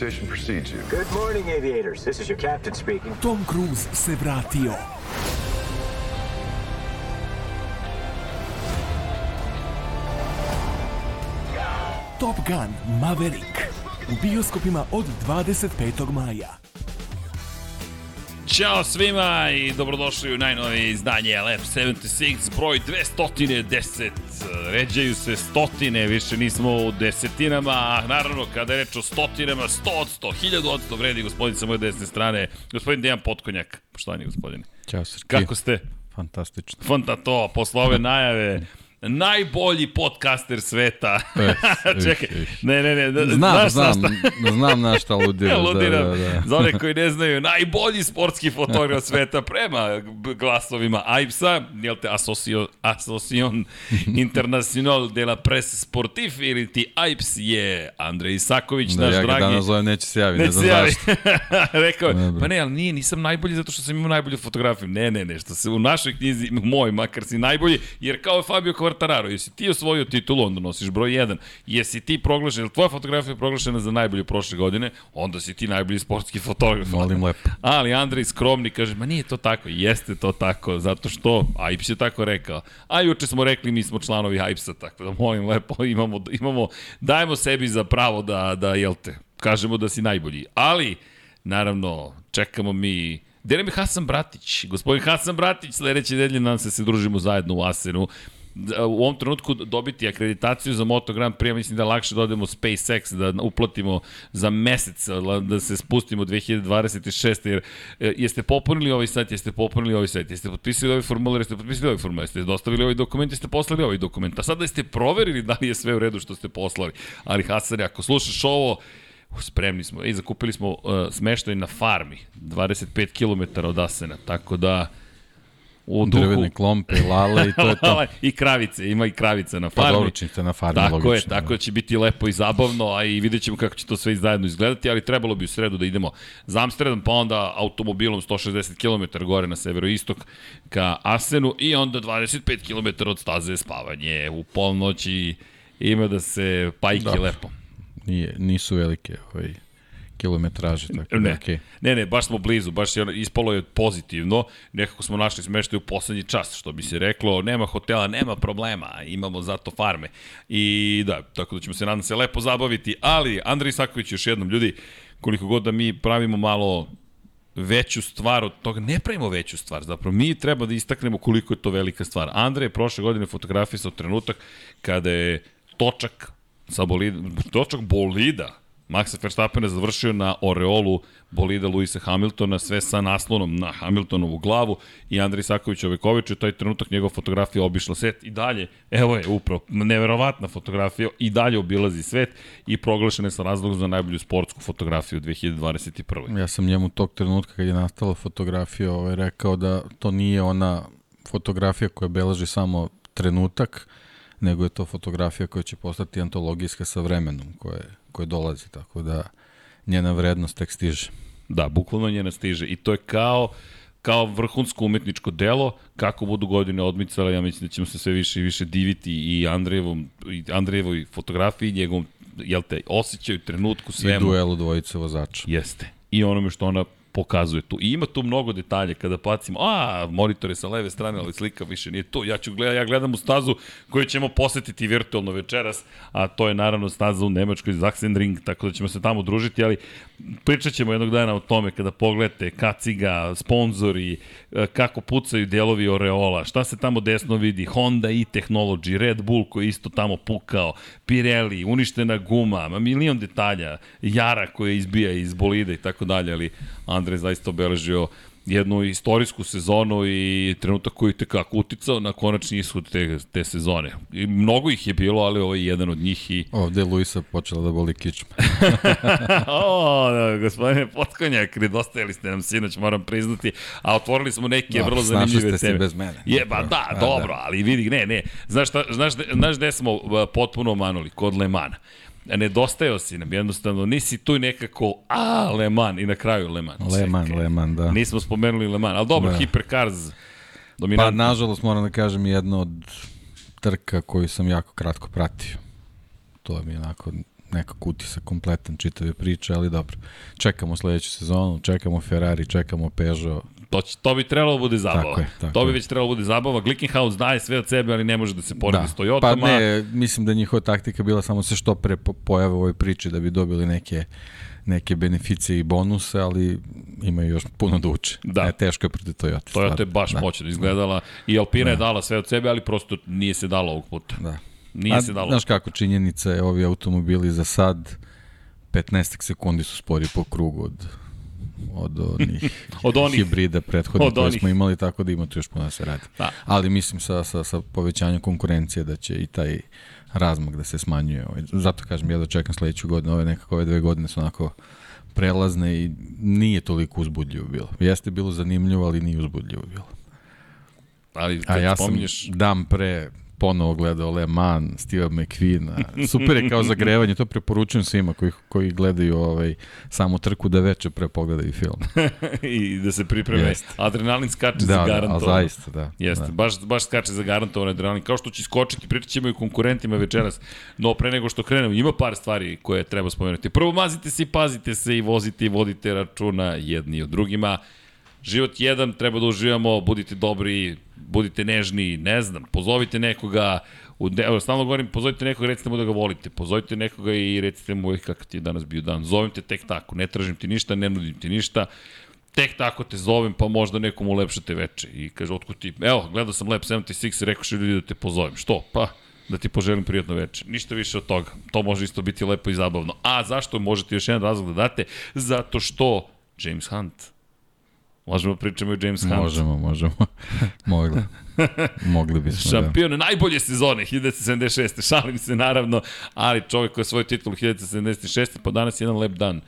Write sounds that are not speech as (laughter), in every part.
Reputation precedes you. Good morning, aviators. This is your captain speaking. Tom Cruise se vratio. Top Gun Maverick u bioskopima od 25. maja. Ćao svima i dobrodošli u najnovije izdanje Lab 76, broj 210. Ređaju se stotine, više nismo u desetinama, a naravno kada je reč o stotinama, sto od sto, hiljadu od sto vredi gospodin sa moje desne strane, gospodin Dejan Potkonjak. Poštovani gospodine. Ćao Srki. Kako ste? Fantastično. Fanta to, posle ove najave, najbolji podcaster sveta. Eh, (laughs) Čekaj, ih. ne, ne, ne. Znam, znaš znam, šta- znam na šta (laughs) ludiram. Ludiram. Da, da, da. Za one koji ne znaju, najbolji sportski fotograf sveta prema glasovima AIPS-a, jel te, Asocio, Asocion (laughs) Internacional de la Presse Sportif ili ti AIPS je Andrej Isaković, Da, naš ja ga dragi. danas zovem, neće se javi, ne, Neće znam zašto. Rekao pa ne, ali nije, nisam najbolji zato što sam imao najbolju fotografiju. Ne, ne, ne, što se u našoj knjizi, moj, makar si najbolji, jer kao je Fabio Quartararo, jesi ti osvojio titulu, onda nosiš broj 1, jesi ti proglašen, jel tvoja fotografija je proglašena za najbolju prošle godine, onda si ti najbolji sportski fotograf. Molim lepo. (laughs) Ali Andrej skromni kaže, ma nije to tako, jeste to tako, zato što Aips je tako rekao. A juče smo rekli, mi smo članovi Aipsa, tako da molim lepo, imamo, imamo, dajemo sebi za pravo da, da jel te, kažemo da si najbolji. Ali, naravno, čekamo mi Gde nam je Hasan Bratić? Gospodin Hasan Bratić, sledeće nedelje nam se se družimo zajedno u Asenu. U ovom trenutku dobiti akreditaciju za Moto Grand Prix, mislim da lakše da odemo SpaceX, da uplatimo za mesec, da se spustimo 2026. Jer e, jeste popunili ovaj sajt, jeste popunili ovaj sajt, jeste potpisali ovaj formular, jeste potpisali ovaj formular, jeste dostavili ovaj dokument, jeste poslali ovaj dokument. A sada jeste proverili da li je sve u redu što ste poslali. Ali Hasane, ako slušaš ovo, spremni smo. I zakupili smo uh, smeštaj na farmi, 25 km od Asena, tako da u duhu... Drvene klompe, lale i to je (laughs) to. I kravice, ima i kravica na Pa farmi. dobro, činite na farmi, Tako logično. je, tako da će biti lepo i zabavno, a i vidjet ćemo kako će to sve zajedno izgledati, ali trebalo bi u sredu da idemo za Amsterdam, pa onda automobilom 160 km gore na severoistok ka Asenu i onda 25 km od staze spavanje u polnoći ima da se pajki Dobro. lepo. Nije, nisu velike ovaj, kilometraže, tako da Ne, je okej. ne, ne, baš smo blizu, baš je ispalo je pozitivno, nekako smo našli smeštaj u poslednji čas, što bi se reklo, nema hotela, nema problema, imamo zato farme. I da, tako da ćemo se nadam se lepo zabaviti, ali Andrej Isaković još jednom, ljudi, koliko god da mi pravimo malo veću stvar od toga, ne pravimo veću stvar, zapravo mi treba da istaknemo koliko je to velika stvar. Andrej je prošle godine fotografisao trenutak kada je točak sa bolida, točak bolida Maxa Verstappena završio na oreolu bolida Luisa Hamiltona, sve sa naslonom na Hamiltonovu glavu i Andrej Saković Oveković u taj trenutak njegova fotografija obišla svet i dalje, evo je upravo, neverovatna fotografija i dalje obilazi svet i proglašena je sa razlogom za najbolju sportsku fotografiju u 2021. Ja sam njemu tog trenutka kad je nastala fotografija ovaj, rekao da to nije ona fotografija koja beleži samo trenutak, nego je to fotografija koja će postati antologijska sa vremenom koje, koje dolazi, tako da njena vrednost tek stiže. Da, bukvalno njena stiže. I to je kao kao vrhunsko umetničko delo, kako budu godine odmicale, ja mislim da ćemo se sve više i više diviti i Andrejevom, i Andrejevoj fotografiji, njegovom, jel te, osjećaju, trenutku, I svemu. duelu dvojice vozača. Jeste. I onome što ona pokazuje tu. I ima tu mnogo detalja kada pacimo, a, monitor je sa leve strane, ali slika više nije tu. Ja ću gledam, ja gledam u stazu koju ćemo posetiti virtualno večeras, a to je naravno staza u Nemačkoj Sachsenring, tako da ćemo se tamo družiti, ali pričat ćemo jednog dana o tome kada pogledate kaciga, sponzori, e, kako pucaju delovi Oreola, šta se tamo desno vidi, Honda i Technology, Red Bull koji isto tamo pukao, Pirelli, uništena guma, ma milion detalja, Jara koja izbija iz bolida i tako dalje, ali Andrej zaista obeležio jednu istorijsku sezonu i trenutak koji te kako uticao na konačni ishod te, te sezone. I mnogo ih je bilo, ali ovo je jedan od njih i Ovde je Luisa počela da boli kičma. (laughs) o, da, gospodine Potkonjak, nedostajali ste nam sinoć, moram priznati, a otvorili smo neke Da, vrlo snašli zanimljive ste se teme. bez mene. Je, ba, da, Da, dobro, da. ali vidi, ne, ne, znaš, šta, znaš, znaš gde smo uh, potpuno manuli? Kod Lemana. Nedostajao si nam, jednostavno, nisi tu nekako, a, Leman, i na kraju Leman. Leman, Čekaj. Leman, da. Nismo spomenuli Leman, ali dobro, Da. Hypercars, Pa, dominantno. nažalost, moram da kažem, jedna od trka koju sam jako kratko pratio. To mi je onako nekako utisak kompletan čitave priče, ali dobro. Čekamo sledeću sezonu, čekamo Ferrari, čekamo Peugeot, To, će, to bi trebalo da bude zabava. Tako je, tako to bi je. već trebalo da bude zabava. Glickenhaus daje sve od sebe, ali ne može da se poredi s Toyotama. Pa ne, mislim da njihova taktika bila samo se što pre po- pojave u ovoj priči da bi dobili neke neke beneficije i bonuse, ali imaju još puno da uče. Da. E, teško je protiv Toyota. Toyota je baš da. moćno izgledala i Alpina je dala sve od sebe, ali prosto nije se dalo ovog puta. Da. Nije A, se dalo. Znaš kako, činjenica je, ovi automobili za sad 15 sekundi su spori po krugu od od onih, (laughs) Od onih. hibrida prethodnih Od koje onih. smo imali, tako da ima tu još puno da se radi. Da. Ali mislim sa, sa, sa povećanjem konkurencije da će i taj razmak da se smanjuje. Ovaj. Zato kažem, ja dočekam sledeću godinu, ove nekako ove dve godine su onako prelazne i nije toliko uzbudljivo bilo. Jeste bilo zanimljivo, ali nije uzbudljivo bilo. Ali A ja sam dan pre ponovo gledao Le Mans, Steve McQueen. Super je kao zagrevanje, to preporučujem svima koji, koji gledaju ovaj, samu trku da veče pre pogledaju film. (laughs) i da se pripreme. Jeste. Adrenalin skače da, za da, garantovano. zaista, da. Jeste, da. baš, baš skače za garantovan adrenalin. Kao što će iskočiti, pričat ćemo i konkurentima večeras. No, pre nego što krenemo, ima par stvari koje treba spomenuti. Prvo, mazite se i pazite se i vozite i vodite računa jedni o drugima. Život jedan, treba da uživamo, budite dobri, budite nežni, ne znam, pozovite nekoga, u, evo, stalno govorim, pozovite nekoga, recite mu da ga volite, pozovite nekoga i recite mu, "Ej, kakav ti je danas bio dan, zovem te tek tako, ne tražim ti ništa, ne nudim ti ništa, tek tako te zovem, pa možda nekom ulepšate veče. I kaže, otkud ti, evo, gledao sam Lab 76 i rekao što ljudi da te pozovem. Što? Pa, da ti poželim prijatno veče. Ništa više od toga. To može isto biti lepo i zabavno. A zašto možete još jedan razlog da date? Zato što James Hunt. Možemo da pričamo i James Hunt. Možemo, možemo. (laughs) Mogli. Mogli bismo, da. Šampion najbolje sezone 1976. Šalim se naravno, ali čovjek koji je svoj titul 1976. pa danas je jedan lep dan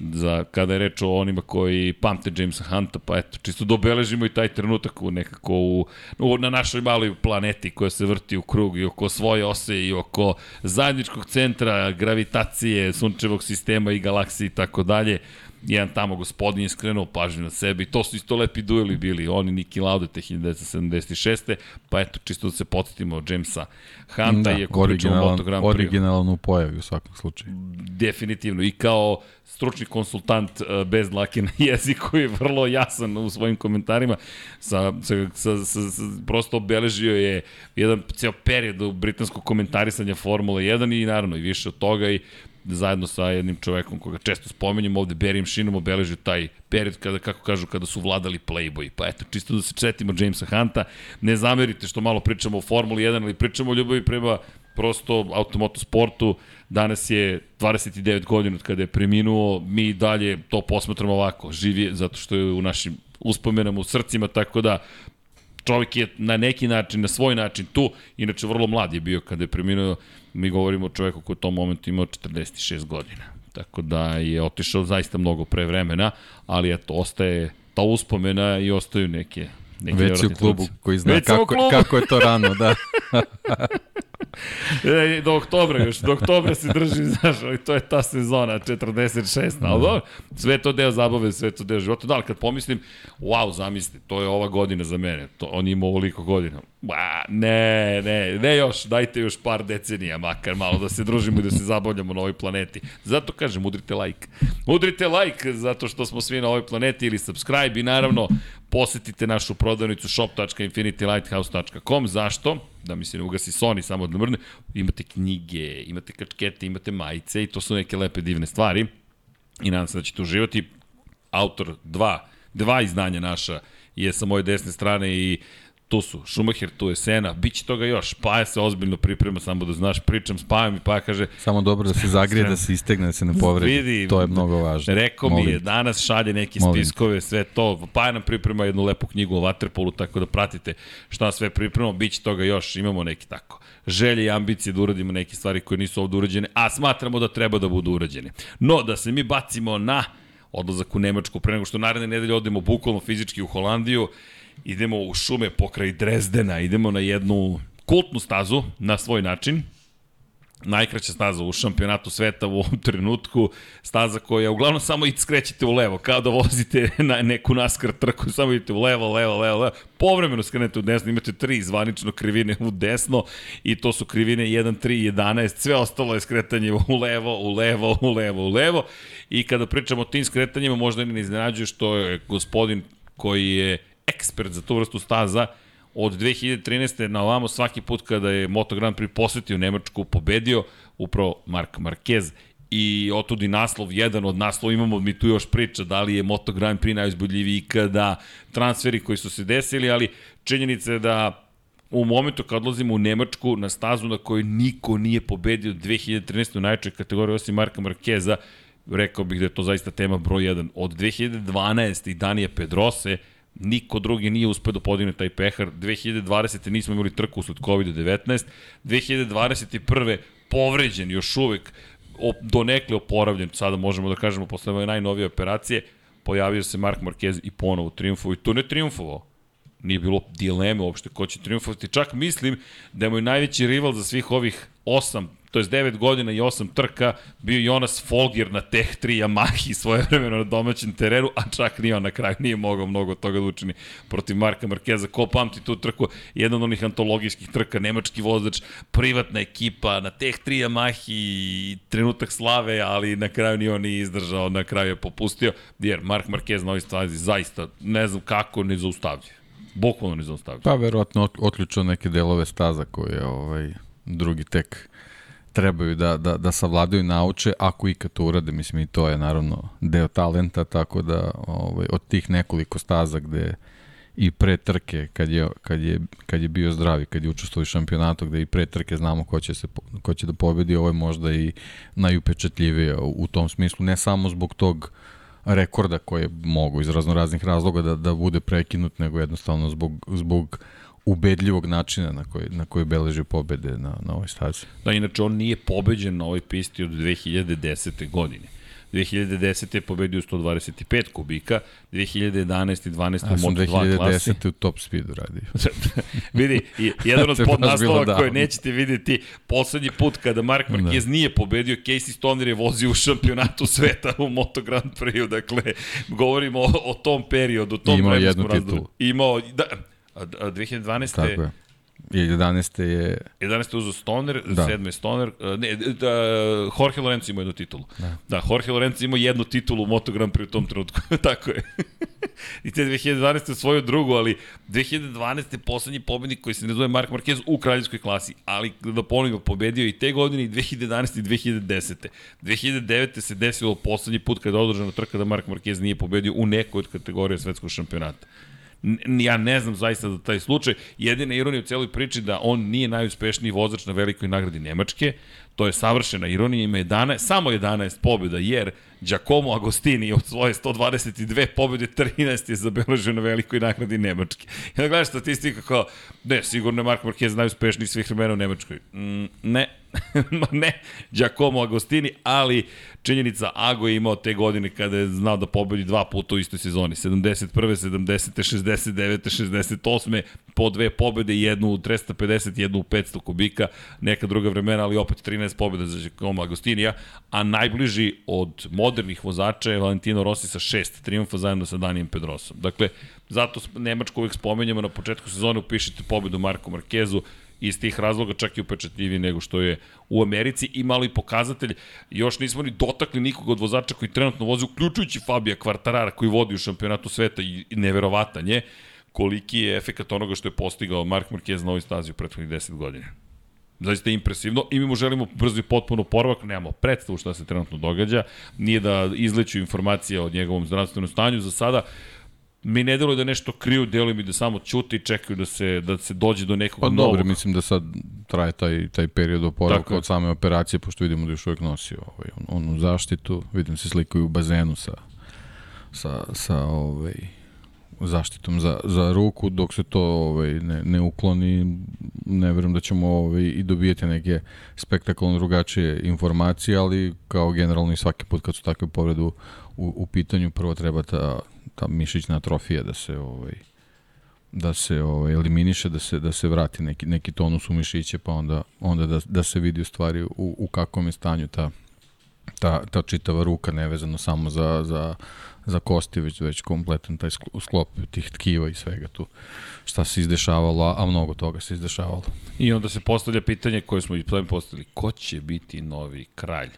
za kada je reč o onima koji pamte Jamesa Hunta, pa eto, čisto da obeležimo i taj trenutak u nekako u, u, na našoj maloj planeti koja se vrti u krug i oko svoje ose i oko zajedničkog centra, gravitacije, sunčevog sistema i galaksije i tako dalje jedan tamo gospodin je skrenuo pažnju na sebe i to su isto lepi dueli bili, oni Niki Lauda te 1976. Pa eto, čisto da se podsjetimo Jamesa Hunta Da, i ako pričamo o originalan, Moto Grand Prix. originalan u pojavi u svakom slučaju. Definitivno. I kao stručni konsultant uh, bez dlake na jeziku je vrlo jasan u svojim komentarima. Sa, sa, sa, sa, sa, prosto obeležio je jedan ceo period u britanskog komentarisanja Formule 1 i naravno i više od toga i zajedno sa jednim čovekom koga često spominjem ovde, Berijem Šinom, obeležio taj period kada, kako kažu, kada su vladali Playboy. Pa eto, čisto da se četimo Jamesa Hunta. Ne zamerite što malo pričamo o Formuli 1, ali pričamo o ljubavi prema prosto automoto sportu. Danas je 29 godina od kada je preminuo, mi dalje to posmatramo ovako, živ je zato što je u našim uspomenama, u srcima, tako da čovjek je na neki način, na svoj način tu, inače vrlo mlad je bio kada je preminuo, mi govorimo o čoveku koji u tom momentu imao 46 godina. Tako da je otišao zaista mnogo pre vremena, ali eto, ostaje ta uspomena i ostaju neke Neki Već u klubu trenuci. koji zna Već kako, klubu. kako je to rano, da. (laughs) E, do oktobra još, do oktobra se drži, (laughs) znaš, ali to je ta sezona, 46, ali dobro, sve to deo zabave, sve to deo života, da, ali kad pomislim, wow, zamisli, to je ova godina za mene, to, on ima ovoliko godina, ba, ne, ne, ne još, dajte još par decenija, makar malo da se družimo i da se zabavljamo na ovoj planeti. Zato kažem, udrite like. Udrite like, zato što smo svi na ovoj planeti ili subscribe i naravno posetite našu prodavnicu shop.infinitylighthouse.com. Zašto? Da mi se ne ugasi Sony samo da mrne. Imate knjige, imate kačkete, imate majice i to su neke lepe divne stvari. I nadam se da ćete uživati. Autor dva, dva izdanja naša je sa moje desne strane i tu su Schumacher, tu je Sena, bit će toga još, Paja se ozbiljno priprema, samo da znaš, pričam s Pajom i Paja kaže, Samo dobro da se zagrije, da se istegne, da se ne povredi. Vidi, to je mnogo važno. Rekao mi je, danas šalje neke Molim spiskove, sve to. Pa nam priprema jednu lepu knjigu o Waterpolu, tako da pratite šta sve pripremamo. Biće toga još, imamo neki tako želje i ambicije da uradimo neke stvari koje nisu ovde urađene, a smatramo da treba da budu urađene. No, da se mi bacimo na odlazak u Nemačku, pre nego što naredne nedelje odemo bukvalno fizički u Holandiju, idemo u šume pokraj Drezdena, idemo na jednu kultnu stazu na svoj način, najkraća staza u šampionatu sveta u ovom (laughs) trenutku, staza koja uglavnom samo i skrećete u levo, kao da vozite na neku naskar trku, samo idete u levo, levo, levo, levo, povremeno skrenete u desno, imate tri zvanično krivine u desno i to su krivine 1, 3, 11, sve ostalo je skretanje u levo, u levo, u levo, u levo. I kada pričamo o tim skretanjima možda ne iznenađuje što je gospodin koji je ekspert za tu vrstu staza, od 2013. na ovamo svaki put kada je Moto Grand Prix posetio Nemačku, pobedio upravo Mark Marquez i otudi naslov, jedan od naslova, imamo mi tu još priča da li je Moto Grand Prix najuzbudljiviji ikada, transferi koji su se desili, ali činjenica je da u momentu kad odlazimo u Nemačku na stazu na kojoj niko nije pobedio 2013. u najčoj kategoriji osim Marka Markeza, rekao bih da je to zaista tema broj 1. Od 2012. i Danija Pedrose, niko drugi nije uspeo da podigne taj pehar. 2020. nismo imali trku usled COVID-19. 2021. povređen još uvek, donekle oporavljen, sada možemo da kažemo posle ove najnovije operacije, pojavio se Mark Marquez i ponovo triumfovao i to ne triumfovao. Nije bilo dileme uopšte ko će triumfovati. Čak mislim da je moj najveći rival za svih ovih osam to je 9 godina i 8 trka, bio Jonas Folger na Teh 3 Yamahi svoje vremeno na domaćem terenu, a čak ni on na kraju nije mogao mnogo toga da učini protiv Marka Markeza. Ko pamti tu trku, jedan od onih antologijskih trka, nemački vozač, privatna ekipa, na Teh 3 Yamahi, trenutak slave, ali na kraju ni on nije izdržao, na kraju je popustio, jer Mark Marquez na ovoj stazi zaista ne znam kako ne zaustavlja. Bukvalno ne zaustavlja. Pa verovatno otključao neke delove staza koje ovaj, drugi tek trebaju da, da, da savladaju nauče, ako ikad to urade, mislim i to je naravno deo talenta, tako da ovaj, od tih nekoliko staza gde i pre trke, kad je, kad je, kad je bio zdravi, kad je učestvovao u šampionatu, gde i pre trke znamo ko će, se, ko će da pobedi, ovo je možda i najupečatljivije u, u tom smislu, ne samo zbog tog rekorda koje mogu iz raznoraznih razloga da, da bude prekinut, nego jednostavno zbog, zbog uh, ubedljivog načina na koji, na koji beleži pobede na, na ovoj stazi. Da, inače on nije pobeđen na ovoj pisti od 2010. godine. 2010. je pobedio 125 kubika, 2011. i 12. Ja u Moto2 klasi. 2010. u top speedu radio. (laughs) Vidi, jedan od (laughs) podnaslova koje nećete videti, poslednji put kada Mark Marquez da. nije pobedio, Casey Stoner je vozio u šampionatu sveta u Moto Grand Prix, dakle, govorimo o, o tom periodu, o tom Imao vremenskom jednu razdoblju. titulu. Imao, da, 2012. Tako je. I 11. je 11. je uzeo Stoner, Da. 7. je Stoner, uh, ne, da, Jorge Lorenzo ima jednu titulu. Da, da Jorge Lorenzo ima jednu titulu u Moto Grand Prix u tom trenutku, (laughs) tako je. I te 2012. svoju drugu, ali 2012. je poslednji pobednik koji se ne zove Mark Marquez u kraljevskoj klasi, ali da ponovimo, pobedio i te godine i 2011. i 2010. 2009. se desilo poslednji put kada je održana trka da Mark Marquez nije pobedio u nekoj od kategorija svetskog šampionata. Ja ne znam zaista za taj slučaj. Jedina ironija u celoj priči da on nije najuspešniji vozač na velikoj nagradi Nemačke. To je savršena ironija, ima 11, samo 11 pobjeda, jer Giacomo Agostini od svoje 122 pobjede 13 je zabeležio na velikoj nagradi Nemačke. I da gledaš statistika kao, ne, sigurno je Mark Marquez najuspešniji svih vremena u Nemačkoj. Mm, ne, (laughs) ne, Giacomo Agostini, ali činjenica Ago je imao te godine kada je znao da pobedi dva puta u istoj sezoni. 71. 70. 69. 68. po dve pobede, jednu u 350, jednu u 500 kubika, neka druga vremena, ali opet 13 pobjeda za Giacomo Agostinija, a najbliži od modernih vozača je Valentino Rossi sa šest triumfa zajedno sa Danijem Pedrosom. Dakle, zato Nemačku uvijek spomenjamo na početku sezone, upišite pobedu Marku Markezu, iz tih razloga čak i upečatljiviji nego što je u Americi. I malo i pokazatelj, još nismo ni dotakli nikog od vozača koji trenutno vozi, uključujući Fabija Kvartarara koji vodi u šampionatu sveta i neverovatan je koliki je efekat onoga što je postigao Mark Marquez na ovoj stazi u prethodnih 10 godina. Zaista je impresivno i mi mu želimo brzo i potpuno poravak, nemamo predstavu šta se trenutno događa, nije da izleću informacije o njegovom zdravstvenom stanju, za sada mi ne deluje da nešto kriju, deluje mi da samo ćute i čekaju da se, da se dođe do nekog Pa novog. dobro, mislim da sad traje taj, taj period oporavka je. od same operacije, pošto vidimo da još uvijek nosi ovaj, on, onu zaštitu. Vidim se slikaju u bazenu sa, sa, sa ovaj, zaštitom za, za ruku, dok se to ovaj, ne, ne ukloni, ne verujem da ćemo ovaj, i dobijeti neke spektakularno drugačije informacije, ali kao generalno i svaki put kad su takve povrede u, u pitanju, prvo treba ta, ta mišićna atrofija da se ovaj, da se ovaj, eliminiše, da se, da se vrati neki, neki tonus u mišiće, pa onda, onda da, da se vidi u stvari u, u kakvom je stanju ta, ta, ta čitava ruka, nevezano samo za, za, za kosti, već, već kompletan taj sklo- sklop tih tkiva i svega tu šta se izdešavalo, a mnogo toga se izdešavalo. I onda se postavlja pitanje koje smo i plan postavili. Ko će biti novi kralj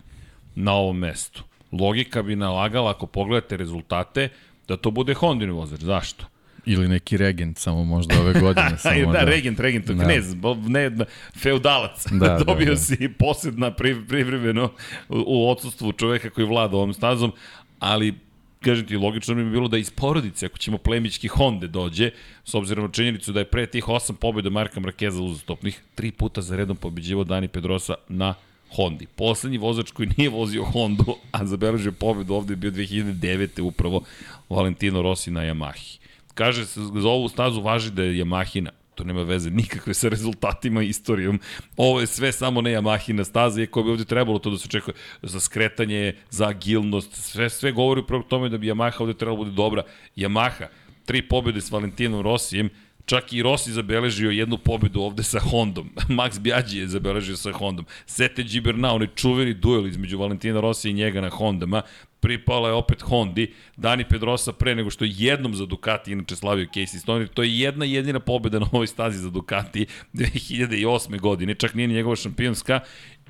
na ovom mestu? Logika bi nalagala, ako pogledate rezultate, da to bude Hondin vozač. Zašto? Ili neki regent samo možda ove godine. (laughs) samo da, da, regent, regent, da. knez, ne, ne, feudalac. (laughs) Da, Dobio da, da. si posjedna pri, privremeno u, u odsustvu čoveka koji vlada ovom stazom, ali kažem ti, logično bi bilo da iz porodice, ako ćemo plemički Honda dođe, s obzirom na činjenicu da je pre tih osam pobjeda Marka Markeza uzastopnih, tri puta za redom pobeđivo Dani Pedrosa na Hondi. Poslednji vozač koji nije vozio Hondu, a zabeležio pobedu ovde je bio 2009. upravo Valentino Rossi na Yamahi. Kaže se, za ovu stazu važi da je Yamahina to nema veze nikakve sa rezultatima i istorijom. Ovo je sve samo ne Yamahina staza, iako bi ovde trebalo to da se očekuje za skretanje, za agilnost, sve, sve govori upravo tome da bi Yamaha ovde trebalo da bude dobra. Yamaha, tri pobjede s Valentinom Rosijem, Čak i Rossi zabeležio jednu pobedu ovde sa Hondom. (laughs) Max Biaggi je zabeležio sa Hondom. Sete Gibernau, onaj čuveni duel između Valentina Rossi i njega na Hondama pripala je opet Hondi, Dani Pedrosa pre nego što je jednom za Ducati inače slavio Casey Stoner, to je jedna jedina pobeda na ovoj stazi za Ducati 2008. godine, čak nije njegova šampionska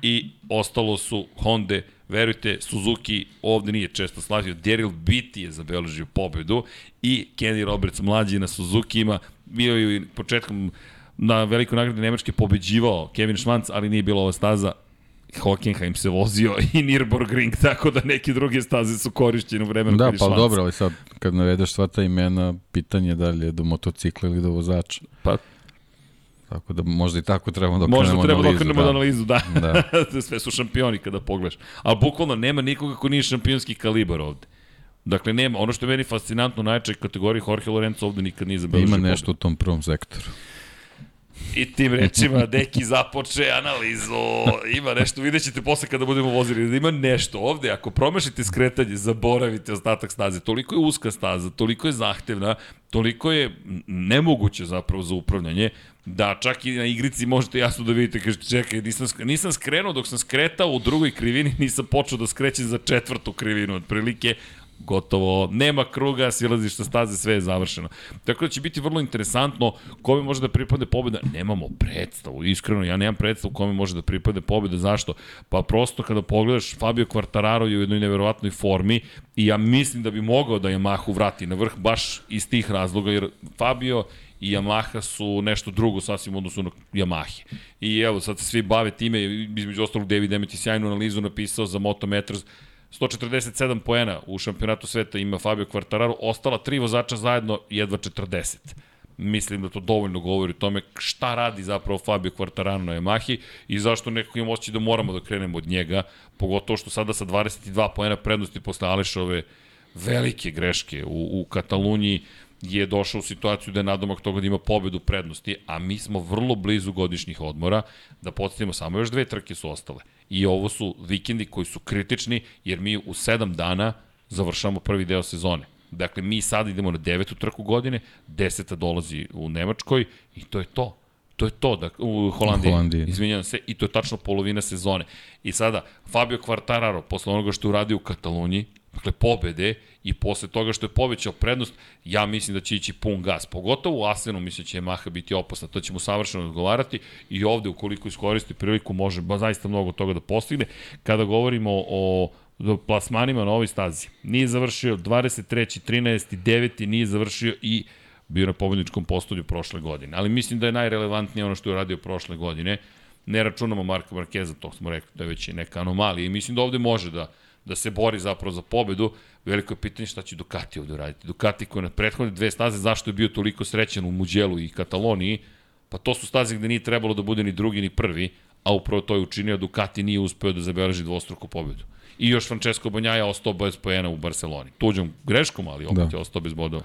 i ostalo su Honda, verujte, Suzuki ovde nije često slavio, Daryl Beatty je zabeležio pobedu i Kenny Roberts mlađi na Suzuki ima, bio je početkom na velikoj nagradi Nemačke pobeđivao Kevin Schmanz, ali nije bila ova staza, Hockenheim se vozio (laughs) i Nürburgring, tako da neke druge staze su korišćene u vremenu da, pa dobro, ali sad kad navedeš sva ta imena, pitanje da li je do motocikla ili do vozača. Pa Tako da možda i tako trebamo da možda okrenemo treba analizu. Možda treba da analizu, da. da. (laughs) Sve su šampioni kada pogledaš. Ali bukvalno nema nikoga ko nije šampionski kalibar ovde. Dakle, nema. Ono što je meni fascinantno u najčaj kategoriji Jorge Lorenzo ovde nikad nije zabeležio. Ima nešto u tom prvom sektoru. I tim rečima Deki započe analizu. Ima nešto, vidjet ćete posle kada budemo vozili, da ima nešto ovde. Ako promešite skretanje, zaboravite ostatak staze. Toliko je uska staza, toliko je zahtevna, toliko je nemoguće zapravo za upravljanje, da čak i na igrici možete jasno da vidite, kažete, čekaj, nisam, nisam skrenuo dok sam skretao u drugoj krivini, nisam počeo da skrećem za četvrtu krivinu, otprilike, gotovo, nema kruga, silazišta staze, sve je završeno. Tako da će biti vrlo interesantno kome može da pripade pobjeda. Nemamo predstavu, iskreno, ja nemam predstavu kome može da pripade pobjeda. Zašto? Pa prosto kada pogledaš, Fabio Quartararo je u jednoj neverovatnoj formi i ja mislim da bi mogao da Yamahu vrati na vrh baš iz tih razloga, jer Fabio i Yamaha su nešto drugo sasvim odnosu na Yamahe. I evo, sad se svi bave time, između ostalog David Demet je sjajnu analizu napisao za Motometers, 147 poena u šampionatu sveta ima Fabio Quartararo, ostala tri vozača zajedno jedva 40. Mislim da to dovoljno govori o tome šta radi zapravo Fabio Quartararo na Yamahi i zašto nekako imamo osjećaj da moramo da krenemo od njega, pogotovo što sada sa 22 poena prednosti posle Alešove velike greške u, u Kataluniji je došao u situaciju da je nadomak toga da ima pobedu prednosti, a mi smo vrlo blizu godišnjih odmora, da podstavimo samo još dve trke su ostale. I ovo su vikendi koji su kritični, jer mi u 7 dana završamo prvi deo sezone. Dakle, mi sad idemo na devetu trku godine, deseta dolazi u Nemačkoj i to je to. To je to, da, u Holandiji, Holandiji. izvinjam se, i to je tačno polovina sezone. I sada, Fabio Quartararo, posle onoga što je uradio u Kataloniji, dakle pobede i posle toga što je povećao prednost, ja mislim da će ići pun gas. Pogotovo u Asenu mislim da će Yamaha biti opasna, to ćemo savršeno odgovarati i ovde ukoliko iskoristi priliku može ba, zaista mnogo toga da postigne. Kada govorimo o plasmanima na ovoj stazi, nije završio 23. 13. 9. nije završio i bio na pobedničkom postolju prošle godine. Ali mislim da je najrelevantnije ono što je radio prošle godine. Ne računamo Marka Markeza, to smo rekli da je već neka anomalija i mislim da ovde može da da se bori zapravo za pobedu, veliko je pitanje šta će Ducati ovde uraditi. Ducati koji na prethodne dve staze, zašto je bio toliko srećan u Muđelu i Kataloniji, pa to su staze gde nije trebalo da bude ni drugi ni prvi, a upravo to je učinio, Ducati nije uspeo da zabeleži dvostruku pobedu. I još Francesco Banjaja ostao bez pojena u Barceloni. Tuđom greškom, ali opet da. je ostao bez bodova.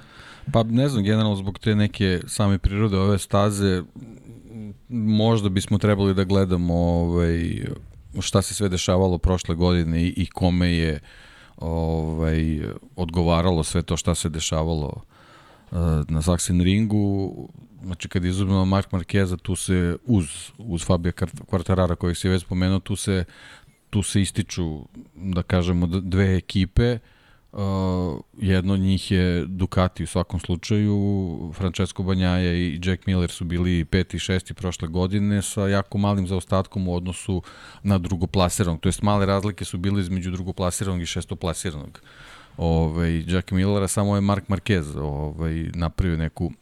Pa ne znam, generalno zbog te neke same prirode ove staze, možda bismo trebali da gledamo ovaj, šta se sve dešavalo prošle godine i, i kome je ovaj, odgovaralo sve to šta se dešavalo na Saksen ringu, znači kad izuzmemo Mark Markeza, tu se uz, uz Fabio Quartarara kojeg se već spomenuo, tu se, tu se ističu, da kažemo, dve ekipe, Uh, jedno od njih je Ducati u svakom slučaju, Francesco Banjaja i Jack Miller su bili peti i šesti prošle godine sa jako malim zaostatkom u odnosu na drugoplasiranog, to jest male razlike su bile između drugoplasiranog i šestoplasiranog. Ovaj, Jack Millera samo je Mark Marquez ovaj, napravio neku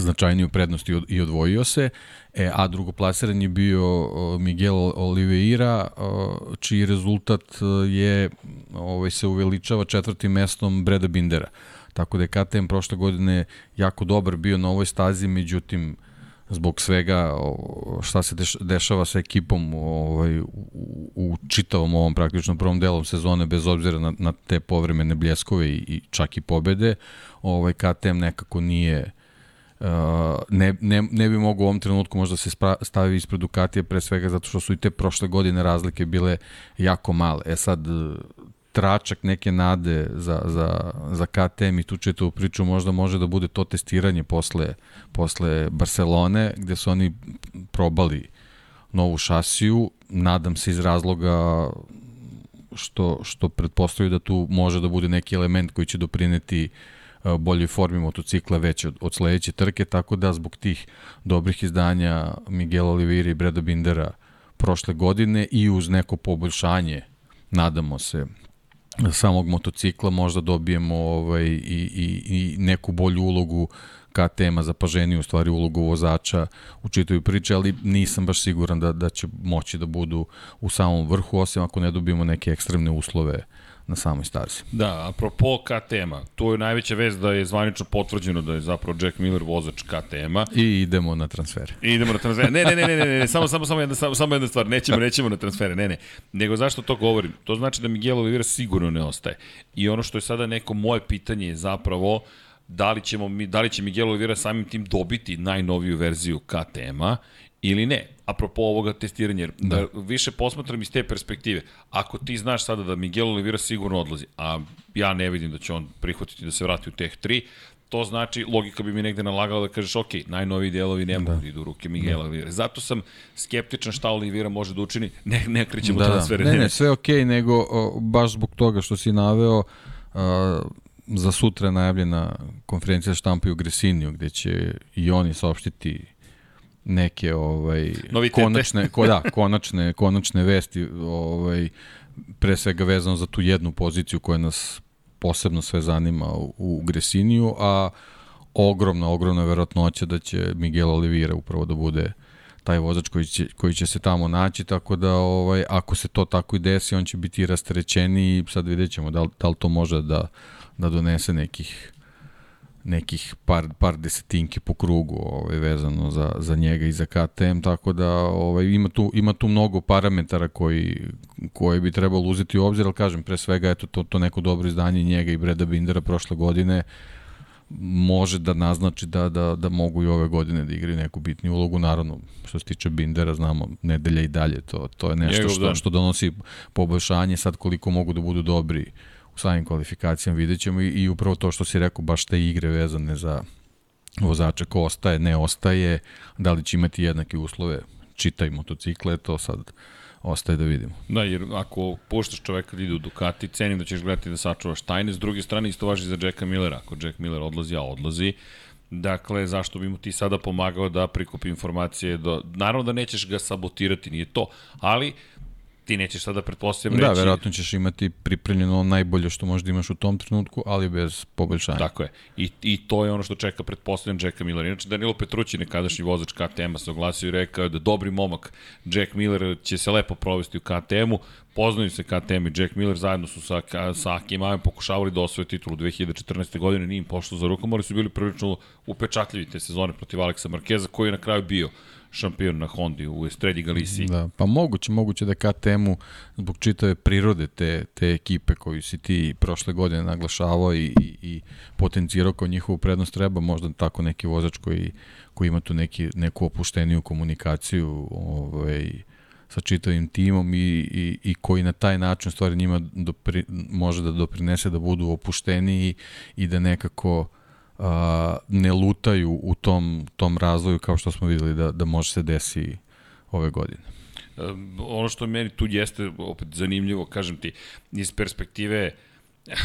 značajniju prednost i odvojio se, e, a drugoplasirani je bio Miguel Oliveira, čiji rezultat e, je ovaj, se uveličava četvrtim mestom Breda Bindera. Tako da je KTM prošle godine jako dobar bio na ovoj stazi, međutim, zbog svega šta se dešava sa ekipom ovaj, u, u čitavom ovom praktično prvom delom sezone bez obzira na, na te povremene bljeskove i, i čak i pobede, ovaj KTM nekako nije Uh, ne, ne, ne bi mogu u ovom trenutku možda se stavi ispred Ducatija pre svega zato što su i te prošle godine razlike bile jako male. E sad, tračak neke nade za, za, za KTM i tu čitavu priču možda može da bude to testiranje posle, posle Barcelone gde su oni probali novu šasiju, nadam se iz razloga što, što pretpostavljaju da tu može da bude neki element koji će doprineti e, boljoj formi motocikla već od, od sledeće trke, tako da zbog tih dobrih izdanja Miguel Oliveira i Breda Bindera prošle godine i uz neko poboljšanje, nadamo se, samog motocikla možda dobijemo ovaj, i, i, i neku bolju ulogu KTM-a za paženiju, u stvari ulogu vozača u čitoj priči, ali nisam baš siguran da, da će moći da budu u samom vrhu, osim ako ne dobijemo neke ekstremne uslove na samoj stazi. Da, apropo KTM-a, to je najveća vez da je zvanično potvrđeno da je zapravo Jack Miller vozač KTM-a. I idemo na transfere. I idemo na transfere. Ne, ne, ne, ne, ne, ne, samo, samo, samo, jedna, samo, samo jedna stvar, nećemo, nećemo na transfere, ne, ne. Nego zašto to govorim? To znači da Miguel Oliveira sigurno ne ostaje. I ono što je sada neko moje pitanje je zapravo da li, ćemo da li će Miguel Oliveira samim tim dobiti najnoviju verziju KTM-a ili ne. Apropo ovoga testiranja, da. da više posmatram iz te perspektive. Ako ti znaš sada da Miguel Oliveira sigurno odlazi, a ja ne vidim da će on prihvatiti da se vrati u teh 3, to znači, logika bi mi negde nalagala da kažeš, ok, najnoviji delovi ne mogu da idu u ruke Miguel da. Oliveira. Zato sam skeptičan šta Oliveira može da učini, ne, ne krećemo da, transfere. Da. Ne, ne, sve ok, nego o, baš zbog toga što si naveo, a, za sutra najavljena konferencija štampa u Gresiniju, gde će i oni saopštiti neke ovaj Novitete. konačne ko, da, konačne konačne vesti ovaj pre svega vezano za tu jednu poziciju koja nas posebno sve zanima u, u Gresiniju, a ogromna, ogromna verovatnoća da će Miguel Oliveira upravo da bude taj vozač koji će, koji će se tamo naći, tako da ovaj, ako se to tako i desi, on će biti rasterećeni i sad vidjet ćemo da li, da li to može da, da donese nekih nekih par, par desetinki po krugu ovaj, vezano za, za njega i za KTM, tako da ovaj, ima, tu, ima tu mnogo parametara koji, koji bi trebalo uzeti u obzir, ali kažem, pre svega eto, to, to neko dobro izdanje njega i Breda Bindera prošle godine može da naznači da, da, da mogu i ove godine da igraju neku bitniju ulogu, naravno što se tiče Bindera znamo nedelja i dalje, to, to je nešto što, što donosi poboljšanje, sad koliko mogu da budu dobri u samim kvalifikacijama vidjet ćemo i, i upravo to što si rekao, baš te igre vezane za vozača ko ostaje, ne ostaje, da li će imati jednake uslove, čitaj motocikle, to sad ostaje da vidimo. Da, jer ako puštaš čoveka da ide u Ducati, cenim da ćeš gledati da sačuvaš tajne, s druge strane isto važi za Jacka Millera, ako Jack Miller odlazi, a odlazi, Dakle, zašto bi mu ti sada pomagao da prikupi informacije? Do... Naravno da nećeš ga sabotirati, nije to, ali ti nećeš sada pretpostavljam da, reći... Da, verovatno ćeš imati pripremljeno najbolje što možda imaš u tom trenutku, ali bez poboljšanja. Tako je. I, I to je ono što čeka, pretpostavljam, Jacka Miller. Inače, Danilo Petrući, nekadašnji vozač KTM-a, se oglasio i rekao da dobri momak Jack Miller će se lepo provesti u KTM-u. Poznaju se KTM i Jack Miller, zajedno su sa, sa Akim Ajem pokušavali da osvoje titulu 2014. godine, nije im pošlo za rukom, ali su bili prilično upečatljivi te sezone protiv Aleksa Markeza, koji je na kraju bio šampion na Hondi u Estredi Galiciji. Da, pa moguće, moguće da KTM-u zbog čitave prirode te, te ekipe koju si ti prošle godine naglašavao i, i, i potencirao kao njihovu prednost treba možda tako neki vozač koji, koji ima tu neki, neku opušteniju komunikaciju ovaj, sa čitavim timom i, i, i koji na taj način stvari njima dopri, može da doprinese da budu opušteniji i da nekako a, ne lutaju u tom, tom razvoju kao što smo videli da, da može se desi ove godine. Ono što meni tu jeste opet zanimljivo, kažem ti, iz perspektive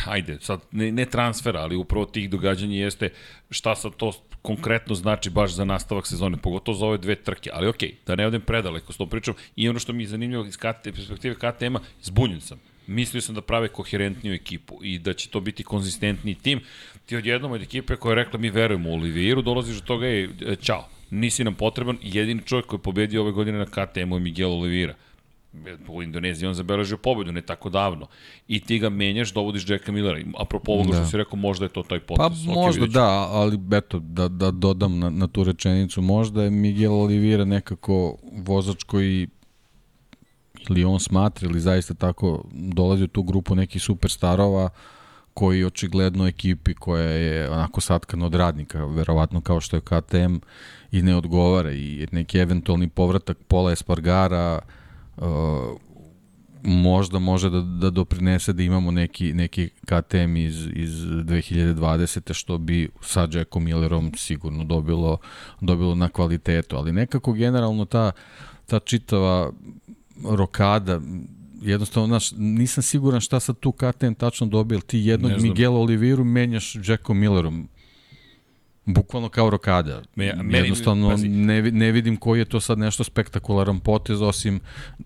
ajde, sad ne, ne transfera, ali upravo tih događanja jeste šta sad to konkretno znači baš za nastavak sezone, pogotovo za ove dve trke, ali okej, da ne odem predaleko s tom pričom i ono što mi je zanimljivo iz KT, perspektive KTM-a, zbunjen sam. Mislio sam da prave koherentniju ekipu i da će to biti konzistentniji tim. Ti odjednom od ekipe koja je rekla mi verujemo u Olivieru, dolaziš do toga i e, čao, nisi nam potreban. Jedini čovjek koji je pobedio ove godine na KTM-u je Miguel Oliveira u Indoneziji on zabeležio pobedu ne tako davno i ti ga menjaš, dovodiš Jacka Millera apropo ovoga da. što si rekao, možda je to taj potes pa možda da, ali eto da, da dodam na, na tu rečenicu možda je Miguel Oliveira nekako vozač koji ili on smatra ili zaista tako dolazi u tu grupu nekih superstarova koji očigledno ekipi koja je onako satkana od radnika, verovatno kao što je KTM i ne odgovara i neki eventualni povratak Pola Espargara uh, možda može da, da doprinese da imamo neki, neki KTM iz, iz 2020. što bi sa Jackom Millerom sigurno dobilo, dobilo na kvalitetu, ali nekako generalno ta, ta čitava rokada, jednostavno, znaš, nisam siguran šta sad tu KTM tačno dobio, ali ti jednog Miguel Oliviru menjaš Jackom Millerom. Bukvalno kao rokada. Me, meni, Jednostavno pazi. ne, ne vidim koji je to sad nešto spektakularan potez, osim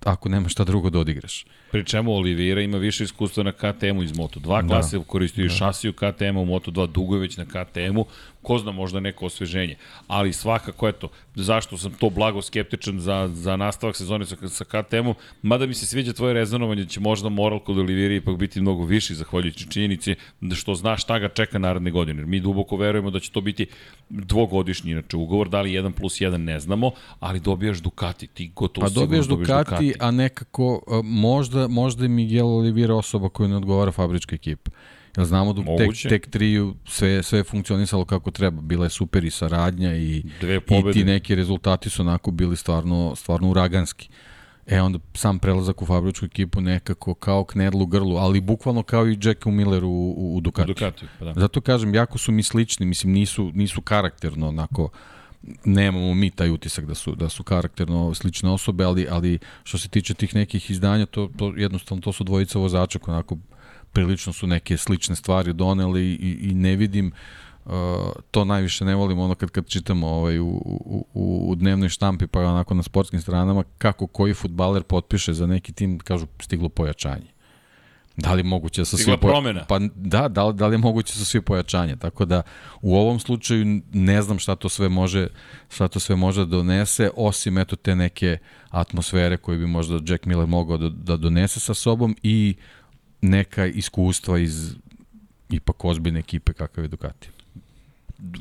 ako nema šta drugo da odigraš. Pri čemu Olivira ima više iskustva na KTM-u iz Moto2 da. klase, da. koristio da. šasiju KTM-a u Moto2, dugo je već na KTM-u, ko zna možda neko osveženje. Ali svakako, eto, zašto sam to blago skeptičan za, za nastavak sezone sa, sa KTM-om, mada mi se sviđa tvoje rezonovanje, da će možda moral kod Olivira ipak biti mnogo viši, zahvaljujući činjenici da što zna šta ga čeka naredne godine. Jer mi duboko verujemo da će to biti dvogodišnji, inače ugovor, da li 1 plus 1 ne znamo, ali dobijaš Ducati, ti gotovo pa dobijaš Ducati, Ducati, a nekako možda, možda je Miguel Oliveira osoba koja ne odgovara fabrička ekipa. Jel znamo da tek, tek tri sve, sve je funkcionisalo kako treba. Bila je super i saradnja i, i ti neki rezultati su onako bili stvarno, stvarno uraganski. E onda sam prelazak u fabričku ekipu nekako kao knedlu grlu, ali bukvalno kao i Jacku Milleru u, u, u Ducati. Ducati pa da. Zato kažem, jako su mi slični, mislim nisu, nisu karakterno onako nemamo mi taj utisak da su da su karakterno slične osobe, ali ali što se tiče tih nekih izdanja, to to jednostavno to su dvojica vozača onako prilično su neke slične stvari doneli i, i ne vidim uh, to najviše ne volim ono kad kad čitamo ovaj u, u, u dnevnoj štampi pa onako na sportskim stranama kako koji futbaler potpiše za neki tim kažu stiglo pojačanje. Da li je moguće da sa svi promena? Pa da, da li, da li je moguće sa svi pojačanje? Tako da u ovom slučaju ne znam šta to sve može šta to sve može da donese osim eto te neke atmosfere koje bi možda Jack Miller mogao da, da donese sa sobom i neka iskustva iz ipak ozbiljne ekipe kakav je Ducati.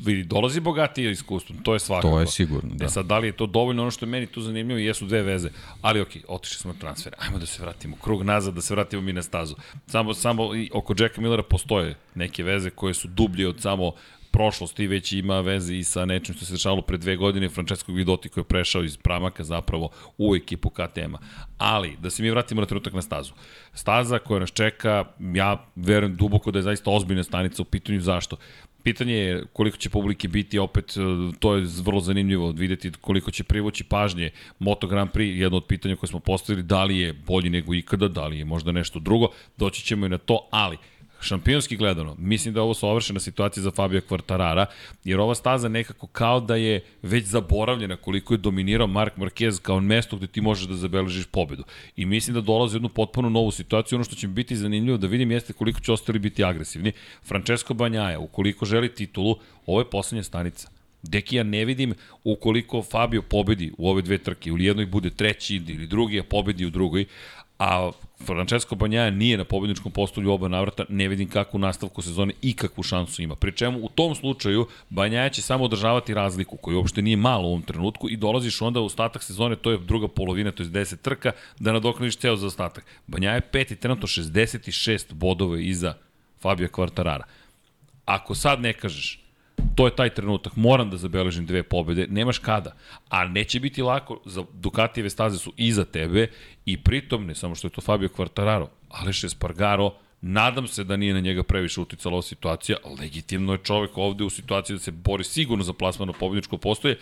Vidi, dolazi bogatije iskustvo, to je svakako. To je sigurno, da. E sad, da li je to dovoljno, ono što je meni tu zanimljivo, jesu dve veze. Ali okej, okay, otišli smo na transfer. Ajmo da se vratimo, krug nazad, da se vratimo mi na stazu. Samo, samo i oko Jacka Millera postoje neke veze koje su dublje od samo prošlosti već ima veze i sa nečim što se dešavalo pre dve godine Francesco Guidotti koji je prešao iz Pramaka zapravo u ekipu KTM-a. Ali, da se mi vratimo na trenutak na stazu. Staza koja nas čeka, ja verujem duboko da je zaista ozbiljna stanica u pitanju zašto. Pitanje je koliko će publike biti, opet e, to je vrlo zanimljivo videti koliko će privući pažnje Moto Grand Prix, jedno od pitanja koje smo postavili, da li je bolji nego ikada, da li je možda nešto drugo, doći ćemo i na to, ali šampionski gledano, mislim da ovo su ovršena situacija za Fabio Quartarara, jer ova staza nekako kao da je već zaboravljena koliko je dominirao Mark Marquez kao mesto gde ti možeš da zabeležiš pobedu. I mislim da dolazi jednu potpuno novu situaciju. Ono što će biti zanimljivo da vidim jeste koliko će ostali biti agresivni. Francesco Banjaja, ukoliko želi titulu, ovo je poslednja stanica. Deki ja ne vidim ukoliko Fabio pobedi u ove dve trke, ili jednoj bude treći ili drugi, a pobedi u drugoj, a Francesco Banjaja nije na pobedničkom postolju oba navrata, ne vidim kako u nastavku sezone ikakvu šansu ima. Pri čemu u tom slučaju Banjaja će samo održavati razliku, koju uopšte nije malo u ovom trenutku i dolaziš onda u ostatak sezone, to je druga polovina, to je 10 trka, da nadoknadiš ceo za ostatak. Banjaja je peti, trenutno 66 bodova iza Fabio Quartarara. Ako sad ne kažeš, to je taj trenutak, moram da zabeležim dve pobede, nemaš kada. A neće biti lako, za Ducatijeve staze su iza tebe i pritom, ne samo što je to Fabio Quartararo, Aleš Espargaro Nadam se da nije na njega previše uticala ova situacija. Legitimno je čovek ovde u situaciji da se bori sigurno za plasman na pobjedičko postoje.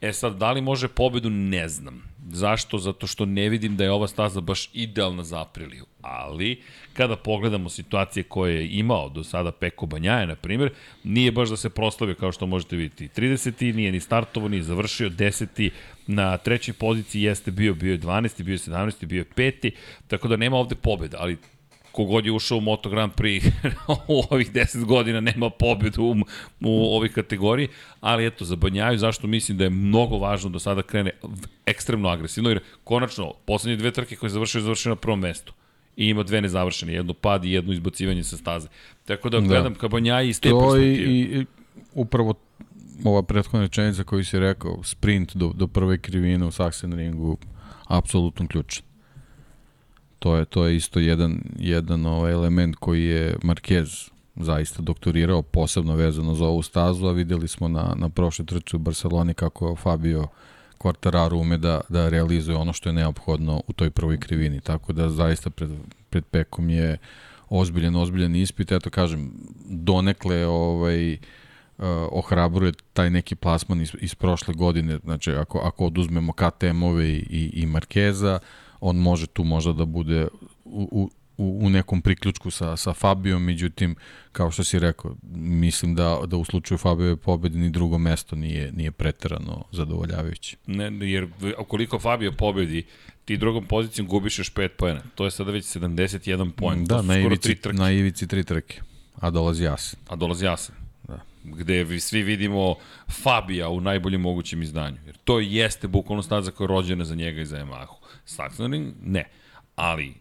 E sad, da li može pobedu, ne znam. Zašto? Zato što ne vidim da je ova staza baš idealna za Apriliju. Ali, kada pogledamo situacije koje je imao do sada Peko Banjaje, na primjer, nije baš da se proslavio kao što možete vidjeti. 30. nije ni startovo, ni završio, 10. na trećoj poziciji jeste bio, bio je 12. bio je 17. bio je 5. Tako da nema ovde pobeda, ali kogod je ušao u Moto Grand Prix (laughs) u ovih 10 godina nema pobedu u, u ovoj kategoriji, ali eto, za Banjaju, zašto mislim da je mnogo važno da sada krene ekstremno agresivno, jer konačno, poslednje dve trke koje je završio, je završio na prvom mestu i ima dve nezavršene, jedno pad i jedno izbacivanje sa staze. Tako da, da. gledam ka Banjaji iz te to perspektive. I, i, upravo ova prethodna rečenica koju si rekao, sprint do, do prve krivine u Sachsenringu, apsolutno ključan. To je, to je isto jedan, jedan ovaj element koji je Marquez zaista doktorirao, posebno vezano za ovu stazu, a videli smo na, na prošle trče u Barceloni kako Fabio Quartararo ume da, da realizuje ono što je neophodno u toj prvoj krivini. Tako da zaista pred, pred Pekom je ozbiljen, ozbiljen ispit. Eto kažem, donekle ovaj, uh, ohrabruje taj neki plasman iz, iz prošle godine. Znači, ako, ako oduzmemo KTM-ove i, i Markeza, on može tu možda da bude u, u, u nekom priključku sa, sa Fabijom, međutim, kao što si rekao, mislim da, da u slučaju Fabijove pobede ni drugo mesto nije, nije preterano zadovoljavajuće. Ne, jer ukoliko Fabio pobedi, ti drugom pozicijom gubiš još 5 pojena. To je sada već 71 poen. Da, na ivici, na ivici tri trke. A dolazi jasen. A dolazi jasen. Da. Gde vi svi vidimo Fabija u najboljem mogućem izdanju. Jer to jeste bukvalno staza koja je rođena za njega i za Yamahu. Saxoning, ne. Ali,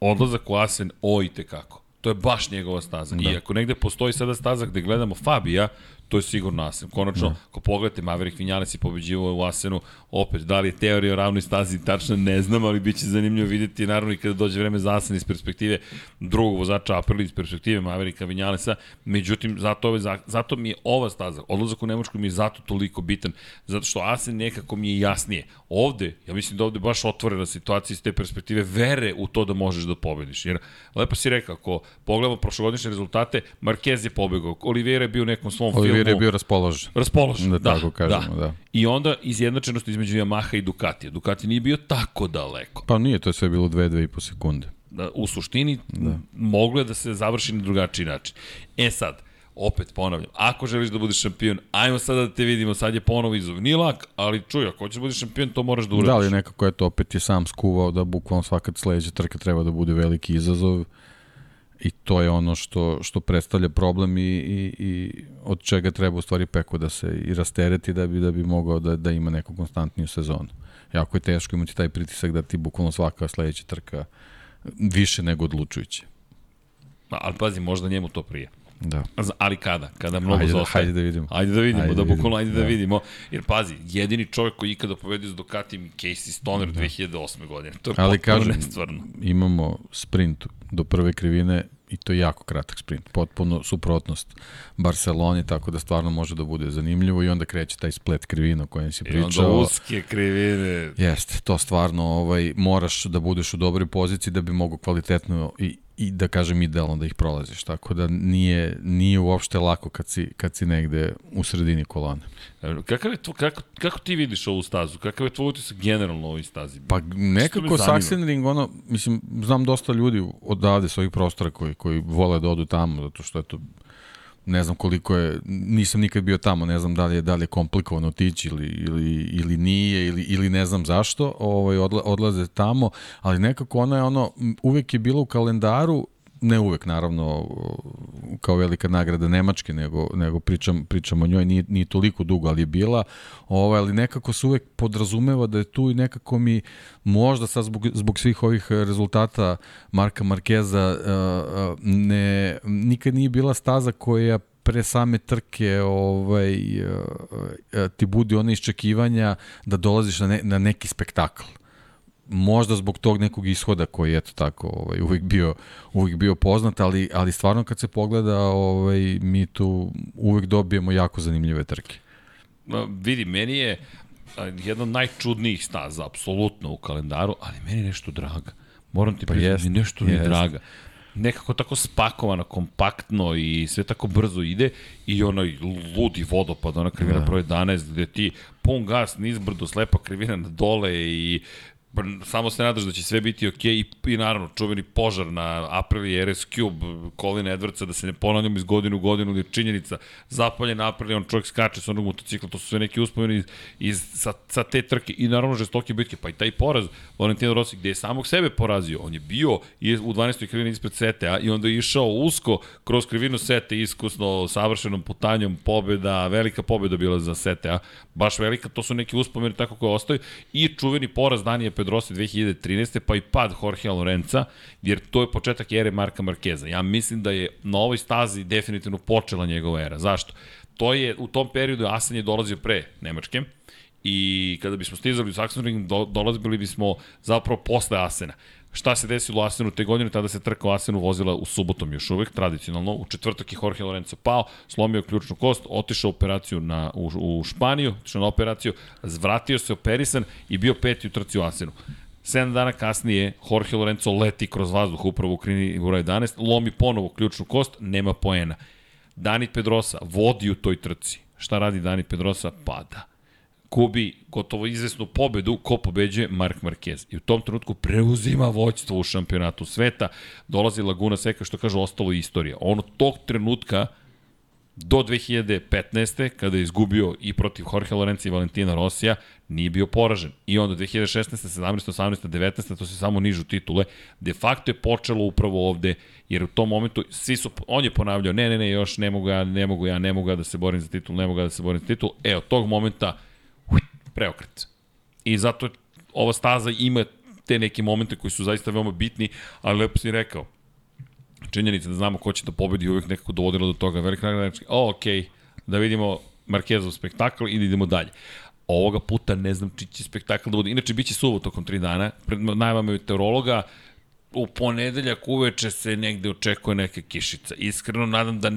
odlazak u Asen, ojte kako. To je baš njegova staza. Da. I ako negde postoji sada staza gde gledamo Fabija, to je sigurno Asen. Konačno, da. ako pogledate, Maverick Vinales je pobeđivao u Asenu, opet, da li je teorija o ravnoj stazi tačno, ne znam, ali biće zanimljivo videti, naravno, i kada dođe vreme za Asen iz perspektive drugog vozača Aprili, iz perspektive Mavericka Vinjalesa, međutim, zato, ove, zato mi je ova staza, odlazak u Nemačku mi je zato toliko bitan, zato što Asen nekako mi je jasnije. Ovde, ja mislim da ovde baš otvorena situacija iz te perspektive vere u to da možeš da pobediš. Jer, lepo si rekao, ako pogledamo prošlogodišnje rezultate, Marquez je pobegao, Oliveira je bio u nekom svom Oliveira filmu. je bio raspoložen. Raspoložen, da, da tako kažemo, da. da. I onda izjednačenost između Yamaha i Ducatija. Ducati nije bio tako daleko. Pa nije, to je sve bilo 2-2,5 sekunde. Da, u suštini da. moglo je da se završi na drugačiji način. E sad, opet ponavljam, ako želiš da budeš šampion, ajmo sada da te vidimo, sad je ponovo izov. Nije lak, ali čuj, ako hoćeš da budeš šampion, to moraš da uradiš. Da li nekako je to opet je sam skuvao da bukvalno svaka sledeća trka treba da bude veliki izazov i to je ono što, što predstavlja problem i, i, i od čega treba u stvari Peko da se i rastereti da bi, da bi mogao da, da ima neku konstantniju sezonu. Jako je teško imati taj pritisak da ti bukvalno svaka sledeća trka više nego odlučujuće. Ali pazi, možda njemu to prije. Da. Ali kada? Kada mnogo ajde, zostaje. Hajde da vidimo. Ajde da vidimo, ajde da, da bukvalno ajde da. da vidimo. Jer pazi, jedini čovjek koji ikada povedio s Ducatim Casey Stoner da. 2008. godine. To je Ali kažem, nestvarno. imamo sprint do prve krivine i to je jako kratak sprint, potpuno suprotnost Barceloni, tako da stvarno može da bude zanimljivo i onda kreće taj splet krivina o kojem si pričao. I onda uske krivine. Jeste, to stvarno ovaj, moraš da budeš u dobroj poziciji da bi mogo kvalitetno i, i da kažem idealno da ih prolaziš, tako da nije, nije uopšte lako kad si, kad si negde u sredini kolone. Kakav je to, kako, kako ti vidiš ovu stazu? Kakav je tvoj utisak generalno ovoj stazi? Pa nekako Sachsenring, ono, mislim, znam dosta ljudi odavde s ovih prostora koji, koji vole da odu tamo, zato što je to ne znam koliko je, nisam nikad bio tamo, ne znam da li je, da li je komplikovano otići ili, ili, ili nije ili, ili ne znam zašto, ovaj, odla, odlaze tamo, ali nekako ona je ono, uvek je bilo u kalendaru ne uvek naravno kao velika nagrada Nemačke, nego, nego pričam, pričam o njoj, nije, nije toliko dugo, ali je bila, ovaj, ali nekako se uvek podrazumeva da je tu i nekako mi možda sad zbog, zbog svih ovih rezultata Marka Markeza ne, nikad nije bila staza koja pre same trke ovaj, ti budi one iščekivanja da dolaziš na, ne, na neki spektakl možda zbog tog nekog ishoda koji je eto tako ovaj uvek bio uvek bio poznat, ali ali stvarno kad se pogleda ovaj mi tu uvek dobijemo jako zanimljive trke. Ma, vidi, meni je jedna od najčudnijih staza apsolutno u kalendaru, ali meni je nešto draga. Moram ti pa priznati, nešto mi je draga. nekako tako spakovano, kompaktno i sve tako brzo ide i onaj ludi vodopad, ona krivina da. broj 11 gde ti pun gas nizbrdo, slepa krivina na dole i samo se nadaš da će sve biti ok i, i naravno čuveni požar na Aprilia RS Cube Colin Edwardsa da se ne ponavljamo iz godinu u godinu je činjenica zapaljen Aprilia, on čovjek skače sa onog motocikla, to su sve neki uspomeni iz, iz, sa, sa te trke i naravno žestoke bitke, pa i taj poraz Valentino Rossi gde je samog sebe porazio, on je bio u 12. krivini ispred Sete, i onda je išao usko kroz krivinu Sete iskusno, savršenom putanjom, pobeda, velika pobeda bila za Sete, baš velika, to su neki uspomeni tako koje ostaju i čuveni poraz Danije Pedrosa 2013. pa i pad Jorge Lorenza, jer to je početak ere Marka Markeza. Ja mislim da je na ovoj stazi definitivno počela njegova era. Zašto? To je, u tom periodu Asen je dolazio pre Nemačke, i kada bismo stizali u Sachsenring, do, dolazili bismo zapravo posle Asena. Šta se desilo u Asenu te godine? Tada se trka u Asenu vozila u subotom još uvek, tradicionalno. U četvrtak je Jorge Lorenzo pao, slomio ključnu kost, otišao operaciju na, u, u Španiju, otišao na operaciju, zvratio se operisan i bio peti u trci u Asenu. 7 dana kasnije Jorge Lorenzo leti kroz vazduh upravo u krini broj 11, lomi ponovo ključnu kost, nema poena. Dani Pedrosa vodi u toj trci. Šta radi Dani Pedrosa? Pada gubi gotovo izvesnu pobedu, ko pobeđuje? Mark Marquez. I u tom trenutku preuzima voćstvo u šampionatu sveta, dolazi Laguna Seca, što kaže, ostalo istorija. On od tog trenutka do 2015. kada je izgubio i protiv Jorge Lorenza i Valentina Rosija, nije bio poražen. I onda 2016. 17. 18. 19. to se samo nižu titule. De facto je počelo upravo ovde, jer u tom momentu svi su, on je ponavljao, ne, ne, ne, još ne mogu ja, ne mogu ja, ne mogu ja da se borim za titul, ne mogu ja da se borim za titul. E, od tog momenta preokret. I zato ova staza ima te neke momente koji su zaista veoma bitni, ali lepo si rekao, činjenica da znamo ko će da pobedi uvijek nekako dovodilo do toga. Velika nagrada, znači, o, okej, okay, da vidimo Markezov spektakl i da idemo dalje. Ovoga puta ne znam či će spektakl da bude. Inače, bit će suvo tokom tri dana. Pred najvama meteorologa, u ponedeljak uveče se negde očekuje neka kišica. Iskreno nadam da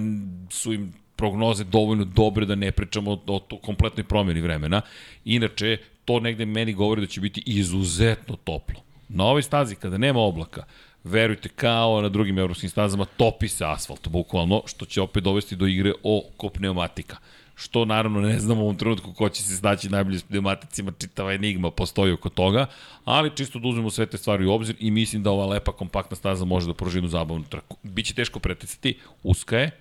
su im prognoze dovoljno dobre da ne pričamo o, o kompletnoj promjeni vremena. Inače, to negde meni govori da će biti izuzetno toplo. Na ovoj stazi, kada nema oblaka, verujte, kao na drugim evropskim stazama, topi se asfalt, bukvalno, što će opet dovesti do igre oko pneumatika. Što naravno ne znamo u ovom trenutku ko će se snaći najbolje s pneumaticima, čitava enigma postoji oko toga, ali čisto da uzmemo sve te stvari u obzir i mislim da ova lepa kompaktna staza može da pruži jednu zabavnu trku. Biće teško preticati, uska je,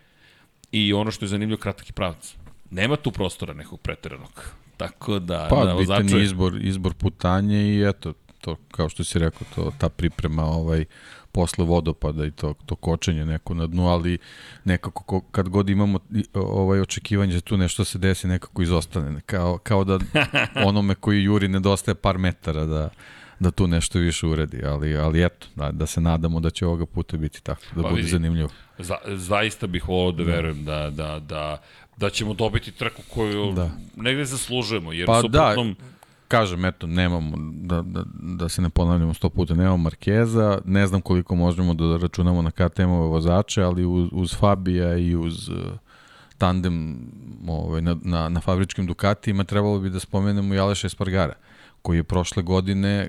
I ono što je zanimljivo, kratak je pravac. Nema tu prostora nekog preteranog. Tako da... Pa, da, bitan je izbor, izbor putanje i eto, to, kao što si rekao, to, ta priprema ovaj, posle vodopada i to, to kočenje neko na dnu, ali nekako ko, kad god imamo ovaj očekivanje da tu nešto se desi, nekako izostane. Kao, kao da (laughs) onome koji juri nedostaje par metara da, da tu nešto više uredi, ali, ali eto, da, da se nadamo da će ovoga puta biti tako, da pa bude vidi, zanimljivo. Za, zaista bih volao da, da verujem da, da, da, da ćemo dobiti trku koju da. negde zaslužujemo, jer pa suprotnom... Da, kažem, eto, nemamo, da, da, da se ne ponavljamo sto puta, nemamo Markeza, ne znam koliko možemo da računamo na KTM-ove vozače, ali uz, uz Fabija i uz uh, tandem ovaj, na, na, na fabričkim Dukatima trebalo bi da spomenemo i Aleša Espargara, koji je prošle godine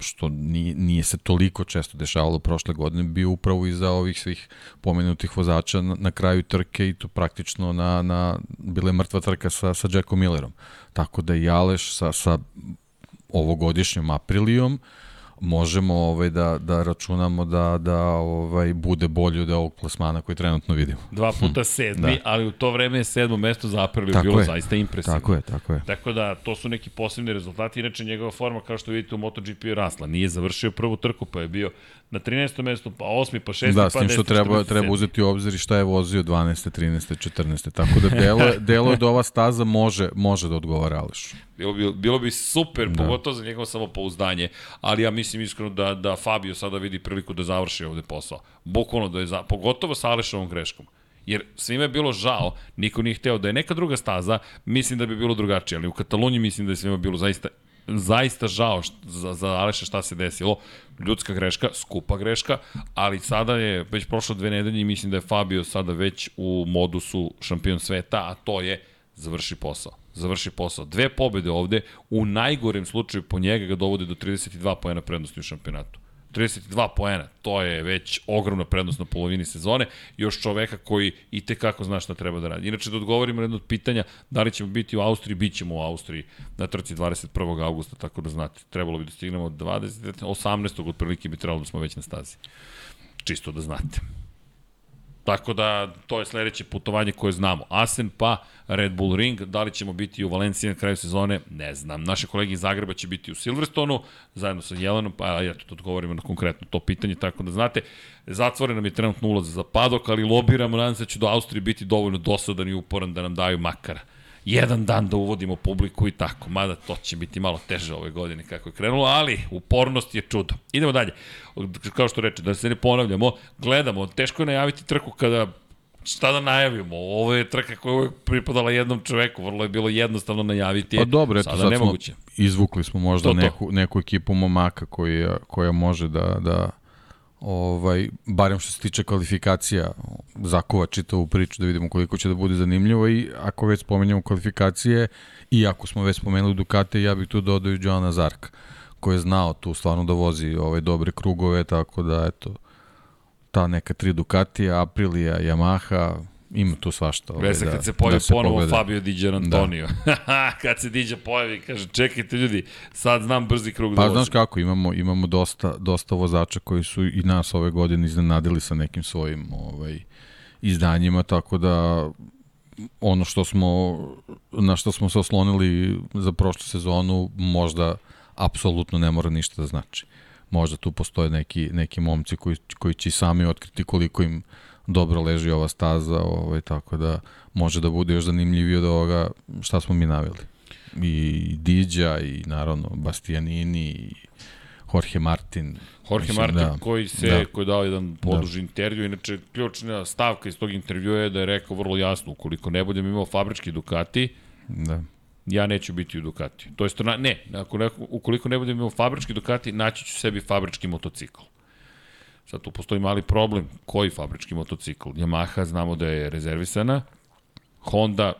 što nije, nije se toliko često dešavalo prošle godine, bio upravo iza ovih svih pomenutih vozača na, na kraju trke i to praktično na, na bile mrtva trka sa, sa Jackom Millerom. Tako da i Aleš sa, sa ovogodišnjom Aprilijom uh, možemo ovaj da da računamo da da ovaj bude bolje od ovog plasmana koji trenutno vidimo. Dva puta sedmi, da. ali u to vreme je sedmo mesto za bilo je. zaista impresivno. Tako je, tako je. Tako da to su neki posebni rezultati, inače njegova forma kao što vidite u MotoGP je rasla. Nije završio prvu trku, pa je bio na 13. mestu, pa 8. pa 6. Da, pa s tim što 10, treba, 14, treba uzeti u obzir šta je vozio 12. 13. 14. Tako da delo, (laughs) delo je da ova staza može, može da odgovara Alešu. Bilo bi, bilo bi super, da. pogotovo za njegovo samopouzdanje, ali ja mislim iskreno da, da Fabio sada vidi priliku da završi ovde posao. Bukvalno da je, za, pogotovo sa Alešovom greškom. Jer svima je bilo žao, niko nije hteo da je neka druga staza, mislim da bi bilo drugačije, ali u Kataloniji mislim da je svima bilo zaista zaista žao za, za Aleša šta se desilo. Ljudska greška, skupa greška, ali sada je već prošlo dve nedelje i mislim da je Fabio sada već u modusu šampion sveta, a to je završi posao. Završi posao. Dve pobede ovde, u najgorem slučaju po njega ga dovode do 32 pojena prednosti u šampionatu. 32 poena, to je već ogromna prednost na polovini sezone, još čoveka koji i tekako zna šta treba da radi. Inače, da odgovorimo na jedno od pitanja, da li ćemo biti u Austriji, bit ćemo u Austriji na trci 21. augusta, tako da znate, trebalo bi da stignemo 20, 18. otprilike bi trebalo da smo već na stazi. Čisto da znate. Tako da, to je sledeće putovanje koje znamo. Asen pa Red Bull Ring, da li ćemo biti u Valenciji na kraju sezone, ne znam. Naše kolege iz Zagreba će biti u Silverstonu, zajedno sa Jelenom, pa eto, da odgovorimo na konkretno to pitanje, tako da znate, zatvoren nam je trenutno ulaz za padok, ali lobiramo, nadam se da će do Austrije biti dovoljno dosadan i uporan da nam daju makara jedan dan da uvodimo publiku i tako. Mada to će biti malo teže ove godine kako je krenulo, ali upornost je čudo. Idemo dalje. Kao što reče, da se ne ponavljamo, gledamo, teško je najaviti trku kada šta da najavimo? Ovo je trka koja je uvek pripadala jednom čoveku, vrlo je bilo jednostavno najaviti. Pa dobro, eto, Sada sad nemoguće. smo, izvukli smo možda To, to. neku, neku ekipu momaka koja, koja može da, da ovaj, barem što se tiče kvalifikacija, zakuva čitavu priču da vidimo koliko će da bude zanimljivo i ako već spomenjamo kvalifikacije i ako smo već spomenuli Ducate, ja bih tu dodao i Joana Zarka koji je znao tu stvarno da vozi ove dobre krugove, tako da eto, ta neka tri Ducatija, Aprilia, Yamaha, ima tu svašta. Ovaj, Vesa da, kad se pojavi da ponovo pogleda. Fabio Di Antonio. Da. (laughs) kad se Diđa pojavi, kaže, čekajte ljudi, sad znam brzi krug da Pa znaš kako, imamo, imamo dosta, dosta vozača koji su i nas ove godine iznenadili sa nekim svojim ovaj, izdanjima, tako da ono što smo, na što smo se oslonili za prošlu sezonu, možda apsolutno ne mora ništa da znači. Možda tu postoje neki, neki momci koji, koji će sami otkriti koliko im dobro leži ova staza, ovaj, tako da može da bude još zanimljivije od ovoga šta smo mi naveli. I Diđa, i naravno Bastianini, i Jorge Martin. Jorge Mislim, Martin da. koji se Da. koji je dao jedan poduži intervju, inače ključna stavka iz tog intervjua je da je rekao vrlo jasno, ukoliko ne budem imao fabrički Ducati, Da. ja neću biti u Ducati. To jest, ne, ako ne, ukoliko ne budem imao fabrički Ducati, naći ću sebi fabrički motocikl. Sad tu postoji mali problem. Koji fabrički motocikl? Yamaha znamo da je rezervisana. Honda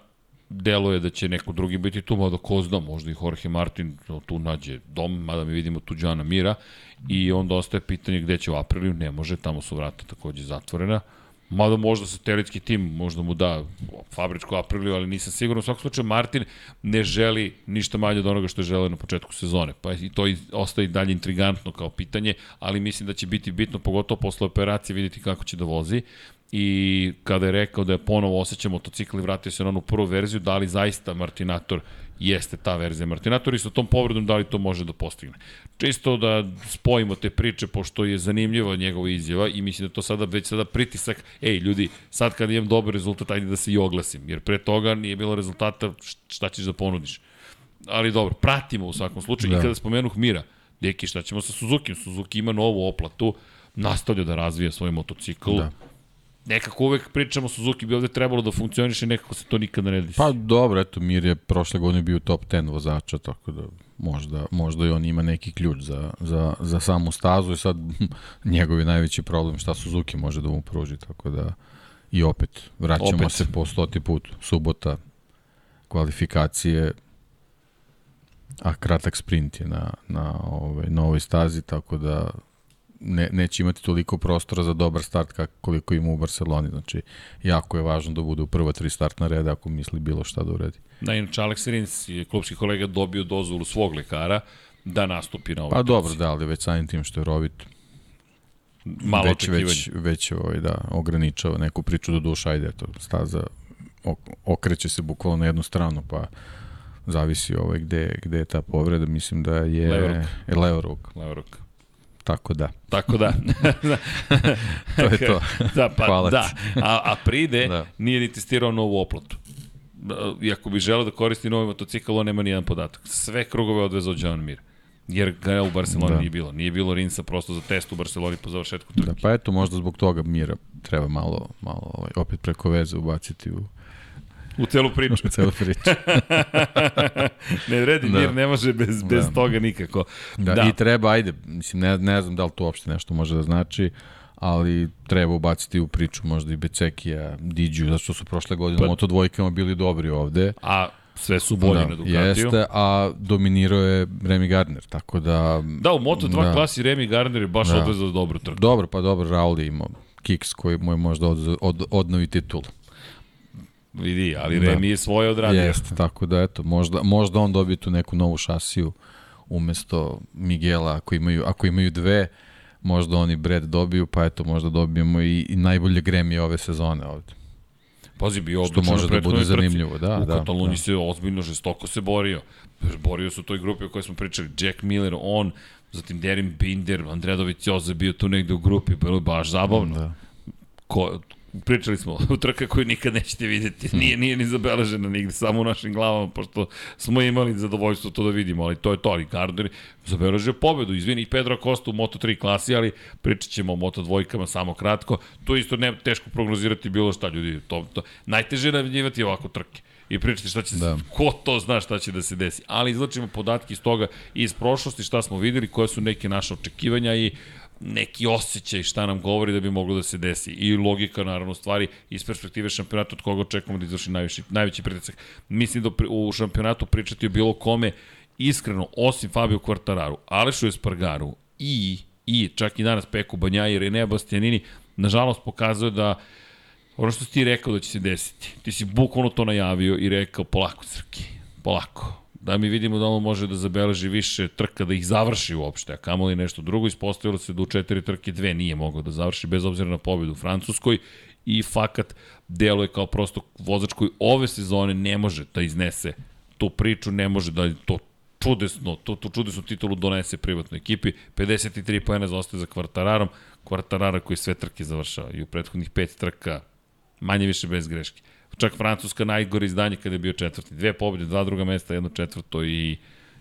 deluje da će neko drugi biti tu, mada ko zna, možda i Jorge Martin tu nađe dom, mada mi vidimo tu Đana Mira i onda ostaje pitanje gde će u Apriliju, ne može, tamo su vrata takođe zatvorena. Mada možda satelitski tim možda mu da fabričku Apriliju, ali nisam siguran. U svakom slučaju Martin ne želi ništa manje od onoga što je želeo na početku sezone. Pa i to ostaje dalje intrigantno kao pitanje, ali mislim da će biti bitno, pogotovo posle operacije, vidjeti kako će da vozi i kada je rekao da je ponovo osjeća motocikl i vratio se na onu prvu verziju, da li zaista Martinator jeste ta verzija Martinator i sa tom povredom da li to može da postigne. Čisto da spojimo te priče, pošto je zanimljiva njegova izjava i mislim da to sada već sada pritisak, ej ljudi, sad kad imam dobar rezultat, ajde da se i oglasim, jer pre toga nije bilo rezultata, šta ćeš da ponudiš. Ali dobro, pratimo u svakom slučaju da. i Da. kada spomenuh Mira, deki, šta ćemo sa Suzuki? Suzuki ima novu oplatu, nastavlja da razvija svoj motocikl, Da. Nekako uvek pričamo Suzuki bi ovde trebalo da funkcioniše, nekako se to nikada ne desi. Pa dobro, eto, Mir je prošle godine bio top 10 vozača, tako da možda, možda i on ima neki ključ za, za, za samu stazu i sad (laughs) njegov je najveći problem šta Suzuki može da mu pruži, tako da i opet vraćamo Opet. se po stoti put, subota, kvalifikacije, a kratak sprint je na, na ovaj, novoj stazi, tako da ne, neće imati toliko prostora za dobar start kako koliko ima u Barceloni. Znači, jako je važno da bude u prva tri startna reda ako misli bilo šta da uredi. Da, inače Alex Rins je klubski kolega dobio dozvolu svog lekara da nastupi na ovoj Pa dobro, da, ali već samim tim što je Rovit Malo već, očekivanje. već, već ovaj, da, ograničava neku priču do duša, ajde, eto, staza ok, okreće se bukvalno na jednu stranu, pa zavisi ovaj gde, gde je ta povreda, mislim da je leva ruka, Levoruk. Tako da, Tako da. (laughs) to je to. da, pa Hvala da. A, a pride Da. nije ni testirao novu oplatu. I ako bi želeo da koristi novi motocikl, on nema nijedan podatak. Sve krugove odvezao John Mir. Jer ga u Barceloni Da. nije bilo. Nije bilo Rinsa prosto za test u Barceloni po završetku trke. da. Pa eto, možda zbog toga Mira treba malo, malo ovaj, opet preko veze ubaciti u, U celu priču. u celu priču. (laughs) ne vredi, Da. Mir ne može bez, bez Da. toga nikako. Da, da, i treba, ajde, mislim, ne, ne znam da li to uopšte nešto može da znači, ali treba ubaciti u priču možda i Becekija, Diđu, zato što su prošle godine Pa- moto dvojkama bili dobri ovde, A sve su bolji da, na Ducatiju. Jeste, a dominirao je Remy Gardner, tako da... Da, u Moto2 Da. klasi Remy Gardner je baš Da. odvezao dobru trku. Dobro, pa dobro, Raul je imao kiks koji mu je možda od, od, odnovi titul. Vidi, ali Da. Remy je svoje odradio. Jeste, tako da eto, možda, možda on dobije tu neku novu šasiju umesto Miguela, ako imaju, ako imaju dve, možda oni Brad dobiju, pa eto, možda dobijemo i, i najbolje gremije ove sezone ovde. Pazi, bio Što može da bude zanimljivo, da, U da, Kataloniji da. se ozbiljno žestoko se borio. Borio se u toj grupi o kojoj smo pričali. Jack Miller, on, zatim Derin Binder, Andrea Dovizioso je bio tu negde u grupi. Bilo je baš zabavno. Da. Ko, pričali smo (laughs) trka koju nikad nećete videti. Nije, nije ni zabeležena nigde, samo u našim glavama, pošto smo imali zadovoljstvo to da vidimo, ali to je to. Ali Gardner zabeležio pobedu. Izvini, Pedro Acosta u Moto3 klasi, ali pričat ćemo o Moto2 samo kratko. To isto ne teško prognozirati bilo šta, ljudi. To, to. Najteže je najavljivati ovako trke i pričati šta će se, Da. ko to zna šta će da se desi. Ali izlačimo podatke iz toga iz prošlosti šta smo videli, koje su neke naše očekivanja i neki osjećaj šta nam govori da bi moglo da se desi. I logika, naravno, stvari iz perspektive šampionata od koga očekujemo da izvrši najviši, najveći pritisak. Mislim da u šampionatu pričati o bilo kome, iskreno, osim Fabio Quartararu, Alešu Espargaru i, i čak i danas Peku Banjaji i Rene Bastianini, nažalost pokazuje da ono što si ti rekao da će se desiti, ti si bukvalno to najavio i rekao polako Crki, polako. Da mi vidimo da on može da zabeleži više trka, da ih završi uopšte, a kamoli nešto drugo. Ispostavilo se da u četiri trke dve nije mogao da završi, bez obzira na pobedu u Francuskoj i fakat deluje kao prosto vozač koji ove sezone ne može da iznese tu priču, ne može da to čudesno, tu, tu čudesnu titulu donese privatnoj ekipi. 53 poena zaostaje za Kvartararom. Kvartarara koji sve trke završava i u prethodnih pet trka manje više bez greške. Čak Francuska najgore izdanje kada je bio četvrti. Dve pobjede, dva druga mesta, jedno četvrto i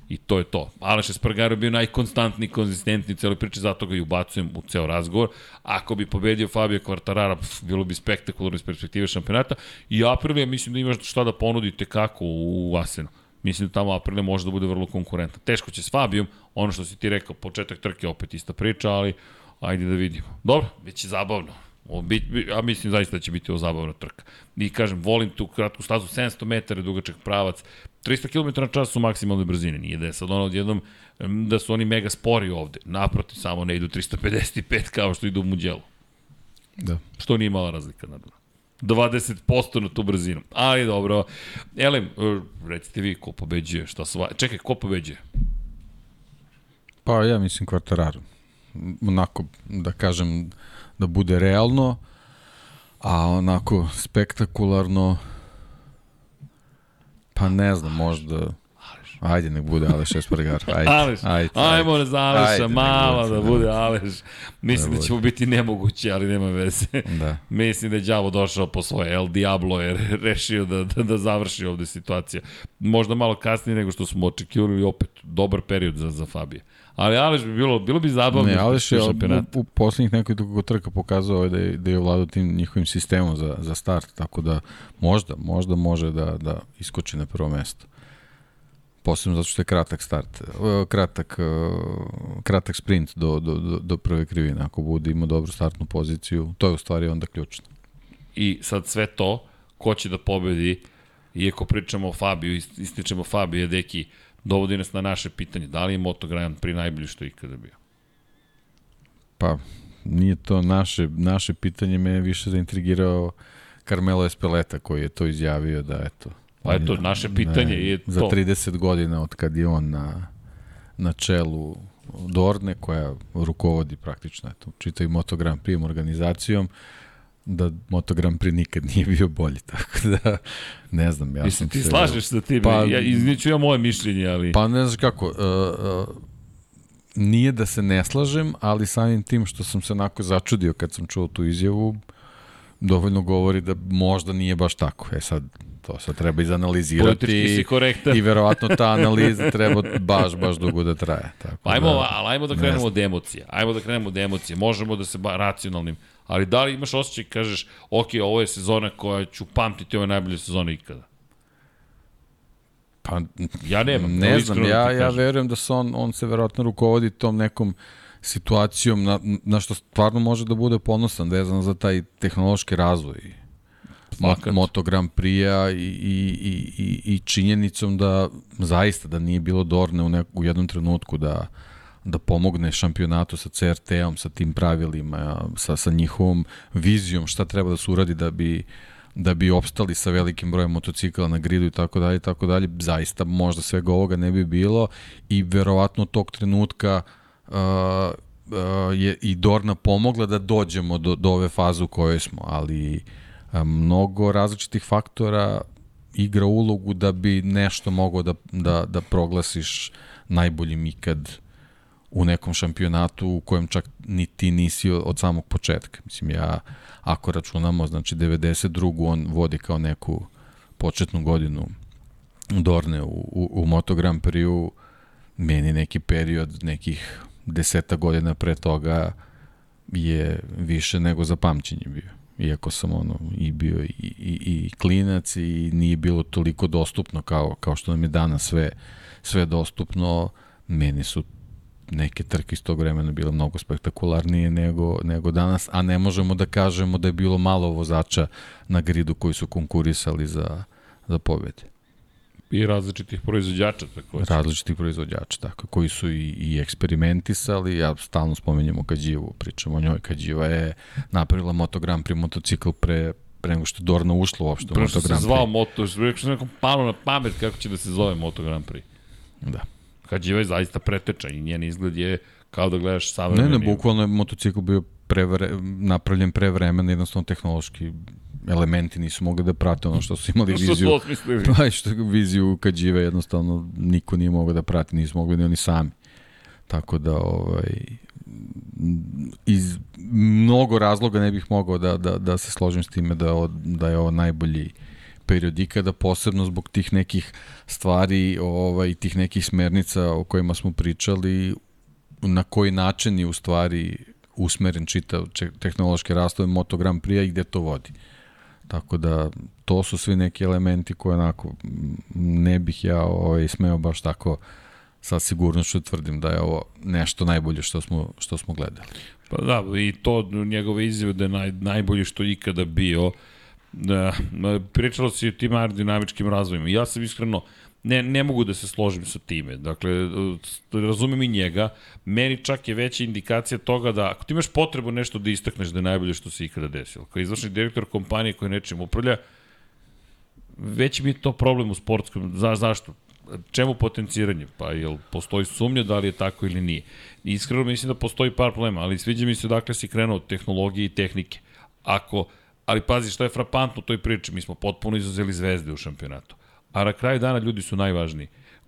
I to je to. Aleš Espargaro je bio najkonstantniji, konzistentniji u celoj priči, zato ga i ubacujem u ceo razgovor. Ako bi pobedio Fabio Quartarara, pf, bilo bi spektakularno iz perspektive šampionata. I Aprilia mislim da ima šta da ponudite kako u, Asenu. Mislim da tamo Aprilia može da bude vrlo konkurentan. Teško će s Fabijom, ono što si ti rekao, početak trke opet ista priča, ali ajde da vidimo. Dobro, bit će zabavno. Bit, bi, ja mislim zaista da će biti ovo zabavna trka. I kažem, volim tu kratku stazu, 700 metara dugačak pravac, 300 km na čas su maksimalne brzine, nije da je sad ono odjednom da su oni mega spori ovde. Naprotiv, samo ne idu 355 kao što idu u Muđelu. Da. Što nije mala razlika, naravno. 20% na tu brzinu. Ali dobro. Elem, e, recite vi ko pobeđuje, šta su... va- Čekaj, ko pobeđuje? Pa ja mislim Quartararo. Onako, da kažem, da bude realno, a onako spektakularno, pa ne znam, možda... Ajde, nek bude Aleš Espargar. (laughs) Ajde, Aleš, ajde, ajmo na Aleša, Ajde, bude, da da. bude Aleš. Mislim da, bude. će mu biti nemoguće, ali nema veze. Da. (laughs) Mislim da je Đavo došao po svoje. El Diablo je rešio da, da, da završi ovde situacija. Možda malo kasnije nego što smo očekivali, ali opet dobar period za, za Fabije. Ali Aleš bi bilo, bilo bi zabavno. Ne, Aleš je u, u poslednjih nekoliko trka pokazao da je, da je vladao tim njihovim sistemom za, za start, tako da možda, možda može da, da iskoči na prvo mesto. Posebno zato što je kratak start, e, kratak, e, kratak sprint do, do, do, do prve krivine. Ako bude imao dobru startnu poziciju, to je u stvari onda ključno. I sad sve to, ko će da pobedi, iako pričamo o Fabiju, ist- ističemo Fabije, deki, dovodi nas na naše pitanje. Da li je Moto Grand pri najbolji što je ikada bio? Pa, nije to naše, naše pitanje, me je više zaintrigirao Carmelo Espeleta koji je to izjavio da eto. Pa eto, naše pitanje je za to. 30 godina od kad je on na, na čelu Dorne koja rukovodi praktično eto, čitaju Moto Grand Prix organizacijom da Moto Grand Prix nikad nije bio bolji, (laughs) tako da ne znam, ja Mislim, sam ti se... slažeš sa tim, Pa- ja, izniću ja moje mišljenje, ali... Pa ne znaš kako, uh, uh, nije da se ne slažem, ali samim tim što sam se onako začudio kad sam čuo tu izjavu, dovoljno govori da možda nije baš tako. E sad, to sad treba izanalizirati i verovatno ta analiza treba baš, baš dugo da traje. Tako ajmo, da, da, ali ajmo da ne krenemo od emocije. Ajmo da krenemo od emocije. Možemo da se ba racionalnim. Ali da li imaš osjećaj, kažeš, ok, ovo je sezona koja ću pamtiti ove najbolje sezone ikada? Pa, Ja nemam. ne znam, da ja, ja verujem da se on, on se verovatno rukovodi tom nekom situacijom na, na što stvarno može da bude ponosan vezano za taj tehnološki razvoj. Fakat. Moto Grand Prix-a i, i, i, i, i činjenicom da zaista da nije bilo Dorne u, nek, u jednom trenutku da da pomogne šampionatu sa CRT-om, sa tim pravilima, sa, sa njihovom vizijom šta treba da se uradi da bi da bi opstali sa velikim brojem motocikla na gridu i tako dalje, tako dalje, zaista možda svega ovoga ne bi bilo i verovatno tog trenutka uh, uh, je i Dorna pomogla da dođemo do, do ove faze u kojoj smo, ali uh, mnogo različitih faktora igra ulogu da bi nešto mogao da, da, da proglasiš najboljim ikad u nekom šampionatu u kojem čak ni ti nisi od samog početka. Mislim, ja, ako računamo, znači 92. on vodi kao neku početnu godinu Dorne u, u, u Moto Grand Prix-u, meni neki period nekih deseta godina pre toga je više nego za pamćenje bio. Iako sam ono i bio i, i, i klinac i nije bilo toliko dostupno kao, kao što nam je danas sve, sve dostupno, meni su neke trke iz tog vremena bile mnogo spektakularnije nego, nego danas, a ne možemo da kažemo da je bilo malo vozača na gridu koji su konkurisali za, za pobjede. I različitih proizvođača takođe. Različitih proizvođača, tako, koji su i, i eksperimentisali, ja stalno spomenjamo Kađivu, pričamo o njoj, Kađiva je napravila Moto Grand Prix motocikl pre, pre nego što je Dorna ušla uopšte u Moto Grand Prix. Pre što se zvao Moto, što je nekom palo na pamet kako će da se zove Moto Grand Prix. Da. Hadživa je zaista preteča i njen izgled je kao da gledaš savremeni. Ne, ne, bukvalno je motocikl bio prevre, napravljen pre vremena, jednostavno tehnološki elementi nisu mogli da prate ono što su imali viziju. (laughs) Što su osmislili. (laughs) Pa što viziju Kadžive jednostavno niko nije mogao da prati, nisu mogli ni oni sami. Tako da ovaj iz mnogo razloga ne bih mogao da, da, da se složim s time da, da je ovo najbolji period ikada, posebno zbog tih nekih stvari, ovaj, tih nekih smernica o kojima smo pričali, na koji način je u stvari usmeren čitav tehnološki rastove Moto Grand Prix i gde to vodi. Tako da to su svi neki elementi koje onako ne bih ja ovaj, smeo baš tako sa sigurnošću tvrdim da je ovo nešto najbolje što smo, što smo gledali. Pa da, i to njegove izjave da je naj, najbolje što ikada bio, Da, pričalo se i o tim aerodinamičkim razvojima. Ja sam iskreno, ne, ne mogu da se složim sa time. Dakle, razumem i njega. Meni čak je veća indikacija toga da ako ti imaš potrebu nešto da istakneš da je najbolje što se ikada desilo. Kao izvršni direktor kompanije koja nečim upravlja, već mi je to problem u sportskom. Za, zašto? Čemu potenciranje? Pa jel postoji sumnja da li je tako ili nije? Iskreno mislim da postoji par problema, ali sviđa mi se dakle si krenuo od tehnologije i tehnike. Ako Ali pazi, što je frapantno u toj priči, mi smo potpuno izuzeli zvezde u šampionatu. A na kraju dana ljudi su najvažniji.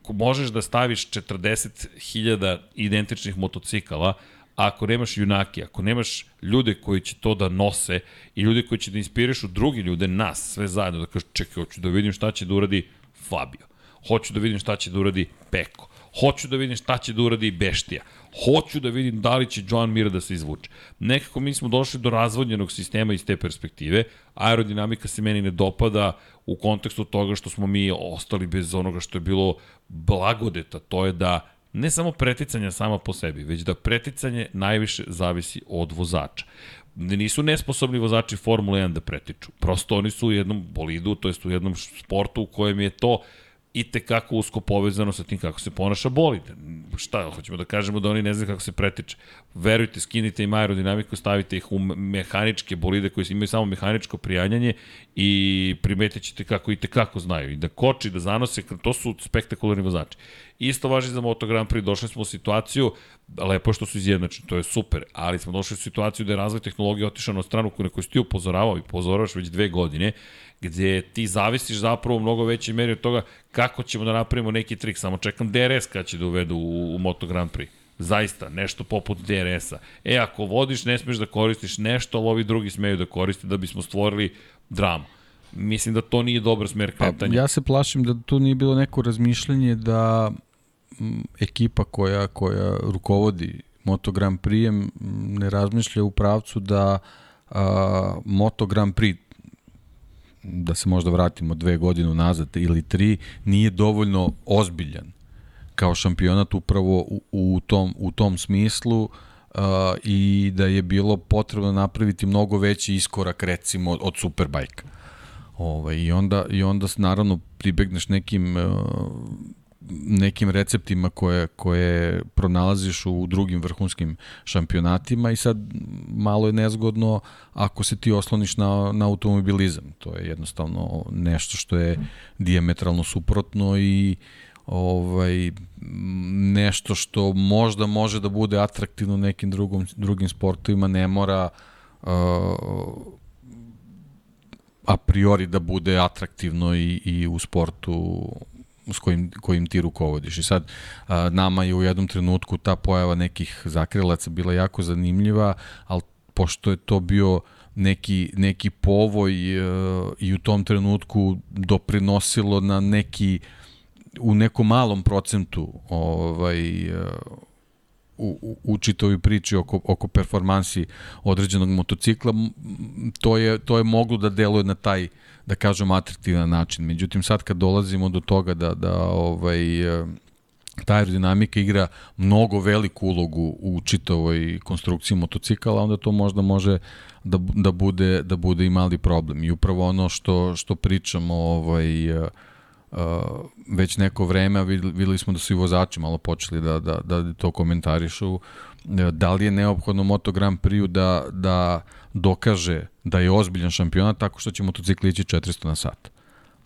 Možeš da staviš 40.000 identičnih motocikala, a ako nemaš junake, ako nemaš ljude koji će to da nose i ljude koji će da inspirišu drugi ljude, nas, sve zajedno, da kažu, čekaj, hoću da vidim šta će da uradi Fabio. Hoću da vidim šta će da uradi Peko. Hoću da vidim šta će da uradi Beštija hoću da vidim da li će Joan Mir da se izvuče. Nekako mi smo došli do razvodnjenog sistema iz te perspektive, aerodinamika se meni ne dopada u kontekstu toga što smo mi ostali bez onoga što je bilo blagodeta, to je da ne samo preticanja sama po sebi, već da preticanje najviše zavisi od vozača. Nisu nesposobni vozači Formule 1 da pretiču. Prosto oni su u jednom bolidu, to jest u jednom sportu u kojem je to i te kako usko povezano sa tim kako se ponaša bolid. Šta, hoćemo da kažemo da oni ne znaju kako se pretiče. Verujte, skinite im aerodinamiku, stavite ih u mehaničke bolide koji imaju samo mehaničko prijanjanje i primetit ćete kako i te kako znaju. I da koči, da zanose, to su spektakularni vozači. Isto važi za Moto Grand Prix, došli smo u situaciju, lepo što su izjednačeni, to je super, ali smo došli u situaciju da je razvoj tehnologije otišao na stranu na koju si ti upozoravao i upozoravaš već dve godine gde ti zavisiš zapravo u mnogo većoj meri od toga kako ćemo da napravimo neki trik. Samo čekam DRS kad će da uvedu u, u Moto Grand Prix. Zaista, nešto poput DRS-a. E, ako vodiš, ne smeš da koristiš nešto, ali ovi drugi smeju da koriste da bismo stvorili dramu. Mislim da to nije dobar smer pa, kretanja. Pa, ja se plašim da tu nije bilo neko razmišljanje da m, ekipa koja, koja rukovodi Moto Grand Prix ne razmišlja u pravcu da a, Moto Grand Prix da se možda vratimo dve godine nazad ili tri, nije dovoljno ozbiljan kao šampionat upravo u, u, tom, u tom smislu uh, i da je bilo potrebno napraviti mnogo veći iskorak recimo od, Superbike. Ovaj, i, onda, I onda naravno pribegneš nekim uh, nekim receptima koje, koje pronalaziš u drugim vrhunskim šampionatima i sad malo je nezgodno ako se ti osloniš na, na automobilizam. To je jednostavno nešto što je diametralno suprotno i ovaj nešto što možda može da bude atraktivno nekim drugom, drugim sportovima, ne mora uh, a priori da bude atraktivno i, i u sportu s kojim, kojim ti rukovodiš. I sad nama je u jednom trenutku ta pojava nekih zakrilaca bila jako zanimljiva, ali pošto je to bio neki, neki povoj e, i u tom trenutku doprinosilo na neki u nekom malom procentu ovaj, e, u, u, čitovi priči oko, oko performansi određenog motocikla, to je, to je moglo da deluje na taj, da kažem, atraktivan način. Međutim, sad kad dolazimo do toga da, da ovaj, e, ta aerodinamika igra mnogo veliku ulogu u čitovoj konstrukciji motocikala, onda to možda može da, da, bude, da bude i mali problem. I upravo ono što, što pričamo ovaj, uh, uh, već neko vreme, videli smo da su i vozači malo počeli da, da, da to komentarišu, uh, da li je neophodno Moto Grand Prix da, da dokaže da je ozbiljan šampionat tako što će motocikli ići 400 na sat.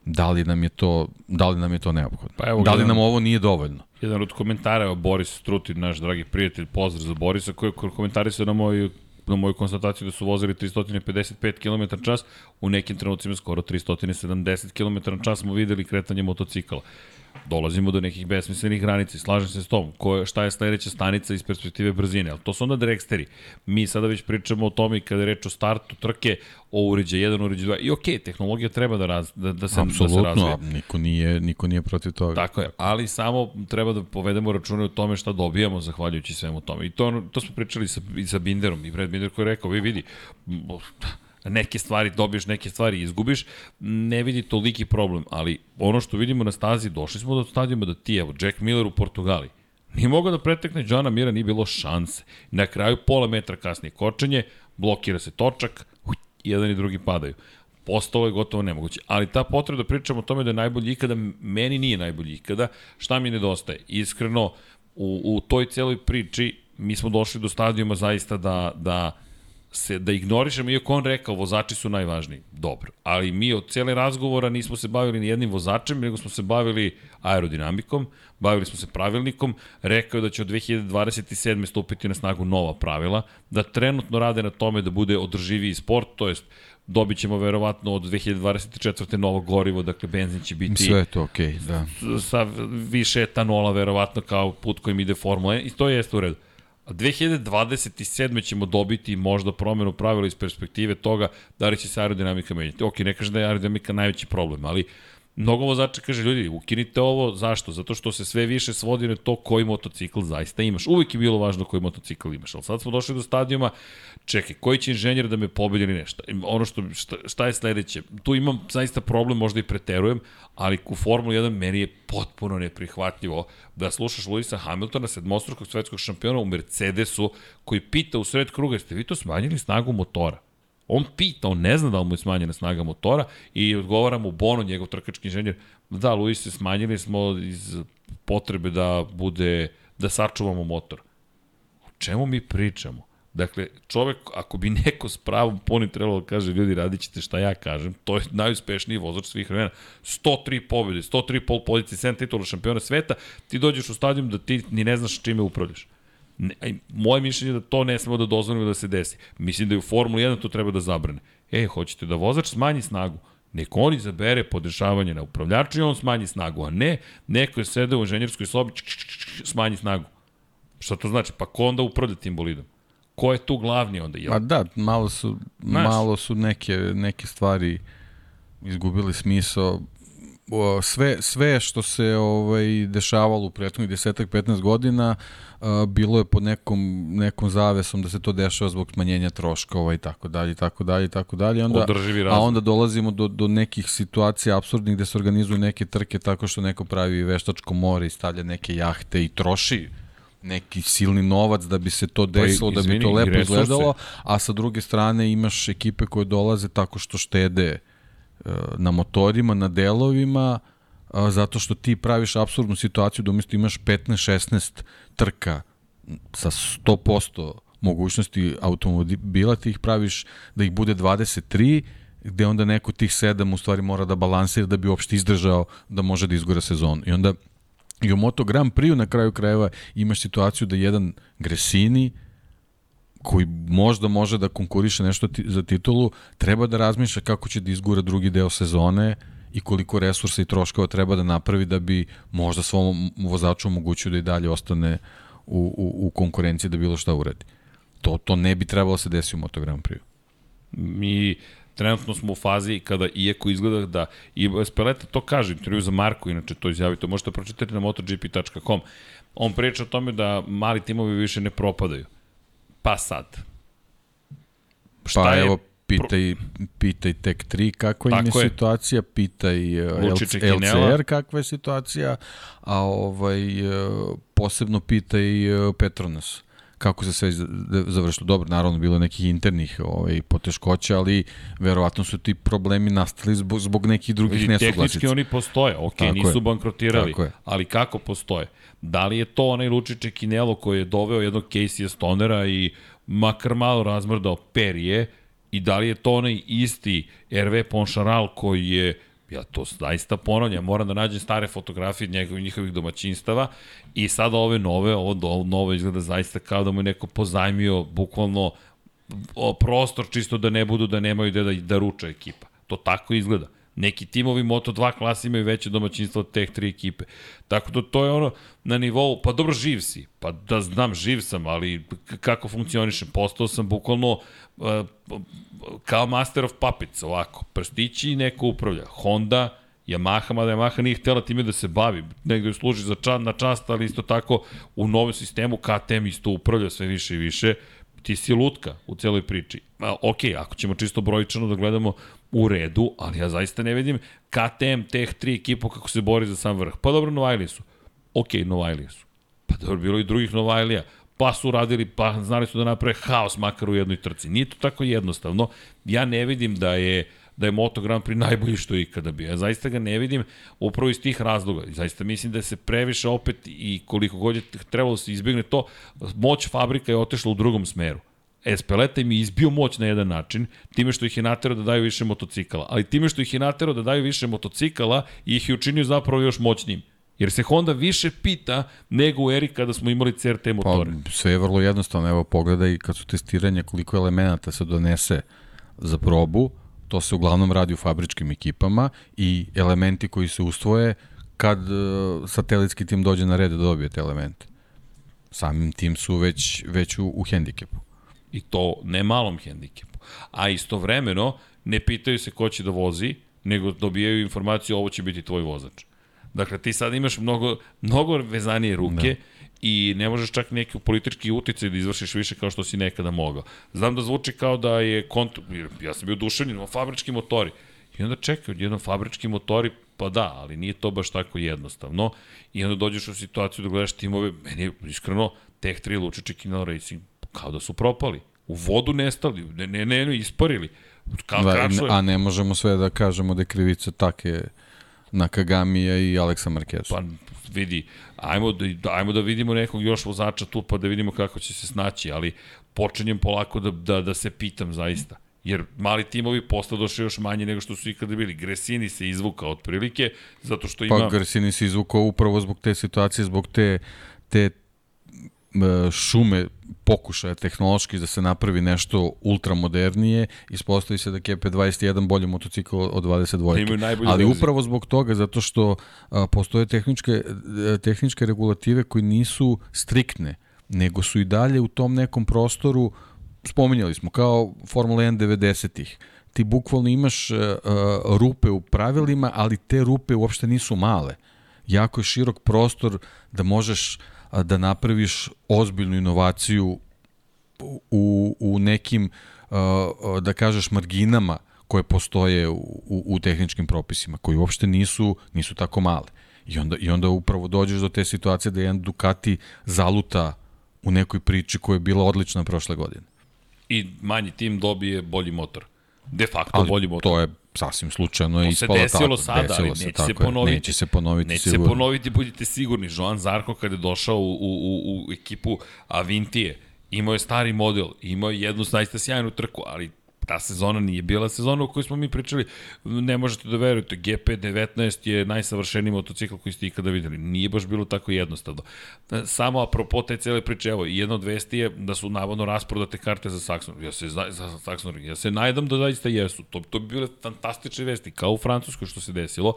Da li nam je to, da li nam je to neophodno? Pa evo, da li nam ovo nije dovoljno? Jedan od komentara je Boris Strutin, naš dragi prijatelj, pozdrav za Borisa, koji je komentarisao na moju na moju konstataciju da su vozili 355 km čas, u nekim trenucima skoro 370 km čas smo videli kretanje motocikala dolazimo do nekih besmislenih granica i slažem se s tom. Ko, šta je sledeća stanica iz perspektive brzine? Ali to su onda dreksteri. Mi sada već pričamo o tome kada je reč o startu trke, o uređaj 1, uređaj 2. I okej, okay, tehnologija treba da, raz, da, da, se, Absolutno, da se razvije. niko nije, niko nije protiv toga. Tako je, ali samo treba da povedemo račune o tome šta dobijamo zahvaljujući svemu tome. I to, to smo pričali sa, i sa Binderom, i Brad Binder koji je rekao, vi vidi, neke stvari dobiješ, neke stvari izgubiš, ne vidi toliki problem, ali ono što vidimo na stazi, došli smo do stadijuma da ti, evo, Jack Miller u Portugali, nije mogao da pretekne Johna Mira, nije bilo šanse. Na kraju pola metra kasnije kočenje, blokira se točak, jedan i drugi padaju. Postalo je gotovo nemoguće. Ali ta potreba da pričamo o tome da je najbolji ikada, meni nije najbolji ikada, šta mi nedostaje? Iskreno, u, u toj celoj priči mi smo došli do stadijuma zaista da, da se da ignorišemo, iako on rekao vozači su najvažniji. Dobro, ali mi od cele razgovora nismo se bavili ni jednim vozačem, nego smo se bavili aerodinamikom, bavili smo se pravilnikom, rekao je da će od 2027. stupiti na snagu nova pravila, da trenutno rade na tome da bude održiviji sport, to jest dobit ćemo verovatno od 2024. novo gorivo, dakle benzin će biti... Sve je to okej, okay, da. Sa više etanola verovatno kao put kojim ide Formula 1 i to jeste u redu. 2027. ćemo dobiti možda promenu pravila iz perspektive toga da li će se aerodinamika menjati. Ok, ne kažem da je aerodinamika najveći problem, ali mnogo vozača kaže, ljudi, ukinite ovo, zašto? Zato što se sve više svodi na to koji motocikl zaista imaš. Uvijek je bilo važno koji motocikl imaš, ali sad smo došli do stadijuma, čekaj, koji će inženjer da me pobedi ili nešto? Ono što, šta, šta je sledeće? Tu imam zaista problem, možda i preterujem, ali u Formuli 1 meni je potpuno neprihvatljivo da slušaš Luisa Hamiltona, sedmostrukog svetskog šampiona u Mercedesu, koji pita u sred kruga, ste vi to smanjili snagu motora? On pita, on ne zna da li mu je smanjena snaga motora i odgovara mu Bono, njegov trkački inženjer, da, Luis, smanjili smo iz potrebe da bude, da sačuvamo motor. O čemu mi pričamo? Dakle, čovek, ako bi neko s pravom punim trebalo da kaže, ljudi, radit ćete šta ja kažem, to je najuspešniji vozač svih vremena. 103 pobjede, 103 pol pozicije, 7 titula šampiona sveta, ti dođeš u stadijum da ti ni ne znaš čime upravljaš. Ne, moje mišljenje je da to ne smemo da dozvolimo da se desi. Mislim da je u Formuli 1 to treba da zabrane. E, hoćete da vozač smanji snagu? Neko on izabere podešavanje na upravljaču i on smanji snagu, a ne neko je sedeo u inženjerskoj sobi, smanji snagu. Šta to znači? Pa ko onda upravlja tim bolidom? Ko je tu glavni onda? Jel? Pa da, malo su, Znaš, malo su neke, neke stvari izgubili smisao sve, sve što se ovaj dešavalo u prethodnih 10-15 godina uh, bilo je pod nekom, nekom zavesom da se to dešava zbog smanjenja troškova i tako dalje i tako dalje i tako dalje onda a onda dolazimo do, do nekih situacija apsurdnih gde se organizuju neke trke tako što neko pravi veštačko more i stavlja neke jahte i troši neki silni novac da bi se to pa desilo, pa, izvini, da bi to lepo izgledalo, a sa druge strane imaš ekipe koje dolaze tako što štede na motorima, na delovima, zato što ti praviš absurdnu situaciju da umjesto imaš 15-16 trka sa 100% mogućnosti automobila, ti ih praviš da ih bude 23, gde onda neko tih 7 u stvari mora da balansira da bi uopšte izdržao da može da izgora sezon. I onda i u Moto Grand Prix na kraju krajeva imaš situaciju da jedan Gresini koji možda može da konkuriše nešto ti, za titulu, treba da razmišlja kako će da izgura drugi deo sezone i koliko resursa i troškova treba da napravi da bi možda svom vozaču omogućio da i dalje ostane u, u, u konkurenciji da bilo šta uradi. To, to ne bi trebalo da se desi u Moto Grand Prix. Mi trenutno smo u fazi kada, iako izgleda da, i Speleta to kaže, intervju za Marku, inače to izjavi, to možete pročitati na motogp.com, on priča o tome da mali timovi više ne propadaju. Pa sad. Šta pa je, evo, pitaj, pitaj Tek 3 kakva im je, je. situacija, pitaj uh, LCR kakva je situacija, a ovaj, uh, posebno pitaj uh, Petronas kako se sve završilo. Dobro, naravno, bilo nekih internih ovaj, poteškoća, ali verovatno su ti problemi nastali zbog, zbog nekih drugih nesuglasica. Tehnički oni postoje, ok, Tako nisu je. bankrotirali, ali kako postoje? Da li je to onaj Lučiće Kinelo koji je doveo jednog Casey Stonera i makar malo razmrdao perije i da li je to onaj isti RV Poncharal koji je ja to zaista ponavljam, moram da nađem stare fotografije njegovih njihovih domaćinstava i sada ove nove, ovo, ovo novo izgleda zaista kao da mu je neko pozajmio bukvalno prostor čisto da ne budu da nemaju da, da ruča ekipa. To tako izgleda. Neki timovi Moto2 klasi imaju veće domaćinstvo od teh tri ekipe. Tako da to je ono na nivou, pa dobro živ si, pa da znam živ sam, ali kako funkcionišem, postao sam bukvalno uh, kao master of puppets, ovako, prstići i neko upravlja. Honda, Yamaha, mada Yamaha nije htjela time da se bavi, negde služi za čan, na čast, ali isto tako u novom sistemu KTM isto upravlja sve više i više, ti si lutka u celoj priči. A, ok, ako ćemo čisto brojičano da gledamo u redu, ali ja zaista ne vidim KTM, teh tri ekipu kako se bori za sam vrh. Pa dobro, Novajlije su. Ok, Novajlije su. Pa dobro, bilo i drugih Novajlija. Pa su radili, pa znali su da naprave haos makar u jednoj trci. Nije to tako jednostavno. Ja ne vidim da je da je Moto Grand Prix najbolji što je ikada bio. Ja zaista ga ne vidim upravo iz tih razloga. Zaista mislim da se previše opet i koliko god je trebalo da se izbjegne to, moć fabrika je otešla u drugom smeru. Espeleta im je izbio moć na jedan način, time što ih je naterao da daju više motocikala. Ali time što ih je naterao da daju više motocikala, ih je učinio zapravo još moćnim. Jer se Honda više pita nego u eri kada smo imali CRT motore. Pa, sve je vrlo jednostavno. Evo, pogledaj kad su testiranje koliko elemenata se donese za probu, to se uglavnom radi u fabričkim ekipama i elementi koji se ustvoje kad uh, satelitski tim dođe na red da dobije te elemente. Samim tim su već, već u, u hendikepu. I to ne malom hendikepu. A istovremeno ne pitaju se ko će da vozi, nego dobijaju informaciju ovo će biti tvoj vozač. Dakle, ti sad imaš mnogo, mnogo vezanije ruke da. i ne možeš čak neki politički uticaj da izvršiš više kao što si nekada mogao. Znam da zvuči kao da je kont... Ja sam bio duševljen, o fabrički motori. I onda čekaj, odjednom fabrički motori, pa da, ali nije to baš tako jednostavno. I onda dođeš u situaciju da gledaš timove, meni je iskreno, Tech 3 Lučić i Kinal Racing kao da su propali. U vodu nestali, ne, ne, ne, ne isparili. Kao da, a ne možemo sve da kažemo da je krivica take na Kagamija i Aleksa Markeza. Pa vidi, ajmo da, ajmo da vidimo nekog još vozača tu pa da vidimo kako će se snaći, ali počinjem polako da, da, da se pitam zaista. Jer mali timovi posle došli još manje nego što su ikada bili. Gresini se izvukao otprilike, zato što ima... Pa Gresini se izvukao upravo zbog te situacije, zbog te, te šume pokušaja tehnološki da se napravi nešto ultramodernije, ispostavi se da KP21 bolji motocikl od 22. Da Ali upravo zbog toga, zato što a, postoje tehničke, tehničke regulative koji nisu striktne, nego su i dalje u tom nekom prostoru, spominjali smo, kao Formula 1 90-ih, ti bukvalno imaš a, rupe u pravilima, ali te rupe uopšte nisu male. Jako je širok prostor da možeš da napraviš ozbiljnu inovaciju u, u nekim, da kažeš, marginama koje postoje u, u, u tehničkim propisima, koji uopšte nisu, nisu tako male. I onda, I onda upravo dođeš do te situacije da jedan Ducati zaluta u nekoj priči koja je bila odlična prošle godine. I manji tim dobije bolji motor. De facto Ali bolji motor. to je sasvim slučajno je To se desilo tako. sada, desilo ali se, neće se tako je. ponoviti. Neće se ponoviti Neće sigurno. se ponoviti, budite sigurni. Joan Zarko kada je došao u, u, u, u ekipu Avintije, imao je stari model, imao je jednu zaista sjajnu trku, ali ta sezona nije bila sezona o kojoj smo mi pričali, ne možete da verujete, GP19 je najsavršeniji motocikl koji ste ikada videli. Nije baš bilo tako jednostavno. Samo apropo te cele priče, evo, jedna od vesti je da su navodno rasprodate karte za Saxon. Ja se, za, za Saxon, ja se najdam da zaista jesu. To, to bi bile fantastične vesti, kao u Francuskoj što se desilo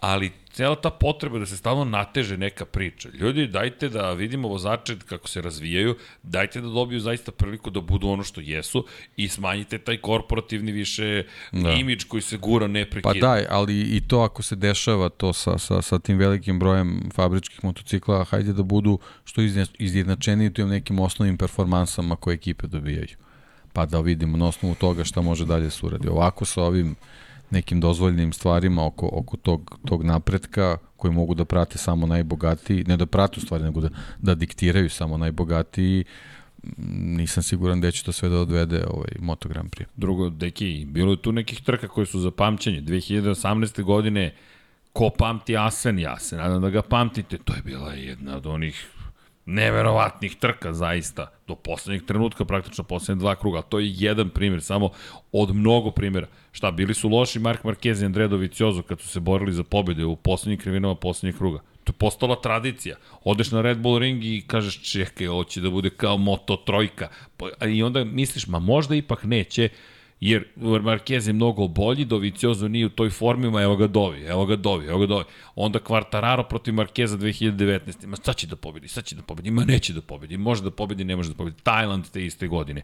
ali cela ta potreba da se stalno nateže neka priča. Ljudi, dajte da vidimo vozače kako se razvijaju, dajte da dobiju zaista priliku da budu ono što jesu i smanjite taj korporativni više da. imidž koji se gura Pa neprekidno. daj, ali i to ako se dešava to sa, sa, sa tim velikim brojem fabričkih motocikla, hajde da budu što u tim nekim osnovnim performansama koje ekipe dobijaju. Pa da vidimo na osnovu toga šta može dalje da se uradi. Ovako sa ovim nekim dozvoljnim stvarima oko, oko tog, tog napretka koji mogu da prate samo najbogatiji, ne da prate u stvari, nego da, da diktiraju samo najbogatiji, nisam siguran gde će to sve da odvede ovaj Moto Grand Prix. Drugo, deki, bilo je tu nekih trka koje su za pamćenje. 2018. godine, ko pamti Asen, ja se nadam da ga pamtite. To je bila jedna od onih neverovatnih trka zaista do poslednjeg trenutka, praktično poslednje dva kruga, to je jedan primjer, samo od mnogo primjera. Šta, bili su loši Mark Marquez i Andrea Dovizioso kad su se borili za pobjede u poslednjim krivinama poslednjeg kruga. To je postala tradicija. Odeš na Red Bull ring i kažeš čekaj, ovo će da bude kao Moto trojka. Pa, I onda misliš, ma možda ipak neće, jer Marquez je mnogo bolji, Doviciozo nije u toj formi, ma evo ga dovi, evo ga dovi, evo ga dovi. Onda Quartararo protiv Marqueza 2019. Ma sad će da pobedi, sad će da pobedi, ma neće da pobedi, može da pobedi, ne može da pobedi. Tajland te iste godine.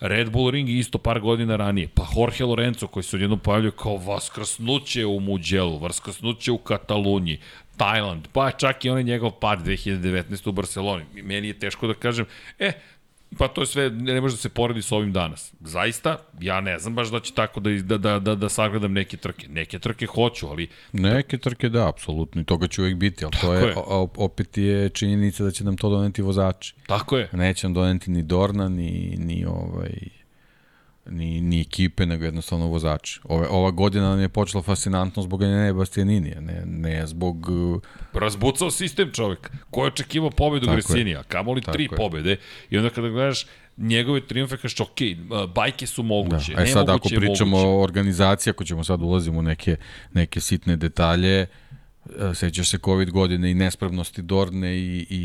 Red Bull Ring isto par godina ranije. Pa Jorge Lorenzo koji se odjednom pojavljuje kao vaskrsnuće u Muđelu, vaskrsnuće u Kataluniji, Tajland, pa čak i onaj njegov pad 2019. u Barceloni. Meni je teško da kažem, e, Pa to je sve, ne može da se poredi s ovim danas. Zaista, ja ne znam baš da će tako da, da, da, da, da sagledam neke trke. Neke trke hoću, ali Neke trke da, apsolutno, i toga će uvijek biti, ali to Tako je, je. o- opet je činjenica da će nam to doneti vozači. tako je. Neće nam doneti ni Dorna, ni, ni, ovaj, ni, ni ekipe, nego jednostavno vozači. Ove, ova godina nam je počela fascinantno zbog Enea Bastianinija, ne, ne zbog... uh, Razbucao sistem čovek. Ko je očekivao pobedu. Gresinija? Kamoli tri je. pobede. I onda kada gledaš njegove triumfe, kažeš, ok, bajke su Da. moguće. A sad ako pričamo moguće. o organizaciji, ako ćemo sad ulazimo u neke, neke sitne detalje, e, sećaš se COVID godine i nespremnosti Dorne i, i,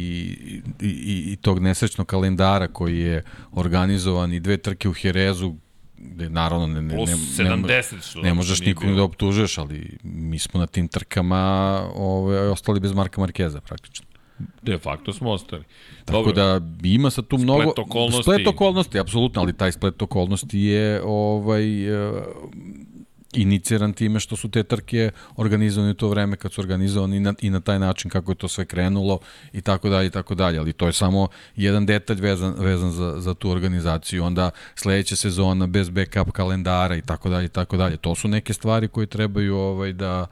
i, i, i tog nesrećnog kalendara koji je organizovan i dve trke u Herezu, gde naravno ne, ne, ne, ne, 70, što ne možeš bilo. da optužeš, ali mi smo na tim trkama ove, ostali bez Marka Markeza praktično. De facto smo ostali. Tako Dobro, da ima sa tu mnogo okolnosti. splet okolnosti, apsolutno, ali taj splet okolnosti je ovaj uh, iniciran time što su te trke organizovane u to vreme kad su organizovani i na, i na taj način kako je to sve krenulo i tako dalje i tako dalje, ali to je samo jedan detalj vezan, vezan za, za tu organizaciju, onda sledeća sezona bez backup kalendara i tako dalje i tako dalje. To su neke stvari koje trebaju ovaj da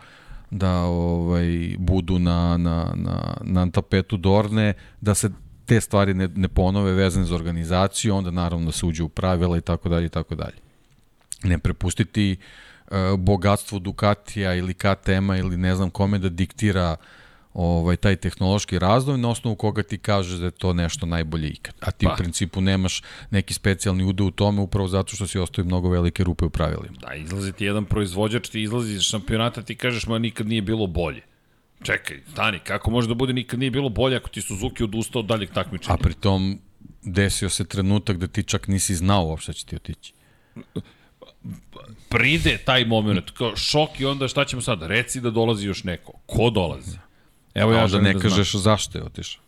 da ovaj budu na, na, na, na tapetu Dorne, da se te stvari ne, ne ponove vezane za organizaciju, onda naravno da se uđe u pravila i tako dalje i tako dalje. Ne prepustiti uh, bogatstvo Ducatija ili KTM-a ili ne znam kome da diktira ovaj taj tehnološki razvoj na osnovu koga ti kažeš da je to nešto najbolje ikad. A ti Pa. u principu nemaš neki specijalni ude u tome upravo zato što si ostavio mnogo velike rupe u pravilima. Da, izlazi ti jedan proizvođač, ti izlazi iz šampionata, ti kažeš, ma nikad nije bilo bolje. Čekaj, stani, kako može da bude nikad nije bilo bolje ako ti Suzuki odustao od daljeg takmičenja? A pritom desio se trenutak da ti čak nisi znao uopšte će ti otići. Pride taj moment, kao šok i onda šta ćemo sad? Reci da dolazi još neko. Ko dolazi? Evo Ja da ne da znam. kažeš zašto je otišao.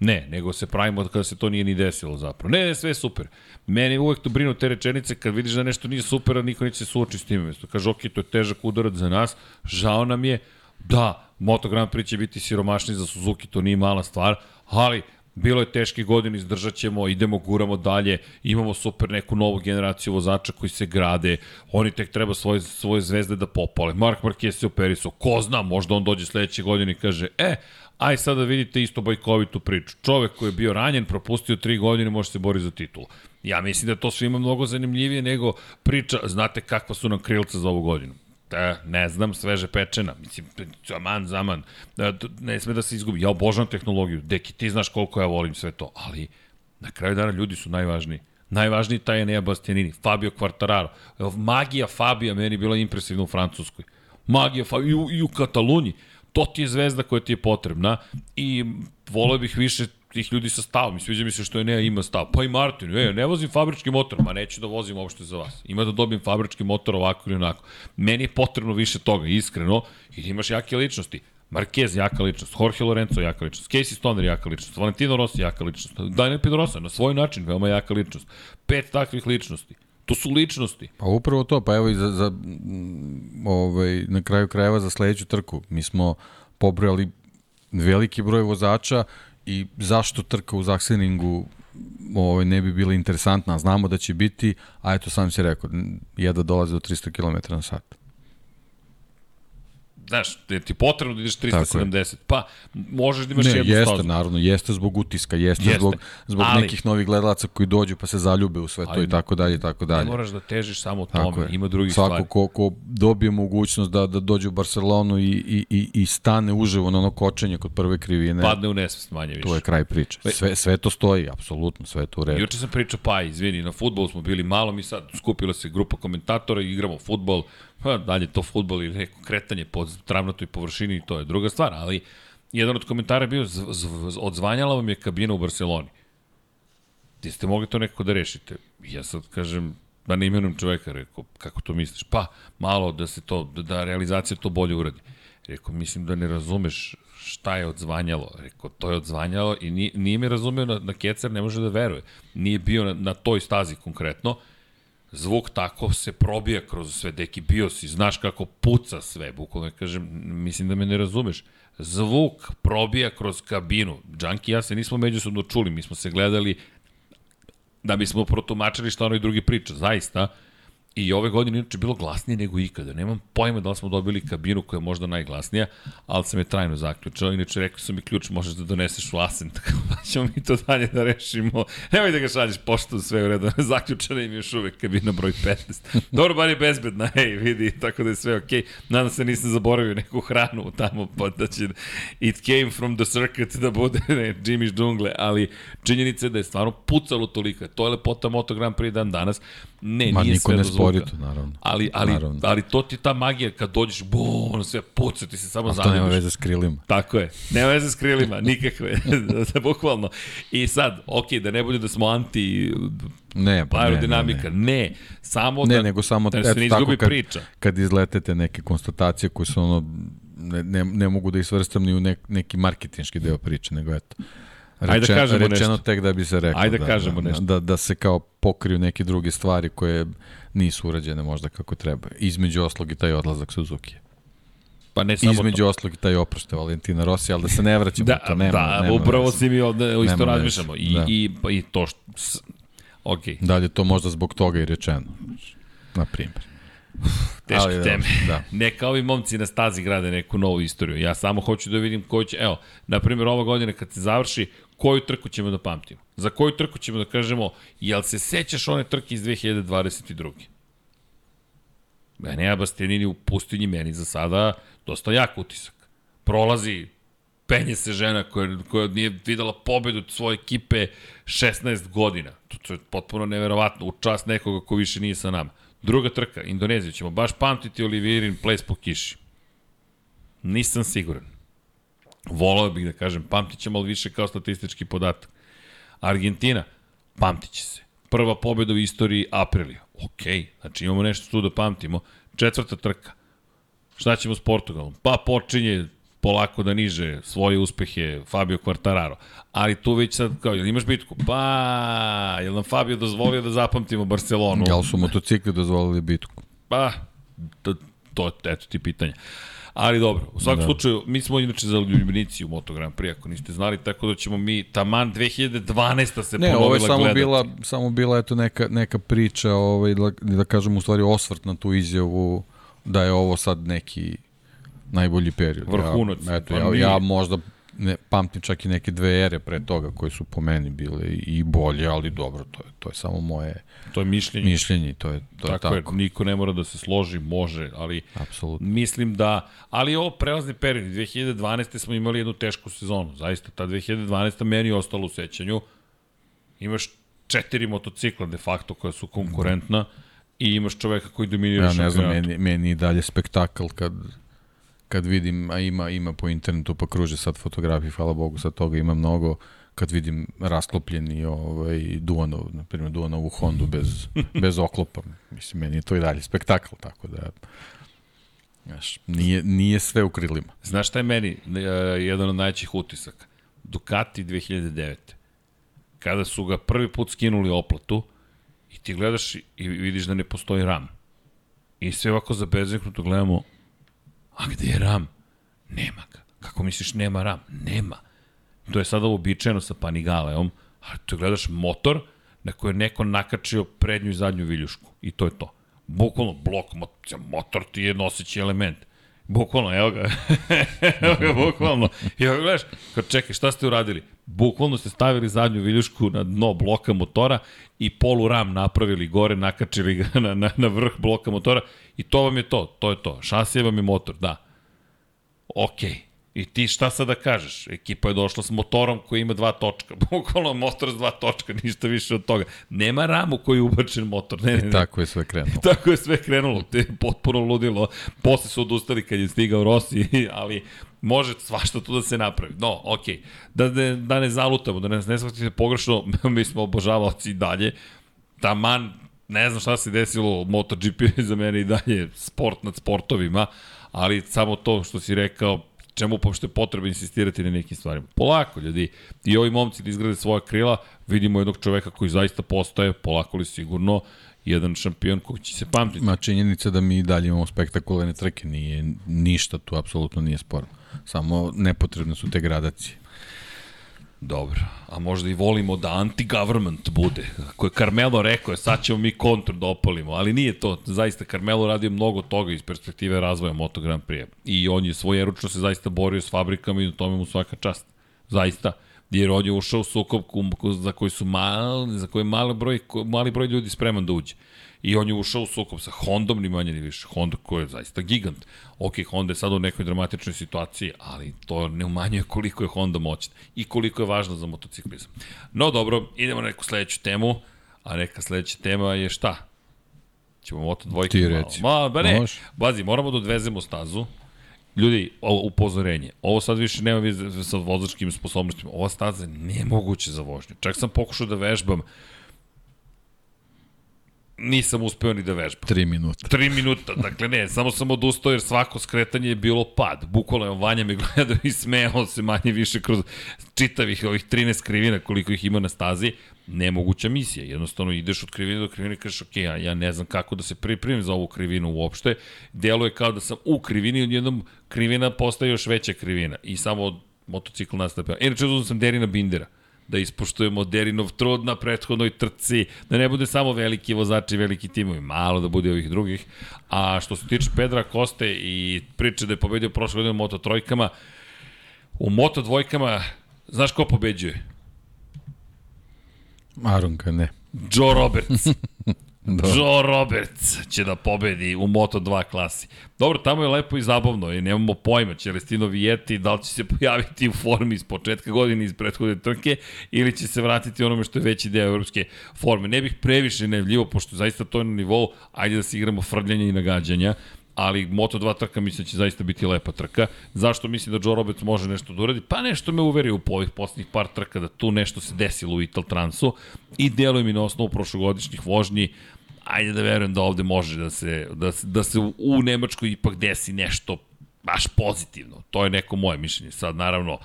Ne, nego se pravimo kada se to nije ni desilo zapravo. Ne, ne, sve je super. Meni uvek to brinu te rečenice kad vidiš da nešto nije super, a niko neće se suoči s tim. Kaže, ok, to je težak udarac za nas, žao nam je, da, Moto Grand Prix će biti siromašni za Suzuki, to nije mala stvar, ali bilo je teške godine, izdržat ćemo, idemo, guramo dalje, imamo super neku novu generaciju vozača koji se grade, oni tek treba svoje, svoje zvezde da popale. Mark Marquez se operisao, ko zna, možda on dođe sledeće godine i kaže, e, aj sad da vidite isto bajkovitu priču. Čovek koji je bio ranjen, propustio tri godine, može se bori za titulu. Ja mislim da to svima mnogo zanimljivije nego priča, znate kakva su nam krilca za ovu godinu. Da, ne znam, sveže pečena. Mislim, aman, zaman. Da, ne sme da se izgubi. Ja obožavam tehnologiju. Deki, ti znaš koliko ja volim sve to. Ali, na kraju dana ljudi su najvažniji. Najvažniji taj je Nea Bastianini, Fabio Quartararo. Magija Fabija meni bila impresivna u Francuskoj. Magija Fabio i u, i u Kataluniji. To ti je zvezda koja ti je potrebna i voleo bih više tih ljudi sa stavom. Sviđa mi se što je Nea ima stav. Pa i Martin, e, ne vozim fabrički motor, ma neću da vozim uopšte za vas. Ima da dobijem fabrički motor ovako ili onako. Meni je potrebno više toga, iskreno, i imaš jake ličnosti. Marquez jaka ličnost, Jorge Lorenzo jaka ličnost, Casey Stoner jaka ličnost, Valentino Rossi jaka ličnost, Daniel Pedrosa na svoj način veoma jaka ličnost. Pet takvih ličnosti. To su ličnosti. Pa upravo to, pa evo i za, za ovaj, na kraju krajeva za sledeću trku. Mi smo pobrojali veliki broj vozača i zašto trka u Zakseningu ovaj, ne bi bila interesantna, znamo da će biti, a eto sam si rekao, jedna dolaze do 300 km na sat znaš, je ti potrebno da ideš 370, pa možeš da imaš ne, jednu jeste, stazu. naravno, jeste zbog utiska, jeste, jeste. zbog, zbog ali, nekih novih gledalaca koji dođu pa se zaljube u sve to ali, i tako dalje i tako dalje. Ne moraš da težiš samo tome, ima drugih Svako stvari. Svako ko, ko dobije mogućnost da, da dođe u Barcelonu i, i, i, i stane uživo na ono kočenje kod prve krivine. Padne u nesvest manje više. To je kraj priče. Sve, sve to stoji, apsolutno, sve to u redu. Juče sam pričao, pa izvini, na futbolu smo bili malo, mi sad skupila se grupa komentatora i igramo futbol, Pa, dalje to futbol ili neko kretanje po travnatoj površini, to je druga stvar, ali jedan od komentara je bio, odzvanjala vam je kabina u Barceloni. Ti ste mogli to nekako da rešite. Ja sad kažem, da ne imenujem čoveka, rekao, kako to misliš? Pa, malo da se to, da, da realizacija to bolje uradi. Rekao, mislim da ne razumeš šta je odzvanjalo. Rekao, to je odzvanjalo i nije, nije me razumeo na, na Kecer, ne može da veruje. Nije bio na, na toj stazi konkretno, zvuk tako se probija kroz sve, deki bio si, znaš kako puca sve, bukvalno kažem, mislim da me ne razumeš. Zvuk probija kroz kabinu. Džanki i ja se nismo međusobno čuli, mi smo se gledali da bismo protumačili šta onaj drugi priča, zaista. I ove godine inače bilo glasnije nego ikada. Nemam pojma da li smo dobili kabinu koja je možda najglasnija, ali sam je trajno zaključao. Inače rekao sam mi ključ možeš da doneseš u asen, (laughs) tako da ćemo mi to dalje da rešimo. Nemoj da ga šalješ poštu sve u redu. (laughs) Zaključana im još uvek kabina broj 15. Dobro, bar je bezbedna, (laughs) hej, vidi, tako da je sve okej. Okay. Nadam se nisam zaboravio neku hranu tamo, pa da će it came from the circuit da bude ne, Jimmy's džungle, ali činjenica je da je stvarno pucalo toliko. To je lepota Moto Grand Prix dan danas. Ne, Ma, nije sve ne spori to, naravno. Ali, ali, naravno. ali to ti ta magija kad dođeš, bo, ono sve puca, ti se samo A zanimaš. to nema veze s krilima. Tako je, nema veze s krilima, (laughs) nikakve, (laughs) bukvalno. I sad, ok, da ne bude da smo anti ne, pa aerodinamika, ne, ne, ne. samo ne, da, nego samo da se ne izgubi kad, priča. Kad izletete neke konstatacije koje su ono, ne, ne, ne mogu da isvrstam ni u nek, neki marketinški deo priče, nego eto. Reče, Ajde da kažemo rečeno nešto. tek da bi se reklo. Ajde da, da kažemo da, nešto. Da, da se kao pokriju neke druge stvari koje nisu urađene možda kako treba. Između oslog i taj odlazak Suzuki. Pa ne samo Između to. oslog i taj oprošte Valentina Rossi, ali da se ne vraćamo da, to. Nema, da, nema upravo si mi ovde isto razmišljamo. I, da. i, pa i to što... Ok. Da li je to možda zbog toga i rečeno? Na primjer. Teške Ali, teme. Da. (laughs) Neka ovi momci na stazi grade neku novu istoriju. Ja samo hoću da vidim koji će, evo, na primjer ova godina kad se završi, koju trku ćemo da pamtimo? Za koju trku ćemo da kažemo, jel se sećaš one trke iz 2022. Enea Bastianini u pustinji meni za sada dosta jak utisak. Prolazi, penje se žena koja, koja nije videla pobedu svoje ekipe 16 godina. To, to je potpuno neverovatno, u čast nekoga ko više nije sa nama. Druga trka, Indoneziju, ćemo baš pamtiti Olivierin ples po kiši. Nisam siguran. Volao bih da kažem, pamtit ćemo, ali više kao statistički podatak. Argentina, pamtit će se. Prva pobjeda u istoriji Aprilija. Ok, znači imamo nešto tu da pamtimo. Četvrta trka. Šta ćemo s Portugalom? Pa počinje polako da niže svoje uspehe Fabio Quartararo. Ali tu već sad, kao, jel imaš bitku? Pa, jel nam Fabio dozvolio da zapamtimo Barcelonu? Jel su motocikli dozvolili bitku? Pa, to, to eto ti pitanja. Ali dobro, u svakom da. slučaju, mi smo inače za ljubenici u Moto Grand Prix, ako niste znali, tako da ćemo mi, taman 2012. se ne, ovo je samo gledati. bila, samo bila eto neka, neka priča, ovaj, da, da kažem u stvari osvrt na tu izjavu da je ovo sad neki najbolji period. Vrhunac. Ja, eto, pa ja, ja možda ne, pamtim čak i neke dve ere pre toga koje su po meni bile i bolje, ali dobro, to je, to je samo moje To je mišljenje. mišljenje to je, to tako, je tako. je, niko ne mora da se složi, može, ali Apsolutno. mislim da, ali ovo prelazni period, 2012. smo imali jednu tešku sezonu, zaista, ta 2012. meni je ostalo u sećanju, imaš četiri motocikla de facto koja su konkurentna i imaš čoveka koji dominira Ja ne znam, šampionatu. meni, meni i dalje spektakl kad, kad vidim, a ima, ima po internetu, pa kruže sad fotografije, hvala Bogu, sad toga ima mnogo, kad vidim rasklopljeni ovaj, Duanov, na primjer Duanovu Hondu bez, (laughs) bez oklopa. Mislim, meni je to i dalje spektakl, tako da Znaš, nije, nije sve u krilima. Znaš šta je meni uh, jedan od najvećih utisaka? Ducati 2009. Kada su ga prvi put skinuli oplatu i ti gledaš i vidiš da ne postoji ram. I sve ovako zabezeknuto gledamo, a gde je ram? Nema ga. Kako misliš nema ram? Nema. To je sada uobičajeno sa Panigaleom, a tu gledaš motor na koji je neko nakačio prednju i zadnju viljušku. I to je to. Bukvalno blok, mo- motor ti je noseći element. Bukvalno, evo ga. (laughs) evo ga, bukvalno. I evo gledaš, kao čekaj, šta ste uradili? Bukvalno ste stavili zadnju viljušku na dno bloka motora i polu ram napravili gore, nakačili ga na, na, na vrh bloka motora i to vam je to, to je to. Šasije vam je motor, da. Okej. Okay. I ti šta sad da kažeš? Ekipa je došla s motorom koji ima dva točka. (laughs) Bukvalno motor s dva točka, ništa više od toga. Nema ramu koji je ubačen motor. Ne, ne, ne. Tako je sve krenulo. (laughs) Tako je sve krenulo, te je potpuno ludilo. Posle su odustali kad je stigao Rossi, (laughs) ali može svašta tu da se napravi. No, okej, okay. da, ne, da ne zalutamo, da ne, ne shvatite pogrešno, mi smo obožavaoci i dalje. Taman, ne znam šta se desilo, MotoGP je za mene i dalje sport nad sportovima, ali samo to što si rekao, čemu uopšte je potrebno insistirati na nekim stvarima. Polako, ljudi, i ovi momci da izgrade svoje krila, vidimo jednog čoveka koji zaista postaje, polako li sigurno, jedan šampion koji će se pamtiti. Ma činjenica da mi dalje imamo spektakularne trke, nije ništa tu, apsolutno nije sporno. Samo nepotrebne su te gradacije. Dobro, a možda i volimo da anti-government bude. Ako je Carmelo rekao, je, sad ćemo mi kontru da opalimo, ali nije to. Zaista, Carmelo radio mnogo toga iz perspektive razvoja Moto Grand Prix. I on je svojeručno se zaista borio s fabrikama i na tome mu svaka čast. Zaista. Jer on je ušao u sukob za koji su mali, za koji mali broj, mali broj ljudi spreman da uđe. I on je ušao u sukob sa Hondom, ni manje ni više. Honda koja je zaista gigant. Ok, Honda je sad u nekoj dramatičnoj situaciji, ali to ne umanjuje koliko je Honda moćna i koliko je važno za motociklizam. No dobro, idemo na neku sledeću temu, a neka sledeća tema je šta? Ćemo moto dvojke Ti malo. Ma, ba ne, Može. bazi, moramo da odvezemo stazu. Ljudi, ovo upozorenje. Ovo sad više nema veze sa vozačkim sposobnostima. Ova staza je nemoguće za vožnju. Čak sam pokušao da vežbam nisam uspeo ni da vežbam. Tri minuta. Tri minuta, dakle ne, samo sam odustao jer svako skretanje je bilo pad. Bukvalno je Vanja me gledao i smejao se manje više kroz čitavih ovih 13 krivina koliko ih ima na stazi. Nemoguća misija, jednostavno ideš od krivine do krivine i kažeš ok, ja, ja ne znam kako da se pripremim za ovu krivinu uopšte. Delo je kao da sam u krivini i odjednom krivina postaje još veća krivina i samo motocikl nastaje. Inače, uzem sam Derina Bindera da ispoštujemo Derinov trud na prethodnoj trci, da ne bude samo veliki vozači, veliki timovi, malo da bude ovih drugih. A što se tiče Pedra Koste i priče da je pobedio prošle godine u Moto trojkama, u Moto dvojkama, znaš ko pobeđuje? Aronka, ne. Joe Roberts. (laughs) Da. Joe Roberts će da pobedi u Moto2 klasi. Dobro, tamo je lepo i zabavno i nemamo pojma, će Restino Vijeti da li će se (laughs) pojaviti u formi iz početka godine iz prethodne trke ili će se vratiti onome što je veći deo evropske forme. Ne bih previše nevljivo, pošto zaista to je na nivou, ajde da se igramo frljanja i nagađanja, ali Moto2 trka mislim da će zaista biti lepa trka. Zašto mislim da Joe Roberts može nešto da uradi? Pa nešto me uveri u ovih poslednjih par trka da tu nešto se desilo u Ital Transu i deluje mi na osnovu prošlogodišnjih vožnji ajde da verujem da ovde može da se, da, da se u Nemačkoj ipak desi nešto baš pozitivno. To je neko moje mišljenje. Sad, naravno,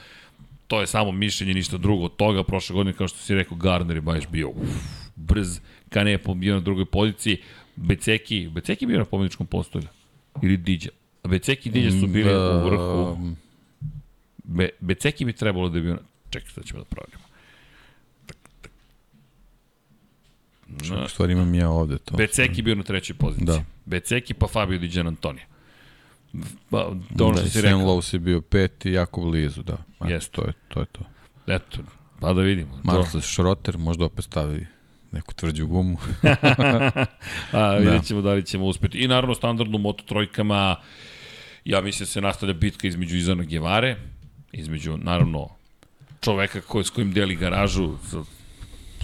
to je samo mišljenje, ništa drugo od toga. Prošle godine, kao što si rekao, Gardner je baš bio uf, brz, Kane je bio na drugoj poziciji. Beceki, Beceki bio na pobjedičkom postolju. Ili Diđa. Beceki i Diđa su bili Da, u vrhu. Be, Beceki bi trebalo da na... Čekaj, sad ćemo da proverimo. Na, u stvari imam ja ovde to. Beceki bio na trećoj poziciji. Da. Beceki pa Fabio Di Gian Antonio. Pa, to ono da, što si Sam rekao. Lowe je bio peti, jako blizu, da. Eto, Jeste. To je to. Je to. Eto, pa da vidimo. Marcel Schroter možda opet stavi neku tvrđu gumu. (laughs) A, vidjet ćemo da li ćemo uspeti. I naravno standardno moto trojkama, ja mislim da se nastavlja bitka između Izana Gevare, između naravno čoveka koji, s kojim deli garažu,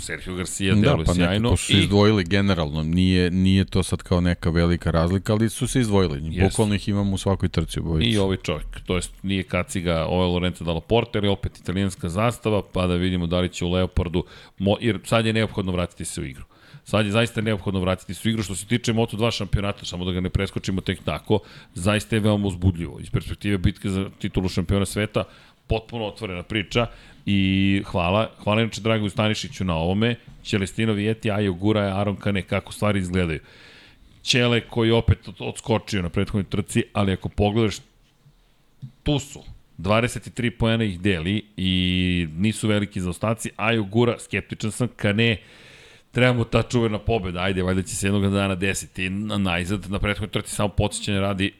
Sergio Garcia da, deluje pa sjajno. nekako su I izdvojili generalno. Nije, nije to sad kao neka velika razlika, ali su se izdvojili. Jesu. Bukvalno ih imamo u svakoj trci obojicu. I ovaj čovjek, to jest nije kaciga, ovo je Lorenzo Dalla Porta, ali opet italijanska zastava, pa da vidimo da li će u Leopardu, mo, jer sad je neophodno vratiti se u igru. Sad je zaista neophodno vratiti se u igru. Što se tiče Moto2 šampionata, samo da ga ne preskočimo tek tako, zaista je veoma uzbudljivo. Iz perspektive bitke za titulu šampiona sveta, potpuno otvorena priča i hvala, hvala inače Dragoju Stanišiću na ovome, Ćelestino Vijeti, Ajo Gura, Aron Kane, kako stvari izgledaju. Ćele koji opet od- odskočio na prethodnoj trci, ali ako pogledaš, tu su. 23 poena ih deli i nisu veliki zaostaci. Ajo Gura, skeptičan sam, Kane, trebamo ta čuvena pobeda, ajde, valjda će se jednog dana desiti na najzad, na prethodnoj trci samo podsjećanje radi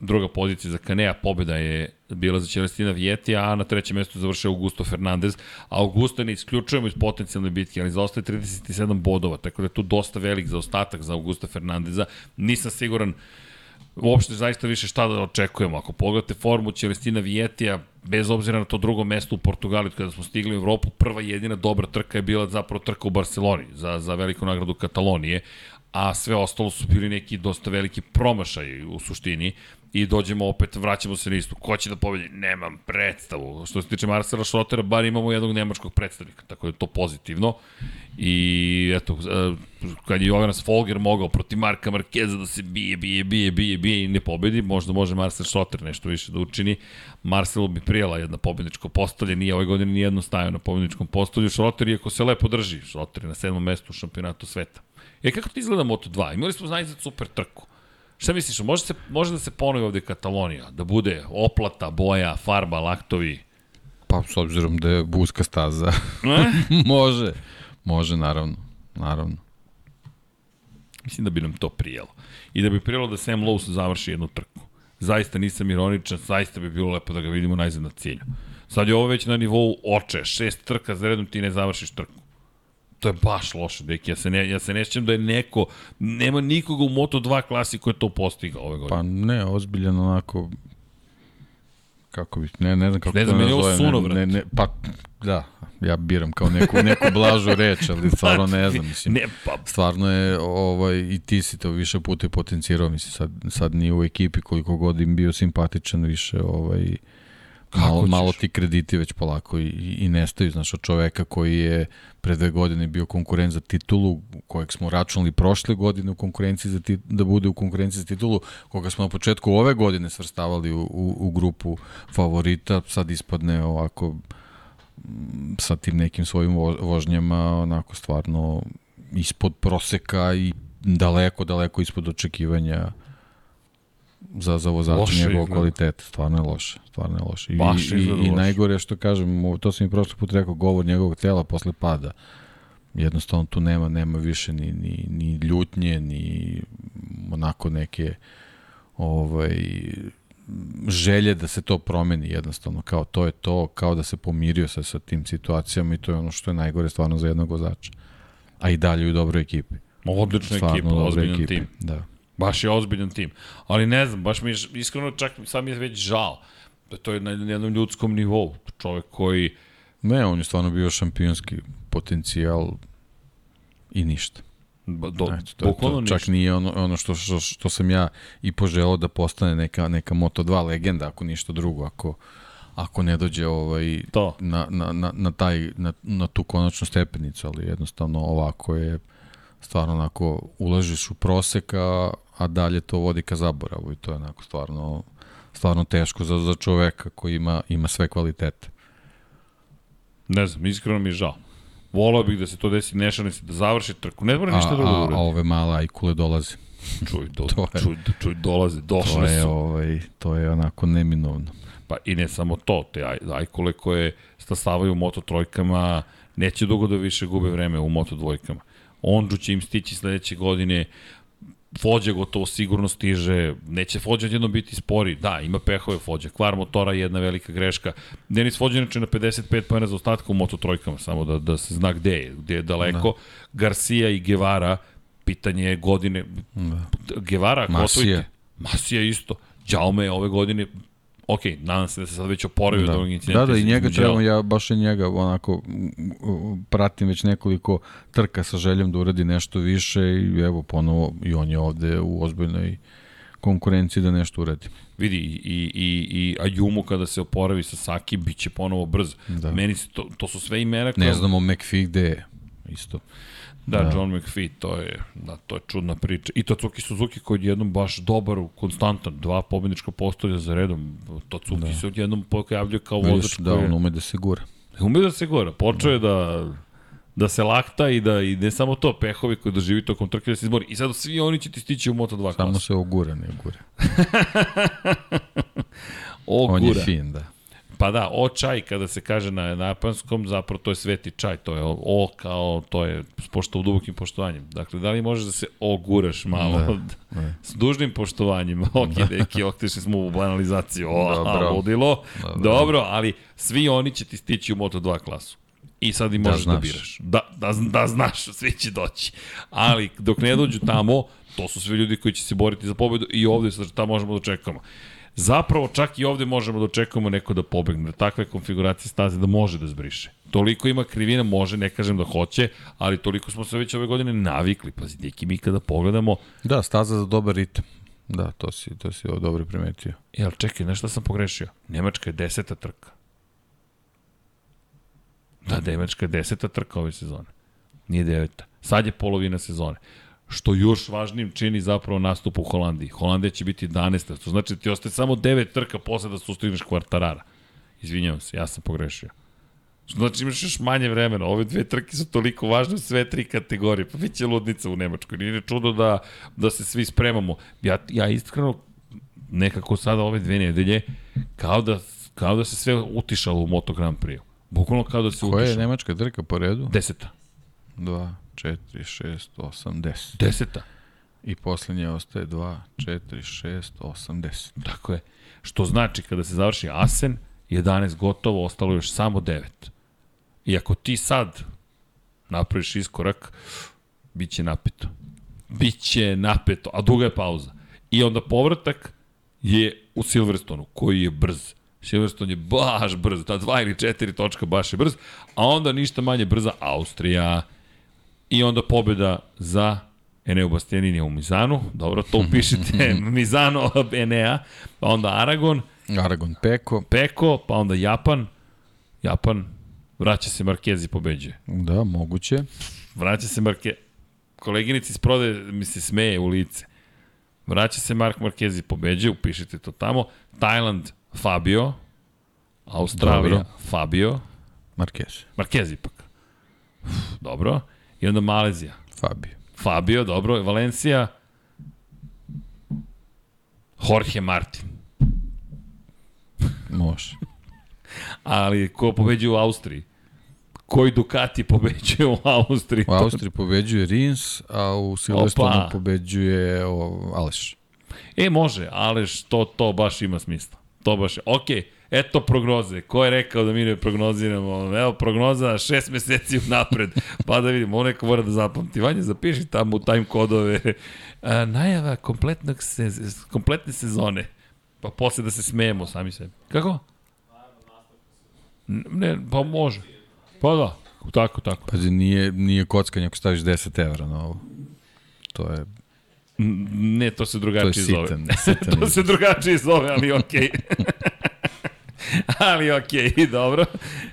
druga pozicija za Kanea, pobeda je bila za Celestina Vijeti, a na trećem mestu završio Augusto Fernandez. A Augusto ne isključujemo iz potencijalne bitke, ali zaostaje 37 bodova, tako da je tu dosta velik zaostatak za Augusta Fernandeza. Nisam siguran uopšte zaista više šta da očekujemo. Ako pogledate formu Celestina Vijetija, bez obzira na to drugo mesto u Portugaliju, kada smo stigli u Evropu, prva jedina dobra trka je bila zapravo trka u Barceloni za, za veliku nagradu Katalonije, a sve ostalo su bili neki dosta veliki promašaj u suštini i dođemo opet, vraćamo se na istu. Ko će da pobedi? Nemam predstavu. Što se tiče Marcela Šrotera, bar imamo jednog nemačkog predstavnika, tako je to pozitivno. I eto, e, kad je Jonas Folger mogao protiv Marka Markeza da se bije, bije, bije, bije, bije i ne pobedi, možda može Marcel Schrotter nešto više da učini. Marcelu bi prijela jedna pobedničko postolje, nije ove godine nijedno stajao na pobedničkom postolju. Schrotter, iako se lepo drži, Schrotter je na sedmom mestu u šampionatu sveta. E, kako ti izgleda Moto2? Imali smo znajzad super trku. Šta misliš, može, se, može da se ponovi ovde Katalonija? Da bude oplata, boja, farba, laktovi? Pa s obzirom da je buska staza, Ne? (laughs) može. Može, naravno. Naravno. Mislim da bi nam to prijelo. I da bi prijelo da Sam Lowe završi jednu trku. Zaista nisam ironičan, zaista bi bilo lepo da ga vidimo najzad na cilju. Sad je ovo već na nivou oče, šest trka za redom ti ne završiš trku. To je baš loše, deki. Ja se ne, ja se ne sjećam da je neko, nema nikoga u Moto2 klasi ko je to postigao ove godine. Pa ne, ozbiljan onako kako bi, ne, ne znam kako Ne znam, to meni je ovo sunovrat. Ne, ne, pa, da, ja biram kao neku, neku blažu reč, ali (laughs) stvarno ne znam, mislim. Ne, pa, Stvarno je, ovaj, i ti si to više puta potencirao, mislim, sad, sad nije u ekipi koliko god im bio simpatičan, više, ovaj, malo, ćeš? malo ti krediti već polako i, i nestaju, znaš, od čoveka koji je pre dve godine bio konkurent za titulu, kojeg smo računali prošle godine u konkurenciji za tit, da bude u konkurenciji za titulu, koga smo na početku ove godine svrstavali u, u, u grupu favorita, sad ispadne ovako mm, sa tim nekim svojim vo- vožnjama, onako stvarno ispod proseka i daleko, daleko ispod očekivanja za, za vozača izgleda. kvaliteta. Stvarno je loše. Stvarno je loše. I, Baš i, i loše. najgore što kažem, to sam i prošli put rekao, govor njegovog tela posle pada. Jednostavno tu nema nema više ni, ni, ni ljutnje, ni onako neke ovaj želje da se to promeni jednostavno, kao to je to, kao da se pomirio sa, sa tim situacijama i to je ono što je najgore stvarno za jednog vozača. A i dalje u dobroj ekipi. odlična Stvarno ekipa, ozbiljan tim. Da. Baš je ozbiljan tim. Ali ne znam, baš mi je, iskreno čak sad mi je već žao. Da to je na jednom ljudskom nivou. Čovek koji, Ne, on je stvarno bio šampionski potencijal i ništa. ba, do, Eto, to to. ništa. Čak nije ono, ono što, što, što sam ja i poželao da postane neka, neka Moto2 legenda, ako ništa drugo, ako, ako ne dođe ovaj, To. na, na, na, na, taj, na, na tu konačnu stepenicu, ali jednostavno ovako je stvarno onako ulažiš u prosek, a, dalje to vodi ka zaboravu i to je onako stvarno stvarno teško za, za čoveka koji ima, ima sve kvalitete. Ne znam, iskreno mi je žao. Volao bih da se to desi, ne šalim se, da završi trku. Ne mora ništa drugo da a, a uradi. ove male ajkule dolaze. Čuj, do, (laughs) to je- čuj, čuj, dolaze, To došle je, su. ovaj, to je onako neminovno. Pa i ne samo to, te aj, ajkule koje stasavaju u moto trojkama, neće dugo da više gube vreme u moto dvojkama. Ondžu će im stići sledeće godine, Fođa gotovo sigurno stiže, neće Fođa odjednom biti spori, da, ima pehove Fođa, kvar motora je jedna velika greška. Denis Fođa inače na 55 pojena za ostatka u Moto trojkama, samo da, da se zna gde je, gde je daleko. Da. Garcia i Guevara, pitanje je godine, da. Guevara, Masija. Masija isto. Đaume je ove godine ok, nadam se da se sad već oporavio da. od ovog incidenta. Da, da, i njega trebamo, ja baš i njega onako pratim već nekoliko trka sa željom da uradi nešto više i evo ponovo i on je ovde u ozbiljnoj konkurenciji da nešto uradi. Vidi, i, i, i, Ayumu kada se oporavi sa Saki, bit će ponovo brzo. Da. Meni se to, to su sve imena koja... Ne znamo McPhee gde je, isto. Da, da, John McPhee, to je, da, to je čudna priča. I Tatsuki Suzuki koji je jednom baš dobar, konstantan, dva pobednička postolja za redom. Tatsuki da. se odjednom pojavljuje kao vozač Vidiš, da, on ume da se gura. Ume da se gora. Počeo je da da se lakta i da i ne samo to, pehovi koji doživi tokom trke da se izbori. I sad svi oni će ti stići u Moto2 Samo klasu. se ogura, ne gura. O, (laughs) On je gura. fin, da. Pa da, o čaj, kada se kaže na, na japanskom, zapravo to je sveti čaj, to je o, o kao, to je pošto u dubokim poštovanjem. Dakle, da li možeš da se oguraš malo? Da, da. S dužnim poštovanjem. Ok, deki, otišli smo u banalizaciju. O, Dobro. ludilo. Dobro. Dobro, ali svi oni će ti stići u Moto2 klasu. I sad i možeš da, da biraš. Da, da, da znaš, (laughs) svi će doći. Ali dok ne dođu tamo, to su svi ljudi koji će se boriti za pobedu i ovde sad šta možemo da očekujemo. Zapravo čak i ovde možemo da očekujemo neko da pobegne. Takve konfiguracije staze da može da zbriše. Toliko ima krivina, može, ne kažem da hoće, ali toliko smo se već ove godine navikli. Pazi, neki mi kada pogledamo, Da, staza za dobar ritam. Da, to si, to si ovo dobro primetio. Jel, čekaj, nešto sam pogrešio. Nemačka je deseta trka. Da, Nemačka je deseta trka ove sezone. Nije deveta. Sad je polovina sezone. Što još važnijim čini zapravo nastup u Holandiji. Holandija će biti 11. To znači da ti ostaje samo 9 trka posle da sustigneš kvartarara. Izvinjavam se, ja sam pogrešio. Znači imaš još manje vremena. Ove dve trke su toliko važne u sve tri kategorije. Pa bit će ludnica u Nemačkoj. Nije ni čudo da, da se svi spremamo. Ja, ja iskreno nekako sada ove dve nedelje kao da, kao da se sve utišalo u Moto Grand Prix. Bukvalno kao da se Koja je utišalo. nemačka trka po redu? Deseta. 2, 4, 6, 8, 10. Deseta. I poslednje ostaje 2, 4, 6, 8, 10. Tako je. Što znači kada se završi Asen, 11 gotovo, ostalo još samo 9. I ako ti sad napraviš iskorak, bit će napeto. Biće napeto, a duga je pauza. I onda povratak je u Silverstonu, koji je brz. Silverstone je baš brz, ta dva ili četiri točka baš je brz, a onda ništa manje brza Austrija. I onda pobjeda za Eneo Bastianini u Mizanu, dobro, to (laughs) upišite, Mizano Enea, pa onda Aragon, Aragon Peko. Peko, pa onda Japan, Japan, vraća se Markezi pobeđuje. Da, moguće. Vraća se Marke... Koleginici iz prode mi se smeje u lice. Vraća se Mark Markezi pobeđuje, upišite to tamo. Tajland, Fabio. Australija, Dobro. Fabio. Marquez. Markezi ipak. Dobro. I onda Malezija. Fabio. Fabio, dobro. Valencija. Jorge Martin. Može. Ali ko pobeđuje u Austriji? Koji Ducati pobeđuje u Austriji? U Austriji pobeđuje Rins, a u Silverstonu Opa. pobeđuje Aleš. E, može, ali što to baš ima smisla. To baš, ok, eto prognoze. Ko je rekao da mi ne prognoziramo? Evo, prognoza šest meseci napred. Pa da vidimo, ovo neko mora da zapamti. Vanja, zapiši tamo u time kodove. A, najava kompletnog se, kompletne sezone. Pa posle da se smejemo sami sebi. Kako? Ne, pa može. Pa da, tako, tako. Pazi, nije, nije kockanje ako staviš 10 evra na ovo. To je, Ne, to se to je drugačije zove. sitan, sitan (laughs) to se drugačije zove, ali okej. (laughs) (laughs) ali okej, okay, (laughs) dobro.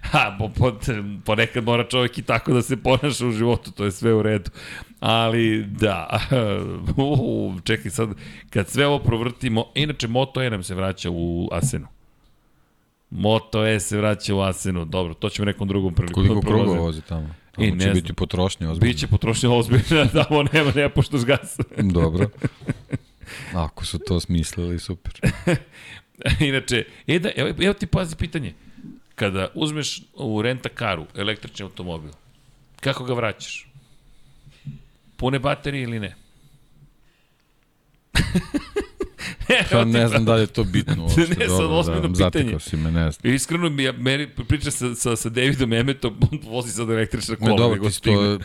Ha, po, po, ponekad mora čovjek i tako da se ponaša u životu, to je sve u redu. Ali, da, (laughs) uh, čekaj sad, kad sve ovo provrtimo, inače Moto E nam se vraća u Asenu. Moto E se vraća u Asenu, dobro, to ćemo nekom drugom priliku. koliko da kruga vozi tamo? I Tamo ne će biti potrošnje ozbiljno. Biće potrošnje ozbiljno, da ovo nema, nema pošto gas. Dobro. Ako su to smislili, super. (laughs) Inače, e da, evo, evo ti pazi pitanje. Kada uzmeš u renta karu električni automobil, kako ga vraćaš? Pune baterije ili ne? (laughs) Pa ne znam da li je to bitno (laughs) uopšte. Ne, sad ozbiljno da, pitanje. Si me, ne znam. Iskreno ja, meni priča sa, sa, sa Davidom Emetom, on vozi sad električna kola. Ne, dobro, ti si to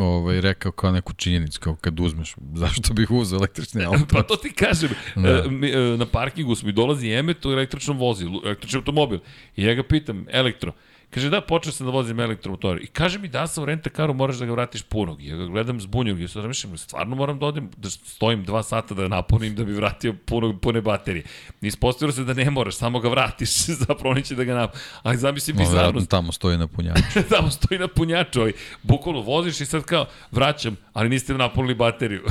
ovaj, rekao kao neku činjenicu, kao kad uzmeš, (laughs) zašto bih uzeo električni auto? Pa to ti kažem, Da. e, e, na parkingu smo i dolazi Emet u električnom vozilu, električni automobil. I ja ga pitam, elektro, Kaže, da, počeo sam da vozim elektromotor. I kaže mi, da sam u renta karu, moraš da ga vratiš punog. Ja ga gledam zbunjog i sad razmišljam, stvarno moram da odem, da stojim dva sata da napunim da bi vratio punog, pune baterije. Ispostavilo se da ne moraš, samo ga vratiš, (laughs) zapravo neće da ga nap... Ali zamisli No, bizarnost. tamo stoji na punjaču. (laughs) tamo stoji na punjaču, ovaj, bukvalno voziš i sad kao, vraćam, ali niste napunili bateriju.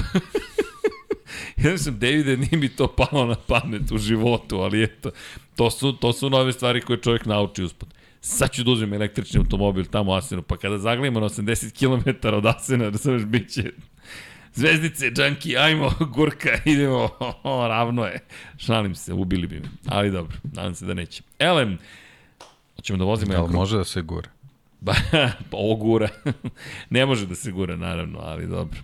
(laughs) ja sam, Davide, nije mi to palo na pamet u životu, ali eto, to su, to su nove stvari koje čovjek nauči uspod. Sad ću da uzmem električni automobil tamo u Asenu, pa kada zagledamo na 80 km od Asena, razumeš, bit će Zvezdice, džanki, ajmo, (laughs) gurka, idemo, o, (laughs) ravno je. Šalim se, ubili bi me. Ali dobro, nadam se da neće. Elem, hoćemo da vozimo jako može da se gura. Ba, (laughs) pa ovo gura. ne može da se gura, naravno, ali dobro.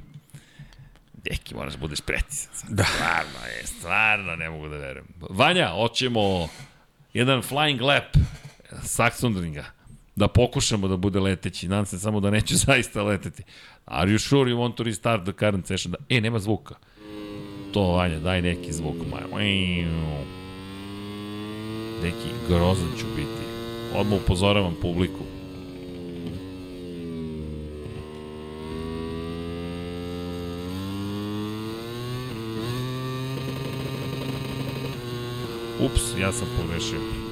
Deki, moraš da budeš precizan. Da. Stvarno je, stvarno ne mogu da verujem. Vanja, hoćemo jedan flying lap Saxondringa. Da pokušamo da bude leteći. Nadam se samo da neću (laughs) zaista leteti. Are you sure you want to restart the current session? Da, e, nema zvuka. To, Vanja, daj neki zvuk. Neki grozan ću biti. Odmah upozoravam publiku. Ups, ja sam pogrešio.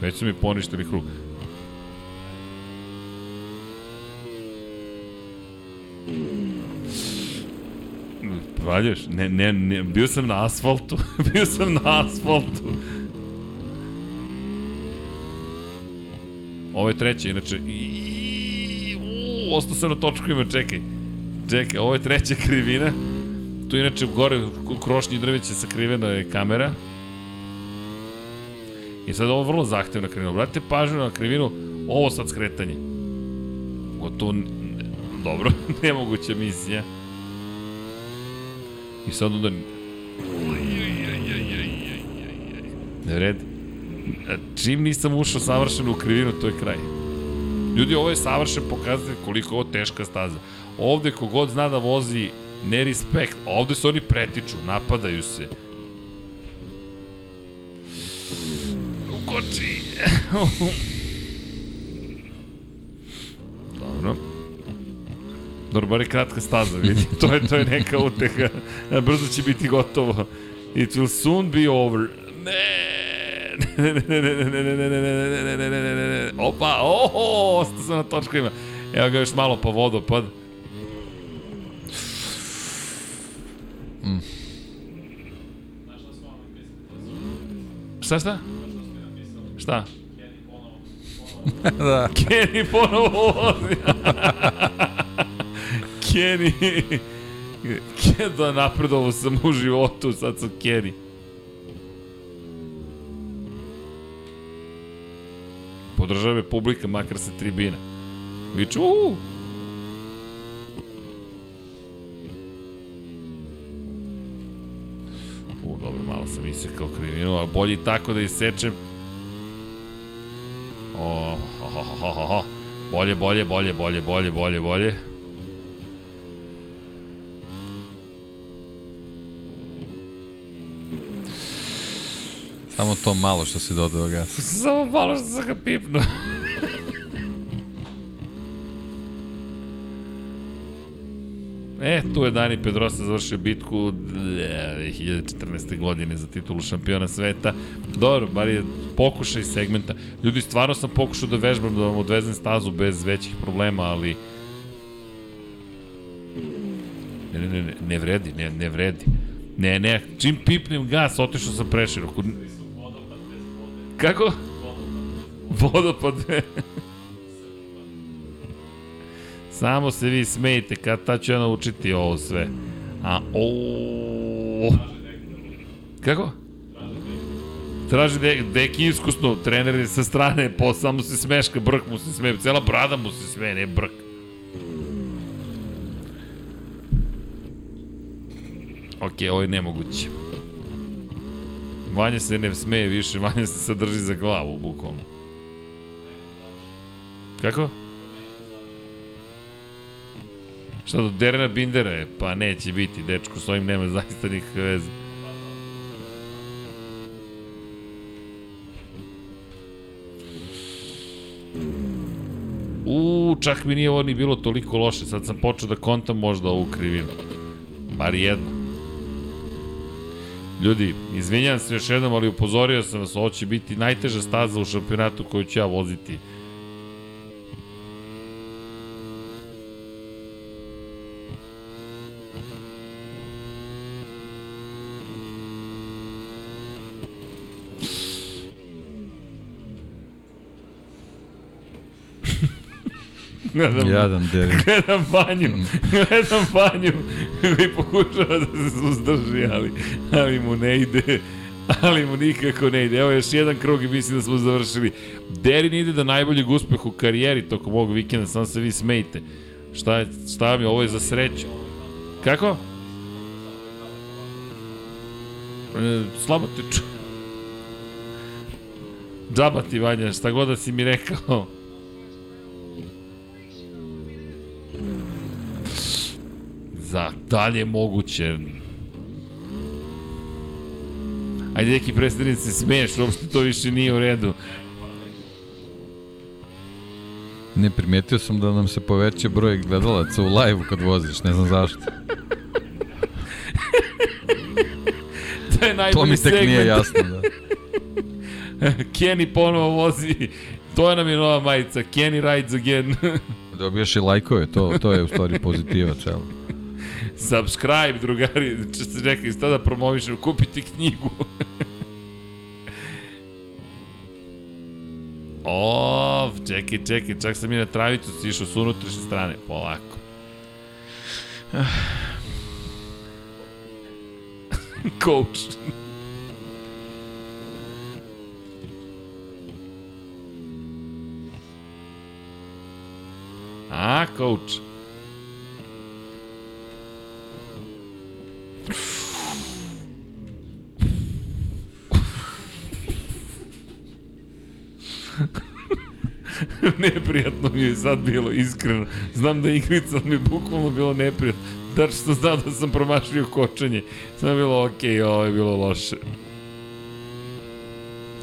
Već su mi poništili krug. Valješ? Ne, ne, ne, bio sam na asfaltu. (laughs) bio sam na asfaltu. Ovo je treće, inače. U, ostao sam na točkovima, čekaj. Čekaj, ovo je treća krivina. Tu inače gore u krošnji drveće sakrivena je kamera. I sad ovo je vrlo zahtevna krivina. Obratite pažnju na krivinu, ovo sad skretanje. Gotovo, dobro, (laughs) nemoguća misija. I sad onda... Ne vredi. E, Čim nisam ušao savršeno u krivinu, to je kraj. Ljudi, ovo je savršen pokazatelj koliko je ovo teška staza. Ovde kogod zna da vozi ne respekt, ovde se oni pretiču, napadaju se. Ukoči! Dobro. Dobro, bar je kratka staza, vidi. to, je, to je neka uteha. Brzo će biti gotovo. It will soon be over. Ne! Ne, ne, ne, ne, ne, ne, ne, ne, ne, ne, ne, ne, ne, ne. Opa, oho, ostao sam na točkovima. Evo ga još malo pa vodopad. Šta, šta? Šta? (laughs) da. Kenny ponovo vozi. Kenny. Da napredovo sam u životu, sad sam Kenny. Podržava me publika, makar sa tribina. Viču, uhu. U, dobro, malo sam isekao krivinu, ali bolje tako da isečem. O, ho, ho, ho, ho, ho. Bolje, bolje, bolje, bolje, bolje, bolje, bolje. Samo to malo što si dodao gasa. Samo malo što sam ga pipnuo. (laughs) E, tu je Dani Pedrosa završio bitku 2014. godine za titulu šampiona sveta. Dobro, bar je pokušaj segmenta. Ljudi, stvarno sam pokušao da vežbam da vam odvezem stazu bez većih problema, ali... Ne, ne, ne, ne, vredi, ne, ne vredi. Ne, ne, čim pipnem gas, otišao sam preširoko. Kako? Vodopad. Samo se vi smejte, kad ta ću ja naučiti ovo sve. A, o. Kako? Traži de, deki iskusno, trener je sa strane, po, samo se smeška, brk mu se sme, cela brada mu se sme, ne brk. Ok, ovo je nemoguće. Vanja se ne smeje više, Vanja se sadrži za glavu, bukvalno. Kako? Šta do Derena Bindera je? Pa neće biti, dečko, s ovim nema zaista nikakve veze. U, čak mi nije ovo ni bilo toliko loše, sad sam počeo da kontam možda ovu krivinu. Bar jedno. Ljudi, izvinjam se još jednom, ali upozorio sam vas, ovo će biti najteža staza u šampionatu koju ću ja voziti. Gledam, Jadan Derin. (laughs) gledam Vanju, gledam Vanju, i pokušava da se suzdrži, ali, ali mu ne ide, ali mu nikako ne ide. Evo još jedan krug i mislim da smo završili. Derin ide do najboljeg uspeha u karijeri tokom ovog vikenda, samo se vi smejte. Šta, je, šta mi, ovo je za sreću. Kako? E, slabo te ču. Džaba ti, Vanja, šta god da si mi rekao. Za dalje moguće. Ajde neki predstavnici se smeješ, uopšte to više nije u redu. Ne primetio sam da nam se poveća broj gledalaca u live-u kad voziš, ne znam zašto. (laughs) To je To najbolji mi tek segment. nije jasno, da. (laughs) Kenny ponovo vozi. To nam je nova majica. Kenny rides again. (laughs) Dobijaš i lajkove, to, to je u stvari pozitiva celo. Subscribe, drugari. Čekaj, sta da promovišem. Kupite knjigu. O, čekaj, čekaj, čak sam i na travicu sišao s unutrašnje strane. Polako. Coach. A, coach. (laughs) neprijatno mi je sad bilo, iskreno. Znam da je igrica, mi je bukvalno bilo neprijatno. Da što znao da sam promašio kočenje. Sam je bilo okej, okay, ovo je bilo loše.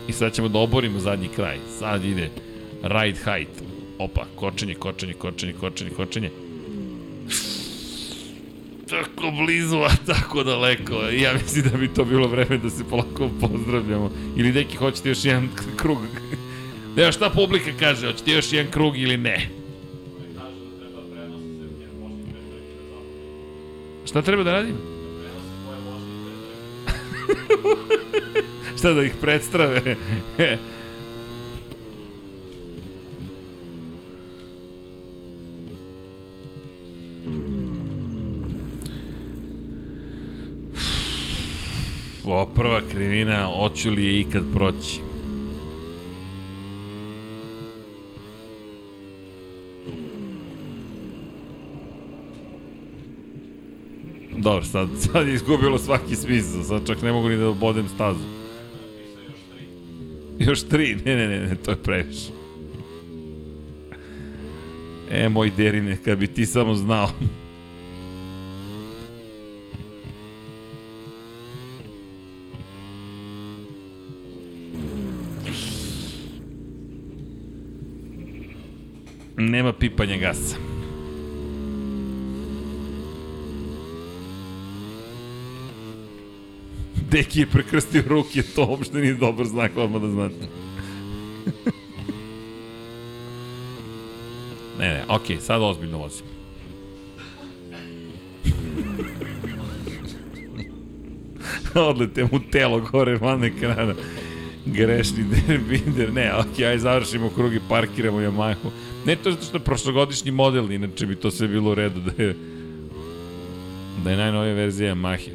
I sad ćemo da oborimo zadnji kraj. Sad ide ride height. Opa, kočenje, kočenje, kočenje, kočenje, kočenje. Tako blizu, a tako daleko. Ja mislim da bi to bilo vreme da se polako pozdravljamo. Ili neki hoćete još jedan krug. Evo šta publika kaže, hoćete još jedan krug ili ne? Šta treba da radim? (laughs) šta da ih predstrave? Ovo prva krivina, hoću li je ikad proći? Dobro, sad, sad je izgubilo svaki smisla, sad čak ne mogu ni da obodem stazu. Još tri, ne, ne, ne, ne, to je previše. E, moj derine, kad bi ti samo znao. Nema pipanja gasa. (laughs) Deki je prekrstio ruke, to uopšte nije dobar znak, odmah da znate. (laughs) ne, ne, okej, sad ozbiljno vozim. (laughs) Odlete mu telo gore van ekrana. Grešni (laughs) derbinder. Ne, okay, aj završimo krug i parkiramo Yamahu. Ne to zato što je prošlogodišnji model, inače bi to sve bilo u redu da je da je najnovija verzija Yamahe.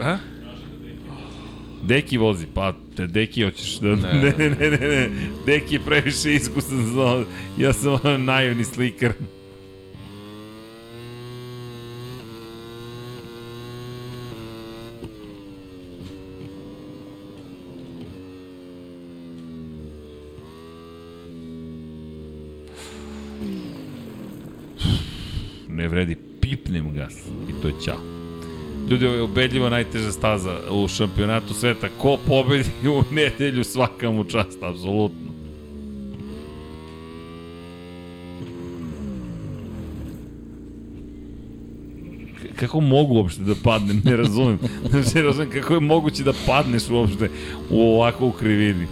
A? Deki vozi, pa te Deki hoćeš da... Ne, (laughs) ne, ne, ne, ne. Deki je previše iskusan za... Ja sam naivni slikar. Vredi, pipnem gas i to je ćao. Ljudi, ovo je ubedljivo najteža staza u šampionatu sveta. Ko pobedi u nedelju svaka mu čast, apsolutno. kako mogu uopšte da padnem, ne razumem. (laughs) Znači, ne razumem kako je moguće da padneš uopšte u ovako u krivini.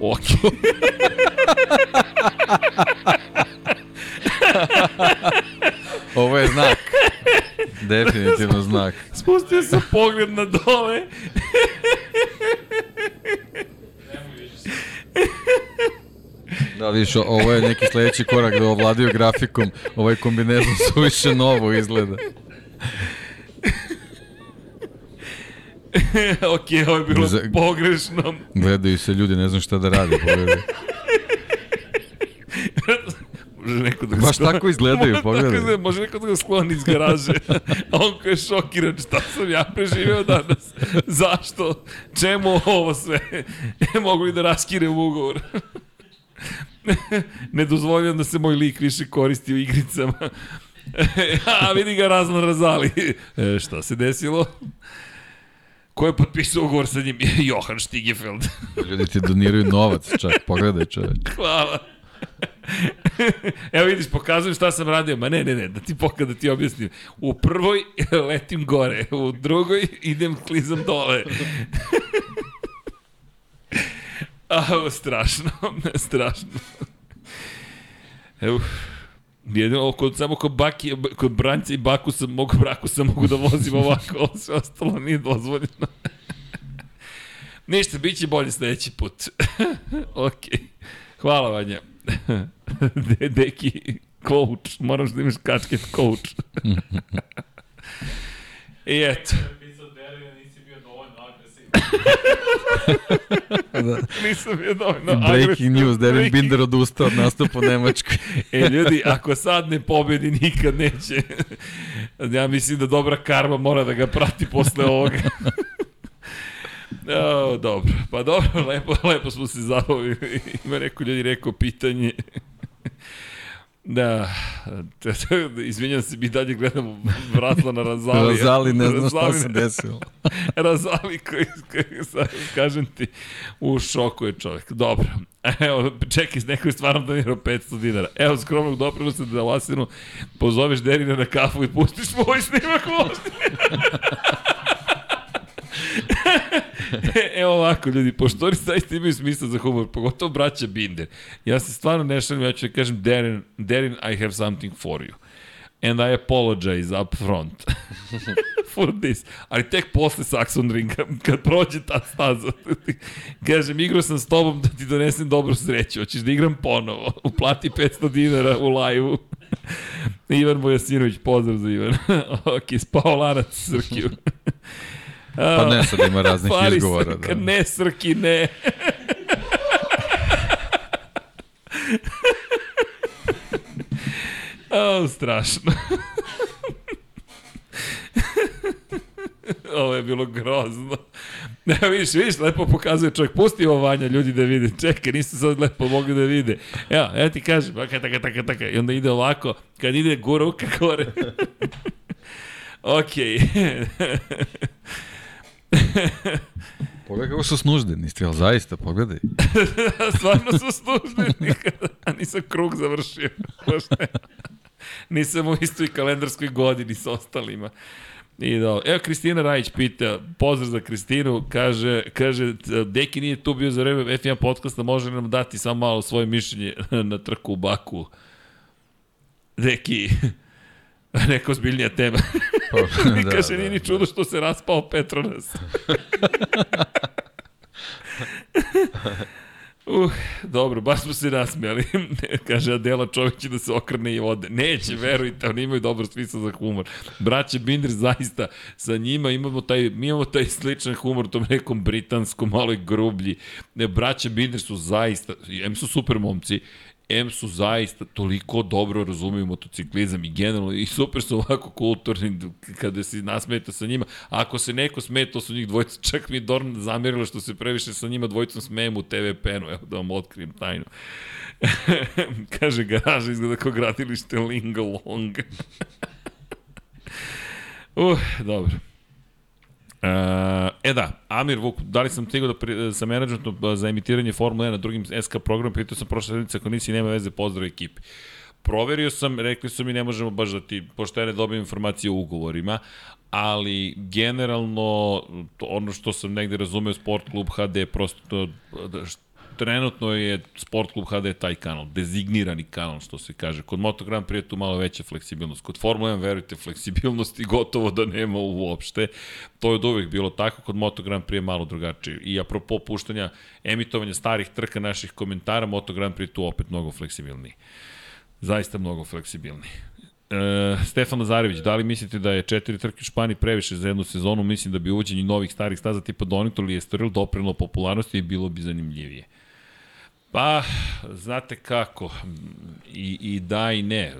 Ok. (laughs) (laughs) Ovo je znak. Definitivno znak. Spustio sam pogled na dole. Da, vidiš, ovo je neki sledeći korak da ovladio grafikom. Ovaj kombinezon (laughs) suviše novo izgleda. (laughs) ok, ovo je bilo Za- pogrešno. Gledaju se ljudi, ne znam šta da radi. Može neko da ga Baš skloni- tako izgledaju, pogledaj. tako izgleda, Može neko da ga skloni iz garaže. (laughs) A on koji je šokiran, šta sam ja preživeo danas? (laughs) Zašto? Čemu ovo sve? (laughs) Mogu li da raskirem ugovor? ne dozvoljam da se moj lik više koristi u igricama. A vidi ga razno razali. E, šta se desilo? Ko je potpisao ugovor sa njim? Johan Stigefeld. Ljudi ti doniraju novac, čak, pogledaj čoveč. Hvala. (laughs) Evo vidiš, pokazujem šta sam radio. Ma ne, ne, ne, da ti pokada da ti objasnim. U prvoj (laughs) letim gore, u drugoj idem klizam dole. (laughs) A, strašno, strašno. Evo, jedino, kod, samo kod, baki, kod Branca i Baku sam mogu, Braku sam mogu da vozim ovako, ovo sve ostalo nije dozvoljeno. Ništa, bit će bolje sledeći put. Okej. Hvala, Vanja. (laughs) De, deki, coach. Moraš da imaš kačket coach. (laughs) I eto. (laughs) Da. Nisam bio dovoljno Breaking agresivan. news, Devin Breaking- Binder odustao od nastupa u Nemačkoj. E, ljudi, ako sad ne pobedi, nikad neće. Ja mislim da dobra karma mora da ga prati posle ovoga. O, dobro, pa dobro, (laughs) lepo, lepo smo se zabavili. (laughs) Ima neko ljudi rekao pitanje. (laughs) Da, izvinjam se, mi dalje gledamo Vratlana Razali. Razali, ne znam šta se desilo. Razali koji, koji kažem ti, u šoku je čovjek. Dobro, evo, čekaj, neko je stvarno donirao 500 dinara. Evo, skromnog doprinosa da Lasinu pozoveš Derina na kafu i pustiš mu ovaj snimak vožnje. (laughs) Evo ovako, ljudi, pošto oni zaista imaju smisla za humor, pogotovo braća Binder. Ja se stvarno ne šalim, ja ću da kažem, Derin, Derin, I have something for you. And I apologize up front (laughs) for this. Ali tek posle Saxon Ringa, kad prođe ta staza, (laughs) kažem, igrao sam s tobom da ti donesem dobru sreću, hoćeš da igram ponovo, uplati 500 dinara u live-u. Ivan Mojasinović, pozdrav za Ivan. ok, spao lanac Srkiju. Pa ne, sad ima raznih Fari izgovora. Srka, Da. ne Srki, ne. O, strašno. Ovo je bilo grozno. Ne, vidiš, vidiš, lepo pokazuje čovjek. Pusti ovo vanja, ljudi da vide. Čekaj, nisu sad lepo mogli da vide. Evo, ja ti kažem, taka, taka, taka, taka. I onda ide ovako, kad ide gura ruka gore. (laughs) Okej. Pogledaj kako su snuždeni, ali zaista, pogledaj. (laughs) Stvarno su nikada. (laughs) A nisam krug završio. (laughs) Nisam u istoj kalendarskoj godini s ostalima. I da, evo Kristina Rajić pita, pozdrav za Kristinu, kaže, kaže, Deki nije tu bio za vreme F1 podcasta, može nam dati samo malo svoje mišljenje na trku u Baku. Deki, (laughs) neka ozbiljnija tema. Pa, (laughs) da, kaže, nije ni čudo što se raspao Petronas. (laughs) uh, dobro, baš smo se nasmijali. Kaže Adela čovjek će da se okrene i ode. Neće, verujte, oni imaju dobar smisla za humor. Braće Binder zaista, sa njima imamo taj, mi imamo taj sličan humor, tom nekom britanskom, malo i grublji. Ne, braće Binder su zaista, em su super momci, M su zaista toliko dobro razumeju motociklizam i generalno i super su ovako kulturni kada se nasmete sa njima. Ako se neko smeta, to su njih dvojica, čak mi Dorn zamerila što se previše sa njima dvojicom smejem u TV penu, evo da vam otkrijem tajnu. (laughs) Kaže, garaža izgleda kao gradilište Lingalong. (laughs) uh, dobro. Uh, e da, Amir Vuk, da li sam stigao da pri, sa menadžmentom za emitiranje Formule 1 na drugim SK programu, pitao sam prošle sedmice ako nisi nema veze, pozdrav ekipi. Proverio sam, rekli su mi ne možemo baš da ti poštene dobijem informacije o ugovorima, ali generalno ono što sam negde razumeo Sport Klub HD je prosto trenutno je Sport Klub HD taj kanal, dezignirani kanal, što se kaže. Kod Moto Grand Prix je tu malo veća fleksibilnost. Kod Formula 1, verujte, fleksibilnosti gotovo da nema uopšte. To je od uvek bilo tako, kod Moto Grand Prix je malo drugačije. I apropo puštanja, emitovanja starih trka naših komentara, Moto Grand Prix tu opet mnogo fleksibilniji. Zaista mnogo fleksibilniji. E, Stefan Lazarević, da li mislite da je četiri trke u Španiji previše za jednu sezonu? Mislim da bi uvođenje novih starih staza tipa Donito ili Estoril doprilo popularnosti i bilo bi zanimljivije. Pa, znate kako, i, i da i ne.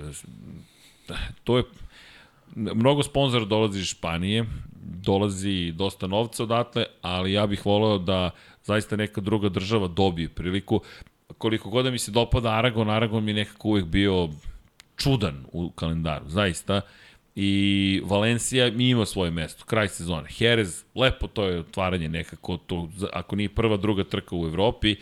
To je, mnogo sponzora dolazi iz Španije, dolazi dosta novca odatle, ali ja bih voleo da zaista neka druga država dobije priliku. Koliko god da mi se dopada Aragon, Aragon mi je nekako uvek bio čudan u kalendaru, zaista. I Valencija ima svoje mesto, kraj sezone. Jerez, lepo to je otvaranje nekako, to, ako nije prva, druga trka u Evropi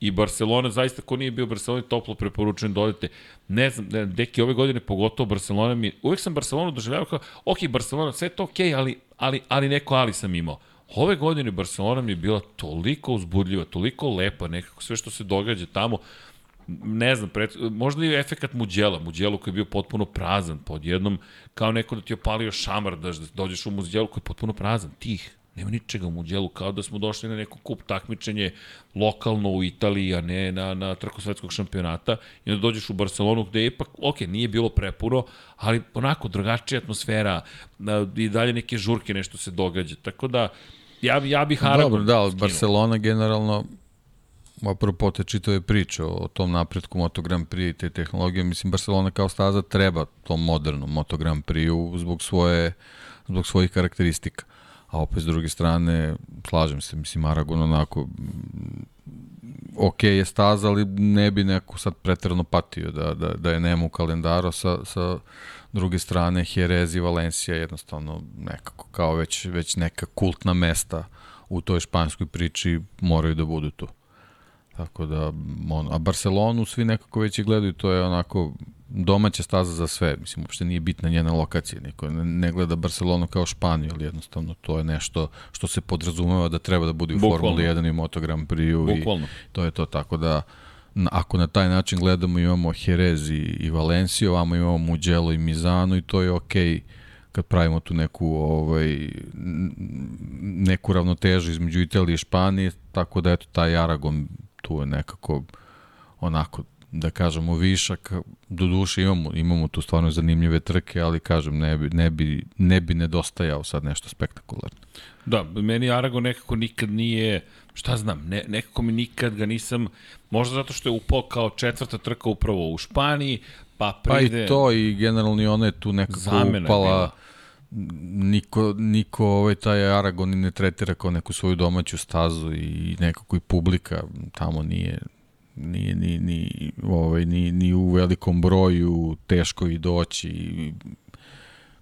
i Barcelona, zaista ko nije bio u Barceloni, toplo preporučujem da odete. Ne znam, deki ove godine, pogotovo Barcelona mi, uvek sam Barcelonu doživljavao kao, ok, Barcelona, sve to ok, ali, ali, ali neko ali sam imao. Ove godine Barcelona mi je bila toliko uzbudljiva, toliko lepa, nekako sve što se događa tamo, ne znam, pred, možda i efekat Muđela, Muđelu koji je bio potpuno prazan, pod jednom, kao neko da ti je opalio šamar, da dođeš u Muđelu koji je potpuno prazan, tih, Nema ničega u Muđelu, kao da smo došli na neko kup takmičenje lokalno u Italiji, a ne na, na trku svetskog šampionata. I onda dođeš u Barcelonu gde je ipak, ok, nije bilo prepuno, ali onako drugačija atmosfera, i dalje neke žurke nešto se događa. Tako da, ja, ja bih Aragon Dobro, da, Barcelona generalno apropo te čitave priče o tom napretku Moto Grand Prix i te tehnologije, mislim Barcelona kao staza treba tom modernom Moto Grand Prix zbog svoje zbog svojih karakteristika a opet s druge strane, slažem se, mislim, Aragon onako, ok je staza, ali ne bi neko sad pretrano patio da, da, da je nema u kalendaru sa, sa druge strane Jerez i Valencija jednostavno nekako kao već, već neka kultna mesta u toj španskoj priči moraju da budu tu. Tako da, on, a Barcelonu svi nekako već i gledaju, to je onako domaća staza za sve, mislim, uopšte nije bitna njena lokacija, niko ne, ne gleda Barcelonu kao Španiju, ali jednostavno to je nešto što se podrazumeva da treba da bude u Bukvalno. Formuli 1 i Moto Grand Prix i to je to, tako da ako na taj način gledamo imamo Jerez i, i Valenciju, ovamo imamo Mugello i Mizano i to je okej okay kad pravimo tu neku ovaj neku ravnotežu između Italije i Španije, tako da eto taj Aragon tu je nekako onako da kažemo višak, do duše imamo, imamo tu stvarno zanimljive trke, ali kažem ne bi, ne bi, ne bi nedostajao sad nešto spektakularno. Da, meni Arago nekako nikad nije, šta znam, ne, nekako mi nikad ga nisam, možda zato što je upao kao četvrta trka upravo u Španiji, pa pride... Pa i to i generalno i ona je tu nekako upala, niko, niko ovaj, taj Aragon ne tretira kao neku svoju domaću stazu i nekako i publika tamo nije nije ni, ni, ovaj, ni, ni u velikom broju teško i doći i,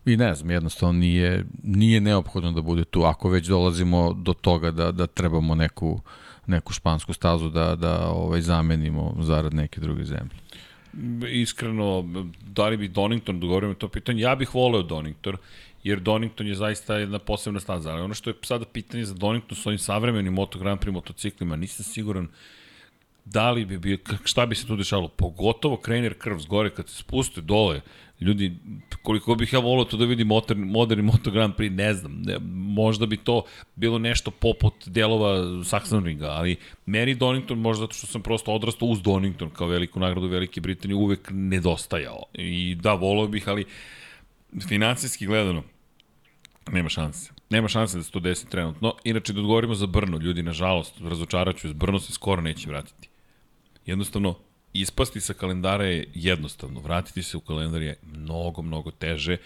i ne znam, jednostavno nije, nije neophodno da bude tu, ako već dolazimo do toga da, da trebamo neku, neku špansku stazu da, da ovaj, zamenimo zarad neke druge zemlje. Iskreno, da li bi Donington, dogovorimo to pitanje, ja bih voleo Donington, jer Donington je zaista jedna posebna staza, ali ono što je sada pitanje za Donington s ovim savremenim Moto Grand Prix motociklima, nisam siguran da li bi bio, šta bi se tu dešalo? Pogotovo krener krv zgore kad se spuste dole, Ljudi, koliko bih ja volio to da vidim moderni, moderni Moto Grand Prix, ne znam. Ne, možda bi to bilo nešto poput delova Saxonringa, ali meni Donington, možda zato što sam prosto odrastao uz Donington kao veliku nagradu Velike Britanije, uvek nedostajao. I da, volio bih, ali financijski gledano, nema šanse. Nema šanse da se to desi trenutno. Inače, da odgovorimo za Brno, ljudi, nažalost, razočaraću, Brno se skoro neće vratiti. Jednostavno, ispasti sa kalendara je jednostavno, vratiti se u kalendar je mnogo, mnogo teže,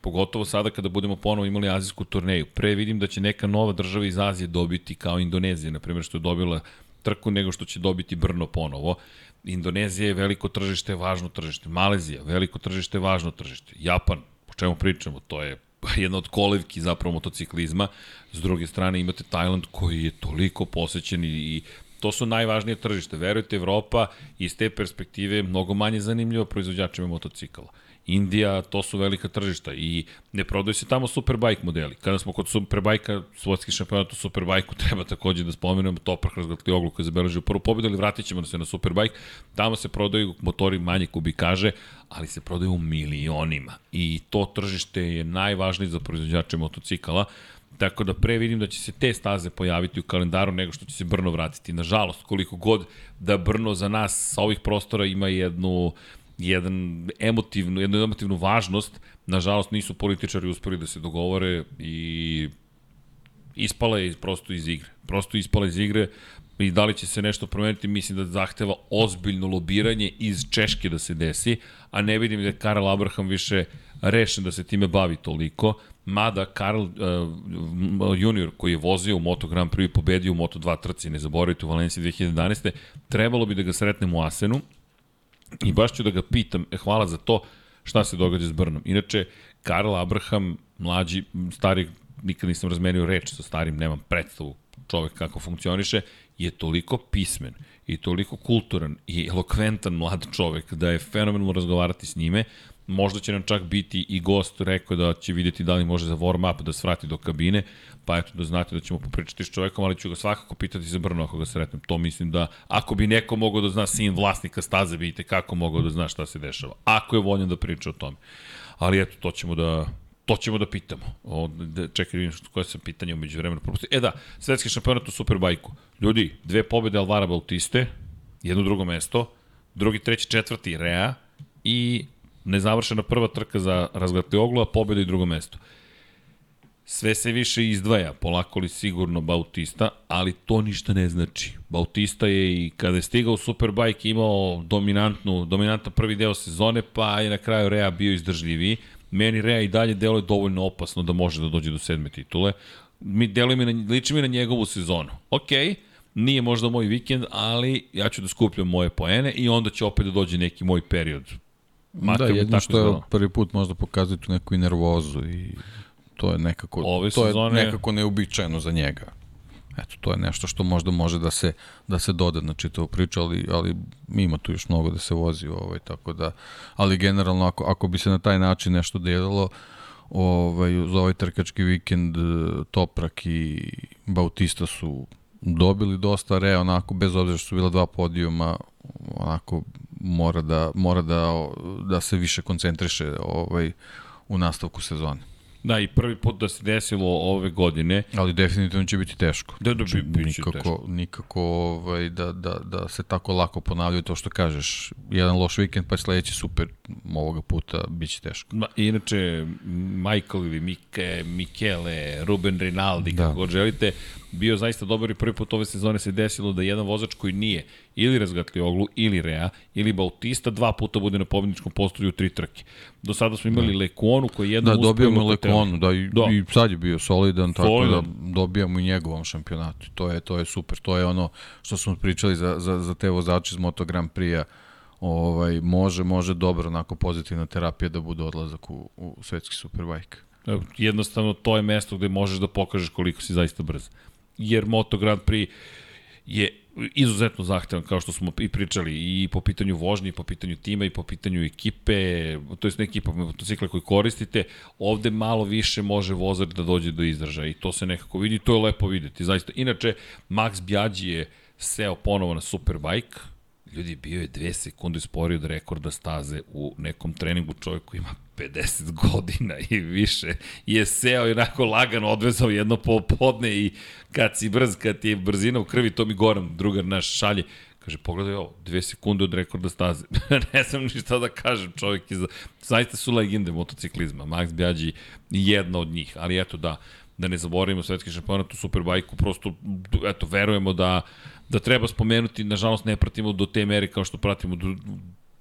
pogotovo sada kada budemo ponovo imali azijsku turneju. Pre vidim da će neka nova država iz Azije dobiti, kao Indonezija, na primjer, što je dobila trku nego što će dobiti Brno ponovo. Indonezija je veliko tržište, važno tržište. Malezija, veliko tržište, važno tržište. Japan, o čemu pričamo, to je (laughs) jedna od kolevki zapravo motociklizma. S druge strane imate Tajland koji je toliko posećen i to su najvažnije tržište. Verujte, Evropa iz te perspektive je mnogo manje zanimljiva proizvođačima motocikala. Indija, to su velika tržišta i ne prodaju se tamo Superbike modeli. Kada smo kod Superbajka, svojski šampionat u Superbajku, (laughs) treba takođe da spomenemo Toprak razgledli oglu koji je zabeležio prvu pobedu, ali vratit ćemo se na Superbike. Tamo se prodaju motori manje kubikaže, ali se prodaju u milionima. I to tržište je najvažnije za proizvođače motocikala. Tako da pre vidim da će se te staze pojaviti u kalendaru nego što će se Brno vratiti. Nažalost, koliko god da Brno za nas sa ovih prostora ima jednu jedan emotivnu, jednu emotivnu važnost, nažalost nisu političari uspeli da se dogovore i ispala je prosto iz igre. Prosto ispala iz igre i da li će se nešto promeniti, mislim da zahteva ozbiljno lobiranje iz Češke da se desi, a ne vidim da je Karel Abraham više rešen da se time bavi toliko. Mada Karl uh, junior koji je vozio u Moto Grand Prix i pobedio u Moto 2 trci, ne zaboravite u Valenciji 2011. Trebalo bi da ga sretnemo u Asenu i baš ću da ga pitam, e, hvala za to, šta se događa s Brnom. Inače, Karl Abraham, mlađi, stari, nikad nisam razmenio reč sa starim, nemam predstavu čovek kako funkcioniše, je toliko pismen i toliko kulturan i elokventan mlad čovek da je fenomenalno razgovarati s njime Možda će nam čak biti i gost rekao da će vidjeti da li može za warm up da svrati do kabine, pa eto da znate da ćemo popričati s čovekom, ali ću ga svakako pitati za Brno ako ga sretnem. To mislim da ako bi neko mogao da zna sin vlasnika staze, vidite kako mogao da zna šta se dešava. Ako je voljan da priča o tome. Ali eto, to ćemo da, to ćemo da pitamo. O, da, čekaj, vidim koje sam pitanje umeđu vremena propustio. E da, svetski šampionat u Superbajku. Ljudi, dve pobede Alvara Bautiste, jedno drugo mesto, drugi, treći, četvrti Rea i nezavršena prva trka za razgledati oglu, a pobjeda i drugo mesto. Sve se više izdvaja, polako li sigurno Bautista, ali to ništa ne znači. Bautista je i kada je stigao Superbike imao dominantnu, dominantan prvi deo sezone, pa je na kraju Rea bio izdržljiviji. Meni Rea i dalje delo je dovoljno opasno da može da dođe do sedme titule. Mi deluje mi na, liči mi na njegovu sezonu. Okej, okay, nije možda moj vikend, ali ja ću da skupljam moje poene i onda će opet da dođe neki moj period Makar da, jedno što je prvi put možda pokazuje tu neku i nervozu i to je nekako, Ove to sezone... je nekako neobičajeno za njega. Eto, to je nešto što možda može da se, da se doda na čitavu priču, ali, ali ima tu još mnogo da se vozi, ovaj, tako da, ali generalno ako, ako bi se na taj način nešto delalo, ovaj, za ovaj trkački vikend Toprak i Bautista su dobili dosta re, onako, bez obzira što su bila dva podijuma, onako, mora da, mora da, da se više koncentriše ovaj, u nastavku sezone. Da, i prvi put da se desilo ove godine. Ali definitivno će biti teško. Da, da, znači, bi, nikako, teško. Nikako ovaj, da, da, da se tako lako ponavljaju to što kažeš. Jedan loš vikend, pa sledeći super, ovoga puta biće teško. Ma, inače, Michael ili Mike, Michele, Ruben Rinaldi, da. kako god želite, bio zaista dobar i prvi put ove sezone se desilo da jedan vozač koji nije ili razgatli oglu, ili Rea, ili Bautista dva puta bude na pobedničkom postolju u tri trke. Do sada smo imali da. Lekonu koji je jednom da, dobijamo Lekonu, da, i, da, i sad je bio solidan, tako Solidan. da dobijamo i njegovom šampionatu. To je, to je super, to je ono što smo pričali za, za, za te vozače iz Moto Grand Prix-a ovaj, može, može dobro onako pozitivna terapija da bude odlazak u, u svetski superbike. Jednostavno to je mesto gde možeš da pokažeš koliko si zaista brz jer Moto Grand Prix je izuzetno zahtevan, kao što smo i pričali, i po pitanju vožnje, i po pitanju tima, i po pitanju ekipe, to je ekipa motocikla koji koristite, ovde malo više može vozač da dođe do izražaja i to se nekako vidi, to je lepo videti, zaista. Inače, Max Bjađi je seo ponovo na Superbike, Ljudi, bio je dve sekunde sporio od rekorda staze u nekom treningu čovjek koji ima 50 (laughs) godina i više i je seo i onako lagano odvezao jedno popodne i kad si brz, kad ti je brzina u krvi, to mi Goran, drugar naš, šalje. Kaže, pogledaj ovo, dve sekunde od rekorda staze. (laughs) ne znam ni šta da kažem, čovjek je za... Zaista su legende motociklizma. Max Bjađi jedna od njih, ali eto da, da ne zaboravimo svetski šampionat u Superbajku, prosto, eto, verujemo da, da treba spomenuti, nažalost ne pratimo do te mere kao što pratimo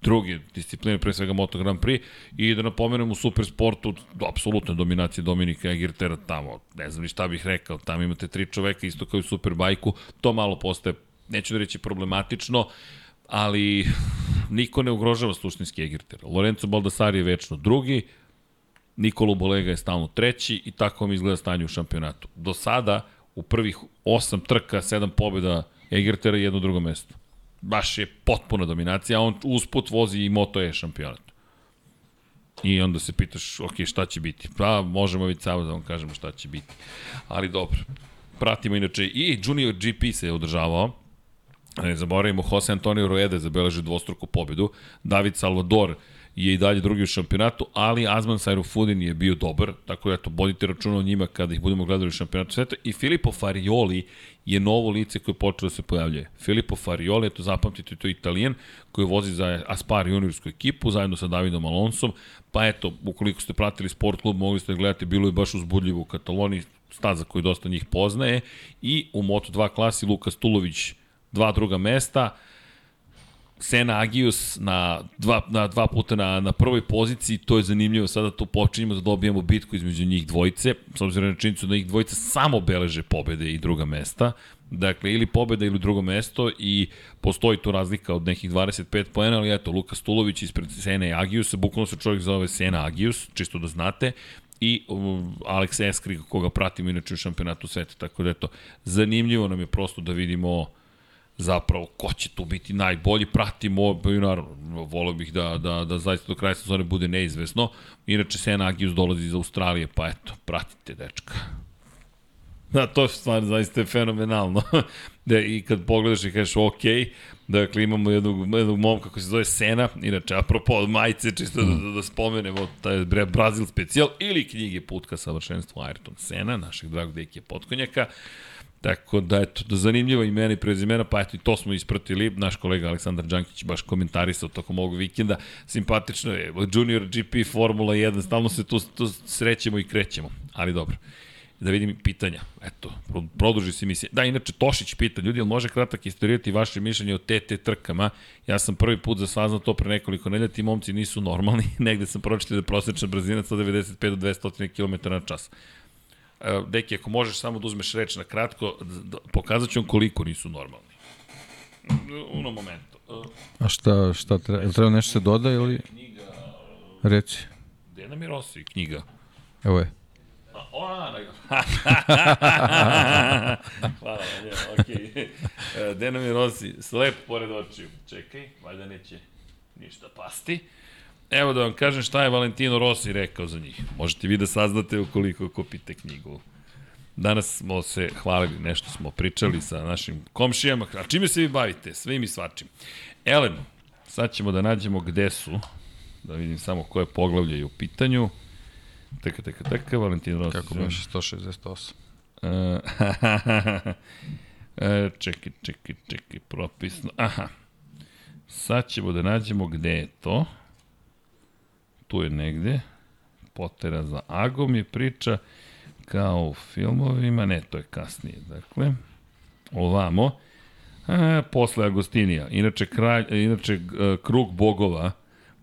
druge discipline, pre svega Moto Grand Prix, i da napomenem u supersportu, apsolutna dominacija Dominika Egirtera tamo, ne znam ni šta bih rekao, tamo imate tri čoveka isto kao i u Superbajku, to malo postaje, neću da reći problematično, ali (laughs) niko ne ugrožava suštinski Egirtera. Lorenzo Baldassari je večno drugi, Nikolo Bolega je stalno treći i tako vam izgleda stanje u šampionatu. Do sada, u prvih osam trka, sedam pobjeda Egertera jedno drugo mesto. Baš je potpuna dominacija, a on usput vozi i Moto E šampionat. I onda se pitaš, ok, šta će biti? Pa, možemo već samo da vam kažemo šta će biti. Ali dobro. Pratimo inače i Junior GP se je održavao. Ne zaboravimo, Jose Antonio Rueda zabeleže dvostruku pobedu. David Salvador je i dalje drugi u šampionatu, ali Azman Sairufudin je bio dobar, tako da eto, bodite računa o njima kada ih budemo gledali u šampionatu sveta. I Filippo Farioli je novo lice koje je počelo da se pojavljuje. Filippo Farioli, eto zapamtite, to je italijan koji vozi za Aspar juniorsku ekipu zajedno sa Davidom Alonsom, pa eto, ukoliko ste pratili sport klub, mogli ste gledati, bilo je baš uzbudljivo u Kataloniji, staza koju dosta njih poznaje, i u Moto2 klasi Lukas Tulović dva druga mesta, Sena Agius na dva, na dva puta na, na prvoj poziciji, to je zanimljivo, sada to počinjemo da dobijamo bitku između njih dvojice, s obzirom na činjenicu da njih dvojice samo beleže pobede i druga mesta, dakle ili pobeda ili drugo mesto i postoji tu razlika od nekih 25 poena, ali eto, Luka Stulović ispred Sene Agiusa, bukvalno se čovjek zove Sena Agius, čisto da znate, i um, Alex Eskrig, koga pratimo inače u šampionatu sveta, tako da eto, zanimljivo nam je prosto da vidimo zapravo ko će tu biti najbolji, pratimo, i naravno, volio bih da, da, da zaista do kraja sezone bude neizvesno. Inače, Sena Agius dolazi iz Australije, pa eto, pratite dečka. (laughs) Da, to je stvar zaista je fenomenalno. (laughs) da, I kad pogledaš i kažeš, ok, dakle imamo jednog, jednog momka koji se zove Sena, inače, apropo majice, čisto da, da, da spomenemo, taj Brazil specijal, ili knjige Put ka savršenstvu Ayrton Sena, našeg dragog dekija potkonjaka. Tako da, eto, da zanimljivo imena i prezimena, pa eto i to smo ispratili. Naš kolega Aleksandar Đankić baš komentarisao tokom ovog vikenda. Simpatično je, Junior GP Formula 1, stalno se tu, tu srećemo i krećemo. Ali dobro. Da vidim pitanja. Eto, produži se misija. Da, inače, Tošić pita, ljudi, jel može kratak istorijati vaše mišljenje o TT trkama? Ja sam prvi put zasvaznao to pre nekoliko nedelja, ti momci nisu normalni. (laughs) Negde sam pročitao da je prosječna brzina 195 do 200 km na čas. Deki, ako možeš samo da uzmeš reč na kratko, pokazat ću vam koliko nisu normalni. Uno momento. A šta, šta treba, treba nešto se doda ili? Knjiga... Reci. Dena mi Rossi, knjiga. Evo je. O, a, (laughs) Hvala, je, okej. Okay. Dena mi Rossi, slep pored očiju. Čekaj, valjda neće ništa pasti. Evo da vam kažem šta je Valentino Rossi rekao za njih. Možete vi da saznate ukoliko kupite knjigu. Danas smo se hvalili, nešto smo pričali sa našim komšijama. A čime se vi bavite? Svim i svačim. Elen, sad ćemo da nađemo gde su. Da vidim samo koje poglavlje je u pitanju. Teka, teka, teka, Valentino Rossi. Kako biš 168? e, čekaj, čekaj, čekaj, propisno. Aha. Sad ćemo da nađemo gde je to tu je negde, potera za Agom je priča kao u filmovima, ne, to je kasnije, dakle, ovamo, a, posle Agostinija, inače, kralj, inače krug bogova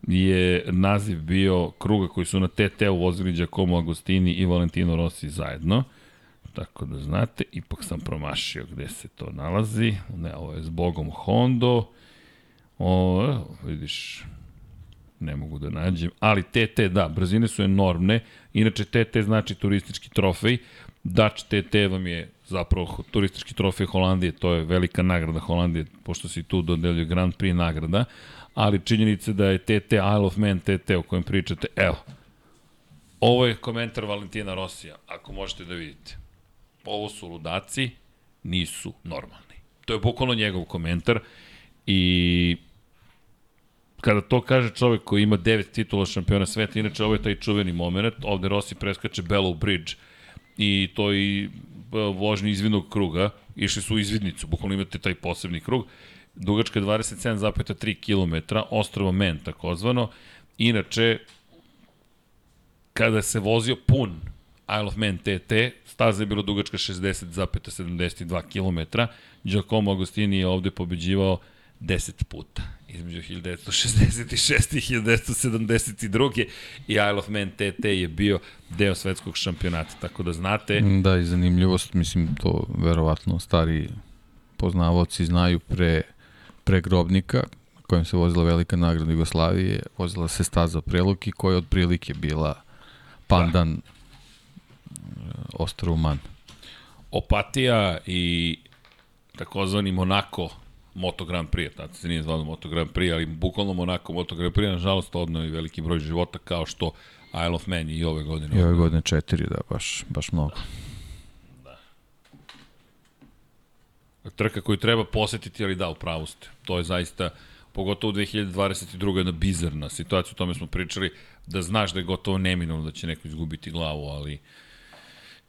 je naziv bio kruga koji su na TT-u vozili Giacomo Agostini i Valentino Rossi zajedno, tako da znate, ipak sam promašio gde se to nalazi, ne, ovo je s Bogom Hondo, o, vidiš, ne mogu da nađem, ali TT, da, brzine su enormne, inače TT znači turistički trofej, Dutch TT vam je zapravo turistički trofej Holandije, to je velika nagrada Holandije, pošto se tu dodeljuje Grand Prix nagrada, ali činjenica da je TT Isle of Man TT o kojem pričate, evo, ovo je komentar Valentina Rosija, ako možete da vidite. Ovo su ludaci, nisu normalni. To je bukvalno njegov komentar I kada to kaže čovek koji ima devet titula šampiona sveta, inače ovo je taj čuveni moment, ovde Rossi preskače Bellow Bridge i to i e, vožnji izvidnog kruga, išli su u izvidnicu, bukvalno imate taj posebni krug, dugačka 27,3 km, ostrovo Men takozvano, inače kada se vozio pun Isle of Man TT, staza je bila dugačka 60,72 km, Giacomo Agostini je ovde pobeđivao 10 puta između 1966. i 1972. i Isle of Man TT je bio deo svetskog šampionata, tako da znate. Da, i zanimljivost, mislim, to verovatno stari poznavoci znaju pre, pre grobnika, kojim se vozila velika nagrada Jugoslavije, vozila se staza Preluki, koja je otprilike bila pandan da. Ostruman. Opatija i takozvani Monako Moto Grand Prix, tada se nije zvalo Moto Grand Prix, ali bukvalno Monaco Moto Grand Prix, nažalost, odnao i veliki broj života, kao što Isle of Man i ove godine. I ove godine četiri, da, baš, baš mnogo. Da. Trka koju treba posetiti, ali da, u pravu ste. To je zaista, pogotovo u 2022. jedna bizarna situacija, o tome smo pričali, da znaš da je gotovo neminovno da će neko izgubiti glavu, ali uh,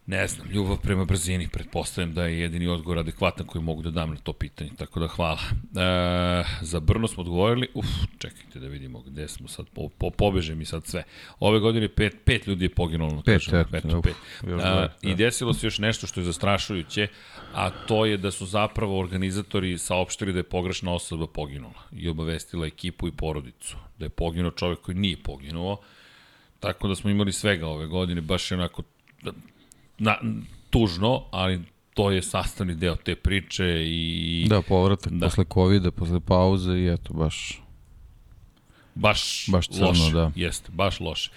Ne znam, ljubav prema brzini, pretpostavljam da je jedini odgovor adekvatan koji mogu da dam na to pitanje, tako da hvala. E, za Brno smo odgovorili, uf, čekajte da vidimo gde smo sad, po, po, pobeže mi sad sve. Ove godine pet, pet ljudi je poginulo, na pet, kažem, pet, pet, pet. Uf, A, I desilo se još nešto što je zastrašujuće, a to je da su zapravo organizatori saopštili da je pogrešna osoba poginula i obavestila ekipu i porodicu, da je poginuo čovek koji nije poginuo, tako da smo imali svega ove godine, baš je onako na, tužno, ali to je sastavni deo te priče i... Da, povratak da. posle covid posle pauze i eto, baš... Baš, baš crno, loše, da. jeste, baš loše.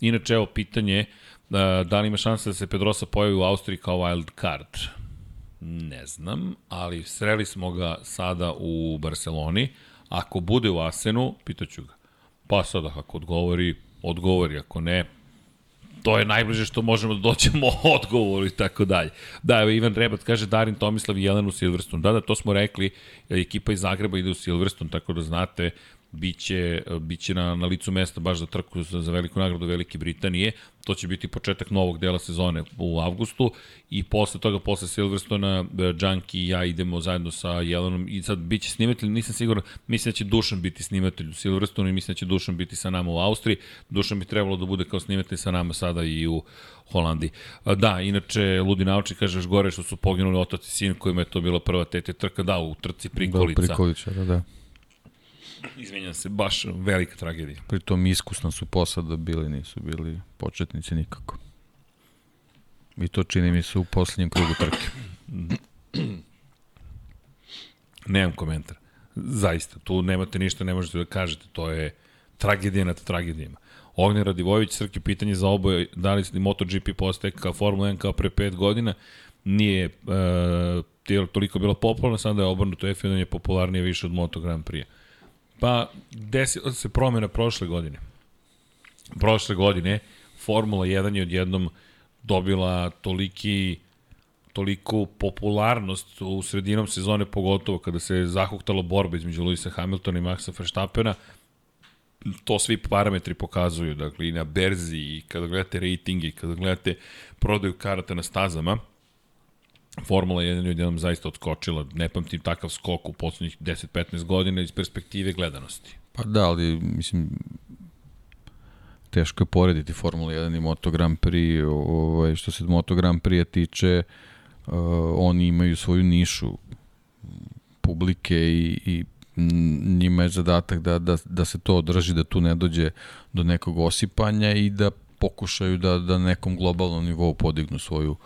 Inače, evo pitanje, da, da li ima šanse da se Pedrosa pojavi u Austriji kao wild card? Ne znam, ali sreli smo ga sada u Barceloni. Ako bude u Asenu, pitaću ga. Pa sada, ako odgovori, odgovori, ako ne, to je najbliže što možemo da doćemo (laughs) odgovoru i tako dalje. Da, evo Ivan Rebat kaže Darin Tomislav i Jelenu Silverstone. Da, da, to smo rekli, ekipa iz Zagreba ide u Silverstone, tako da znate, biće, biće na, na licu mesta baš za trku za, za veliku nagradu Velike Britanije. To će biti početak novog dela sezone u avgustu i posle toga, posle Silverstona, Junkie i ja idemo zajedno sa Jelenom i sad biće snimatelj, nisam siguran, mislim da će Dušan biti snimatelj u Silverstonu i mislim da će Dušan biti sa nama u Austriji. Dušan bi trebalo da bude kao snimatelj sa nama sada i u Holandiji. Da, inače, Ludi Nauči kaže još gore što su poginuli otac i sin kojima je to bila prva tete trka, da, u trci Prikolica. Da, Prikolica, da, da. Izvinjam se, baš velika tragedija. Pritom iskusna su posada bili, nisu bili početnici nikako. I to čini mi se u poslednjem krugu trke. (clears throat) Nemam komentar. Zaista, tu nemate ništa, ne možete da kažete. To je tragedija nad tragedijama. Ognjen Radivojević, Srki, pitanje za oboje, da li MotoGP postaje kao Formula 1 kao pre 5 godina, nije e, toliko bilo popularno, sada je obrnuto F1 je popularnije više od Moto Grand Prix. Pa, desila se promjena prošle godine. Prošle godine Formula 1 je odjednom dobila toliki toliku popularnost u sredinom sezone, pogotovo kada se zahuktala borba između Luisa Hamiltona i Maxa Verstappena, to svi parametri pokazuju, dakle i na berzi i kada gledate ratinge i kada gledate prodaju karata na stazama, Formula 1 je odjednom zaista odskočila. Ne pamtim takav skok u poslednjih 10-15 godina iz perspektive gledanosti. Pa da, ali mislim, teško je porediti Formula 1 i Moto Grand Prix. Ovaj, što se Moto Grand Prix tiče, uh, oni imaju svoju nišu publike i, i njima je zadatak da, da, da se to održi, da tu ne dođe do nekog osipanja i da pokušaju da, da nekom globalnom nivou podignu svoju uh,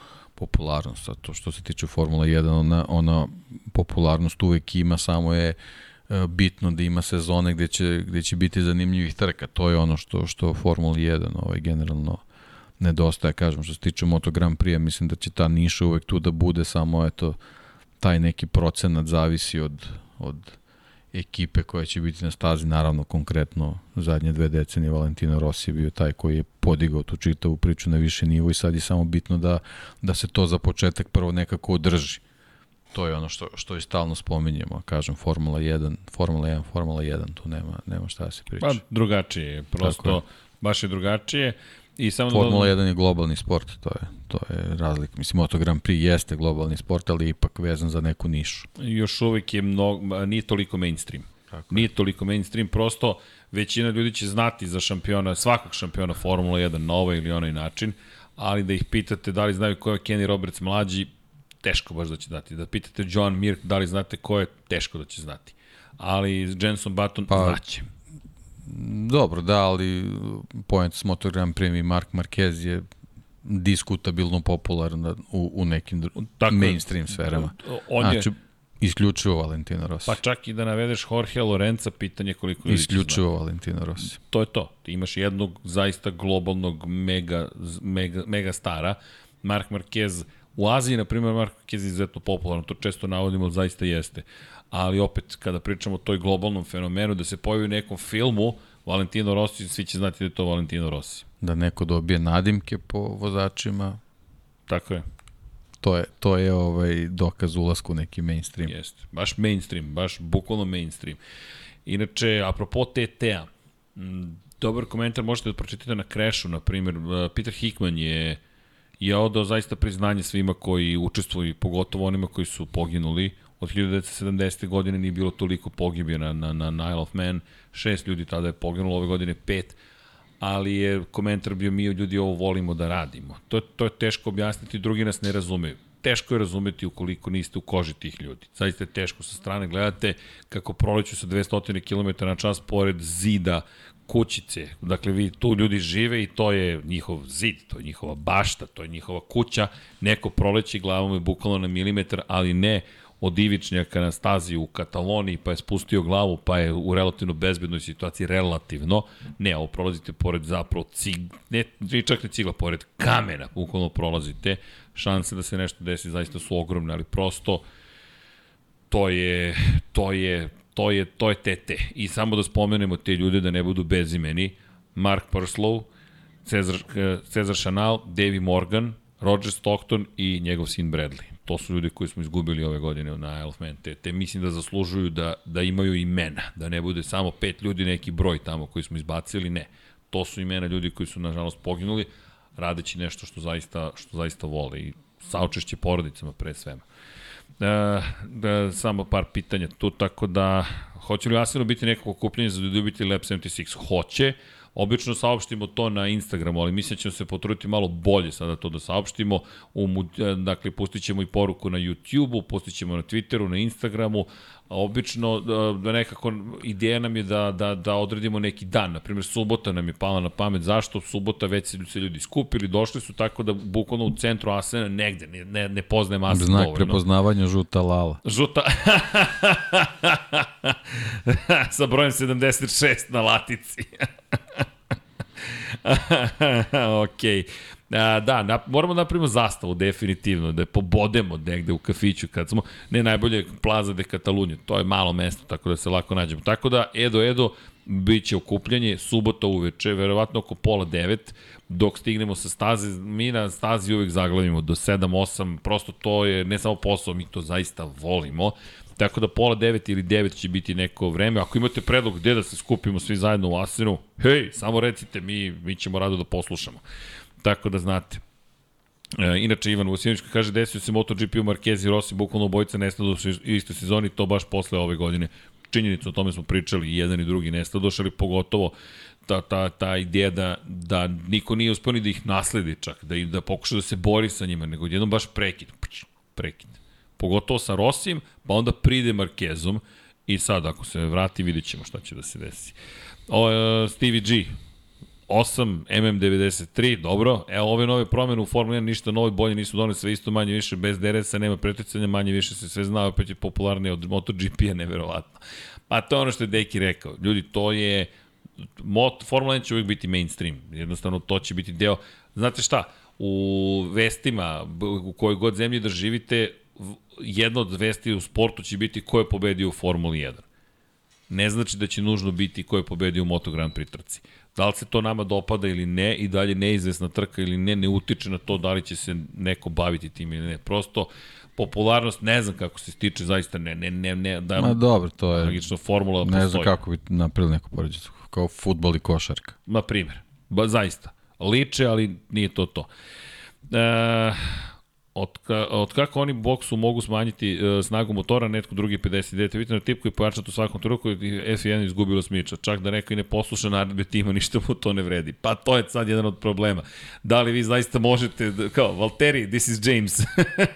popularnost, a to što se tiče Formula 1, ona, ona popularnost uvek ima, samo je e, bitno da ima sezone gde će, gde će biti zanimljivih trka. To je ono što, što Formula 1 ovaj, generalno nedostaje, kažem, što se tiče Moto Grand Prix, mislim da će ta niša uvek tu da bude, samo eto, taj neki procenat zavisi od, od ekipe koja će biti na stazi, naravno konkretno zadnje dve decenije Valentino Rossi je bio taj koji je podigao tu čitavu priču na više nivo i sad je samo bitno da, da se to za početak prvo nekako održi. to je ono što, što i stalno spominjemo, kažem, Formula 1, Formula 1, Formula 1, tu nema, nema šta da se priča. Pa drugačije je, prosto je. baš je drugačije. I samo Formula da, 1 je globalni sport, to je, to je razlik. Mislim, Moto Grand Prix jeste globalni sport, ali ipak vezan za neku nišu. još uvek je mnogo, nije toliko mainstream. Tako Nije toliko mainstream, prosto većina ljudi će znati za šampiona, svakog šampiona Formula 1 na ovaj ili onaj način, ali da ih pitate da li znaju ko je Kenny Roberts mlađi, teško baš da će znati. Da pitate John Mir da li znate ko je, teško da će znati. Ali Jenson Button Pa, znaće. Dobro, da, ali point s Moto Grand Prix i Mark Marquez je diskutabilno popularan u, u nekim. Tako je. mainstream sferama. On je, Znači, isključivo Valentino Rossi. pa čak i da navedeš Jorge Lorenza, pitanje koliko ljudi isključivo Valentino Rossi. to je to. Ti imaš jednog zaista globalnog mega, mega, mega stara. Mark Marquez u Aziji, na primjer, Mark Marquez je izuzetno popularan, to često navodimo, zaista jeste. Ali opet, kada pričamo o toj globalnom fenomenu, da se pojavi u nekom filmu, Valentino Rossi, svi će znati da je to Valentino Rossi. Da neko dobije nadimke po vozačima, Tako je, to je, to je ovaj dokaz ulasku u neki mainstream. jeste. Baš mainstream, baš bukvalno mainstream. Inače, apropo TT-a, dobar komentar možete da pročitate na Crashu, na primjer, uh, Peter Hickman je je odao zaista priznanje svima koji učestvuju, pogotovo onima koji su poginuli. Od 1970. godine nije bilo toliko pogibija na, na, na Nile of Man. Šest ljudi tada je poginulo, ove godine pet. Ali je komentar bio mi ljudi ovo volimo da radimo. To, to je teško objasniti, drugi nas ne razumeju. Teško je razumeti ukoliko niste u koži tih ljudi. Zaista je teško sa strane. Gledate kako proleću sa 200 km na čas pored zida kućice. Dakle, vi tu ljudi žive i to je njihov zid, to je njihova bašta, to je njihova kuća. Neko proleći glavom je bukvalno na milimetar, ali ne od ivičnjaka na stazi u Kataloniji, pa je spustio glavu, pa je u relativno bezbednoj situaciji, relativno. Ne, ovo prolazite pored zapravo cig, ne, čak ne cigla, pored kamena, bukvalno prolazite. Šanse da se nešto desi zaista su ogromne, ali prosto to je, to je, to je, to je tete. I samo da spomenemo te ljude da ne budu bezimeni. Mark Purslow, Cezar, Cezar Chanel, Davy Morgan, Roger Stockton i njegov sin Bradley. To su ljudi koji smo izgubili ove godine na Isle of Man. Te, te mislim da zaslužuju da, da imaju imena, da ne bude samo pet ljudi neki broj tamo koji smo izbacili, ne. To su imena ljudi koji su nažalost poginuli, radeći nešto što zaista, što zaista vole i saučešće porodicama pre svema. Da, da, samo par pitanja tu, tako da hoće li u Asenu biti nekako okupljanje za ljubitelji Lab 76? Hoće. Obično saopštimo to na Instagramu, ali mislim da ćemo se potruditi malo bolje sada to da saopštimo. U, mu- dakle, pustit ćemo i poruku na YouTube-u, pustit ćemo na Twitteru, na Instagramu. A Obično, da, da nekako, ideja nam je da, da, da odredimo neki dan. Naprimjer, subota nam je pala na pamet. Zašto? Subota već se, se ljudi skupili, došli su tako da bukvalno u centru Asena negde, ne, ne, ne poznajem Asen Znak dovoljno. prepoznavanja žuta lala. Žuta. (laughs) Sa brojem 76 na latici. (laughs) ok. A, da, na, moramo da napravimo zastavu, definitivno, da je pobodemo negde u kafiću kad smo, ne najbolje Plaza de Catalunja, to je malo mesto, tako da se lako nađemo. Tako da, Edo, Edo, bit će okupljanje, subota uveče, verovatno oko pola devet, dok stignemo sa staze, mi na stazi uvek zaglavimo do 7-8, prosto to je ne samo posao, mi to zaista volimo. Tako da pola 9 ili 9 će biti neko vreme. Ako imate predlog gde da se skupimo svi zajedno u Asenu, hej, samo recite, mi, mi ćemo rado da poslušamo. Tako da znate. E, inače, Ivan Vosinović kaže, desio se MotoGP u Marquez i Rossi, bukvalno obojica nestadoše u istoj sezoni, to baš posle ove godine. Činjenica, o tome smo pričali, i jedan i drugi nestadoše, ali pogotovo ta, ta, ta ideja da, da niko nije uspio ni da ih nasledi čak, da, da pokuša da se bori sa njima, nego jednom baš prekid, prekid. Pogotovo sa Rossijem, pa onda pride Marquezom i sad ako se vrati vidjet ćemo šta će da se desi. O, e, Stevie G, 8, MM93, dobro. Evo ove nove promene u Formuli 1 ništa novo bolje nisu doneli sve isto manje više bez DRS-a, nema preticanja, manje više se sve zna, opet je popularnije od MotoGP-a, (laughs) neverovatno. Pa to je ono što je Deki rekao. Ljudi, to je Mot, Formula 1 će uvijek biti mainstream. Jednostavno, to će biti deo... Znate šta, u vestima, u kojoj god zemlji da živite, jedna od vesti u sportu će biti ko je pobedio u Formuli 1 ne znači da će nužno biti ko je pobedio u Moto Grand Prix trci. Da li se to nama dopada ili ne i dalje neizvesna trka ili ne, ne utiče na to da li će se neko baviti tim ili ne. Prosto popularnost, ne znam kako se stiče, zaista ne, ne, ne, ne, da Ma dobro, to je, tragična formula ne postoji. znam kako bi napravili neku poređenju, kao futbol i košarka. Na primjer, ba, zaista. Liče, ali nije to to. E, od, ka, od kako oni boksu mogu smanjiti e, snagu motora, netko drugi 59. Vidite na tipku i pojačati u svakom truku i F1 izgubilo smiča. Čak da neko i ne posluša naredbe tima, (laughs) ništa mu to ne vredi. Pa to je sad jedan od problema. Da li vi zaista možete, da, kao, Valtteri, this is James.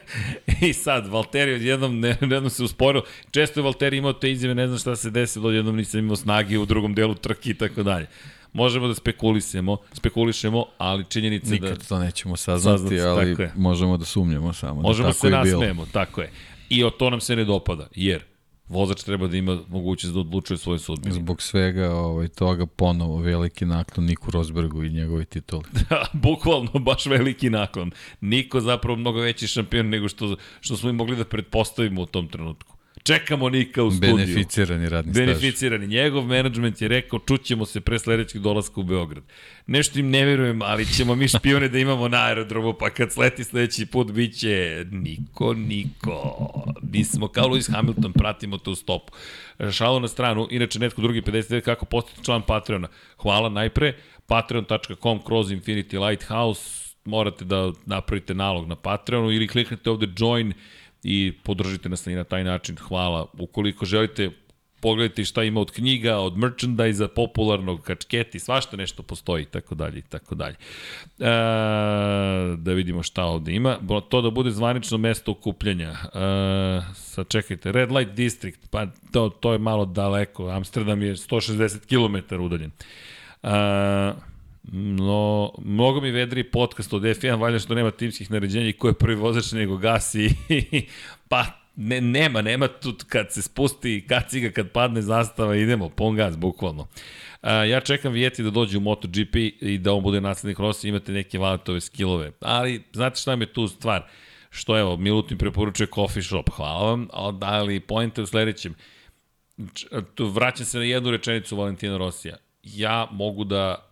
(laughs) I sad, Valtteri odjednom, ne, jednom se usporio. Često je Valtteri imao te izjave, ne znam šta se desilo, odjednom nisam imao snage u drugom delu trke i tako dalje. Možemo da spekulisemo, spekulišemo, ali činjenica da... Nikad to nećemo saznati, Saznati, ali možemo da sumnjamo samo. Možemo da se tako bilo. nasmejemo, tako je. I o to nam se ne dopada, jer vozač treba da ima mogućnost da odlučuje svoje sudbine. Zbog svega ovaj, toga ponovo veliki naklon Niku Rosbergu i njegove tituli. (laughs) Bukvalno baš veliki naklon. Niko zapravo mnogo veći šampion nego što, što smo i mogli da pretpostavimo u tom trenutku. Čekamo Nika u studiju. Beneficirani radni staž. Beneficirani. Njegov menadžment je rekao čućemo se pre sledećeg dolaska u Beograd. Nešto im ne verujem, ali ćemo mi špione da imamo na aerodromu, pa kad sleti sledeći put biće niko, niko. Mi smo kao Lewis Hamilton, pratimo to u stopu. Šalo na stranu, inače netko drugi 59, kako postati član Patreona. Hvala najpre, patreon.com kroz Infinity Lighthouse, morate da napravite nalog na Patreonu ili kliknete ovde join i podržite nas i na taj način. Hvala. Ukoliko želite pogledajte šta ima od knjiga, od merchandise popularnog, kačketi, svašta nešto postoji, tako dalje, tako dalje. E, da vidimo šta ovde ima. To da bude zvanično mesto okupljanja. E, sad čekajte, Red Light District, pa to, to je malo daleko. Amsterdam je 160 km udaljen. E, No, mnogo mi vedri podcast od F1, valjda što nema timskih naređenja i ko je prvi vozač nego gasi. (laughs) pa, ne, nema, nema tu kad se spusti kaciga, kad padne zastava, idemo, pon gas, bukvalno. A, ja čekam Vijeti da dođe u MotoGP i da on bude naslednik Rossi, imate neke valetove skillove. Ali, znate šta mi je tu stvar? Što evo, Milutin preporučuje coffee shop, hvala vam, ali pojente u sledećem. Tu vraćam se na jednu rečenicu Valentina Rosija. Ja mogu da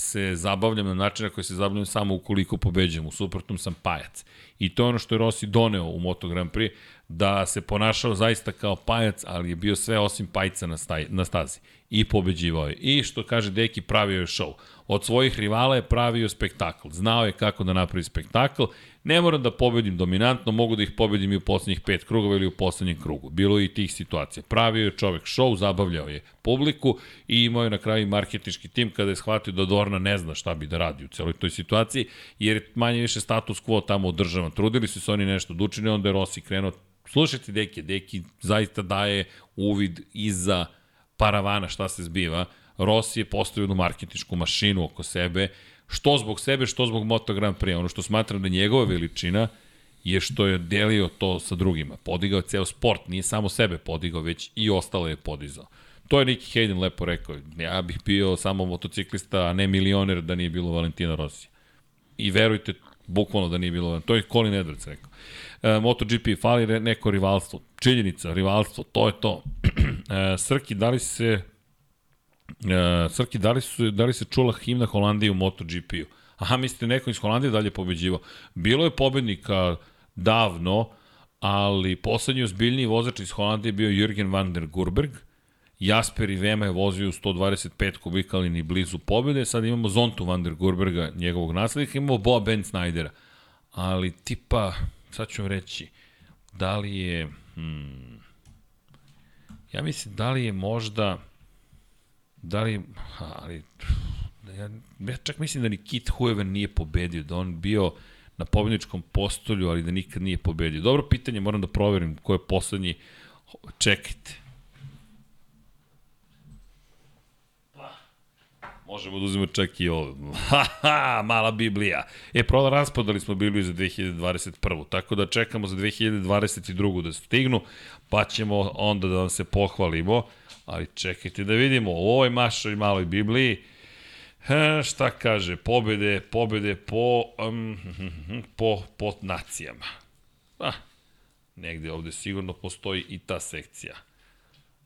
se zabavljam na način na koji se zabavljam samo ukoliko pobeđujem, u suprotnom sam pajac. I to je ono što je Rossi doneo u Moto Grand Prix, da se ponašao zaista kao pajac, ali je bio sve osim pajca na, staj, na stazi. I pobeđivao je. I što kaže Deki, pravio je show. Od svojih rivala je pravio spektakl. Znao je kako da napravi spektakl. Ne moram da pobedim dominantno, mogu da ih pobedim i u poslednjih pet krugova ili u poslednjem krugu. Bilo je i tih situacija. Pravio je čovek show, zabavljao je publiku i imao je na kraju marketički tim kada je shvatio da Dorna ne zna šta bi da radi u celoj toj situaciji, jer je manje više status quo tamo održavan. Trudili su se oni nešto da učine, onda je Rossi krenuo Slušajte Deki, Deki zaista daje uvid iza paravana šta se zbiva. Rossi je postavio jednu marketičku mašinu oko sebe, što zbog sebe, što zbog Moto Grand Prix. Ono što smatram da je njegova veličina je što je delio to sa drugima. Podigao je ceo sport, nije samo sebe podigao, već i ostale je podizao. To je Nicky Hayden lepo rekao. Ja bih bio samo motociklista, a ne milioner da nije bilo Valentina Rossi. I verujte, bukvalno da nije bilo, to je Colin Edwards rekao. E, MotoGP, fali neko rivalstvo. Činjenica, rivalstvo, to je to. (clears throat) e, Srki, da li se E, Srki, da li, su, da li se čula himna Holandije u MotoGP-u? Aha, mislite neko iz Holandije dalje pobeđivo. Bilo je pobednika davno, ali poslednji ozbiljniji vozač iz Holandije je bio Jürgen van der Gurberg. Jasper i Vema je vozio u 125 kubika, ali ni blizu pobede. Sad imamo Zontu van der Gurberga, njegovog naslednika, imamo Boa Ben Snydera. Ali tipa, sad ću reći, da li je... Hmm, ja mislim, da li je možda... Da li, ali, ja, ja čak mislim da ni Kit Hueven nije pobedio, da on bio na pobedničkom postolju, ali da nikad nije pobedio. Dobro pitanje, moram da proverim ko je poslednji. Čekajte. Pa, Možemo da uzmemo čak i ovo. (laughs) Ha, ha, mala Biblija. E, proda raspodali smo Bibliju za 2021. Tako da čekamo za 2022. da stignu, pa ćemo onda da vam se pohvalimo. Ali čekajte da vidimo, u ovoj mašoj maloj Bibliji, šta kaže, pobede, pobede po, um, po, po nacijama. Ah, negde ovde sigurno postoji i ta sekcija.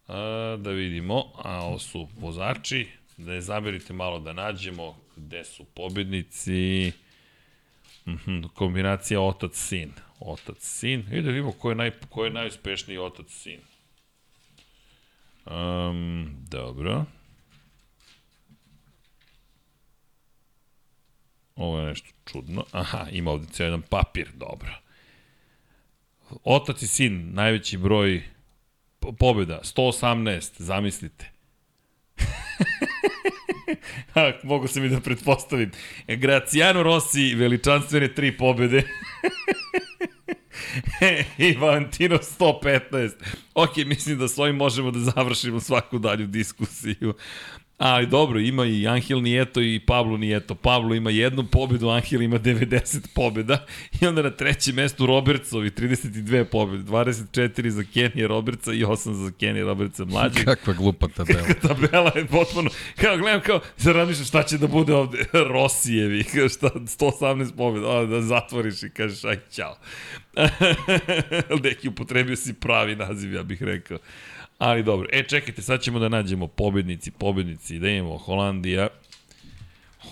A, da vidimo, a ovo su vozači, da je zaberite malo da nađemo gde su pobednici. Mhm, kombinacija otac-sin. Otac, sin. I da vidimo ko je, naj, ko je najuspešniji otac, sin. Um, dobro. Ovo je nešto čudno. Aha, ima ovde cijel jedan papir, dobro. Otac i sin, najveći broj po- pobjeda, 118, zamislite. Ha, (laughs) mogu se mi da pretpostavim. Graciano Rossi, veličanstvene tri pobjede. (laughs) (laughs) I Valentino 115. Ok, mislim da s ovim možemo da završimo svaku dalju diskusiju. Ali dobro, ima i Angel Nieto i Pablo Nieto. Pablo ima jednu pobedu, Angel ima 90 pobeda. I onda na trećem mestu Robertsovi 32 pobede. 24 za Kenija Robertsa i 8 za Kenija Robertsa mlađeg. (laughs) Kakva glupa tabela. (laughs) tabela je potpuno, kao gledam kao, sad razmišljam šta će da bude ovde, (laughs) Rosijevi, šta, 118 pobjeda, a, da zatvoriš i kažeš, aj, ćao. Neki upotrebio si pravi naziv, ja bih rekao. Ali dobro, e čekajte, sad ćemo da nađemo pobednici, pobednici, da imamo Holandija,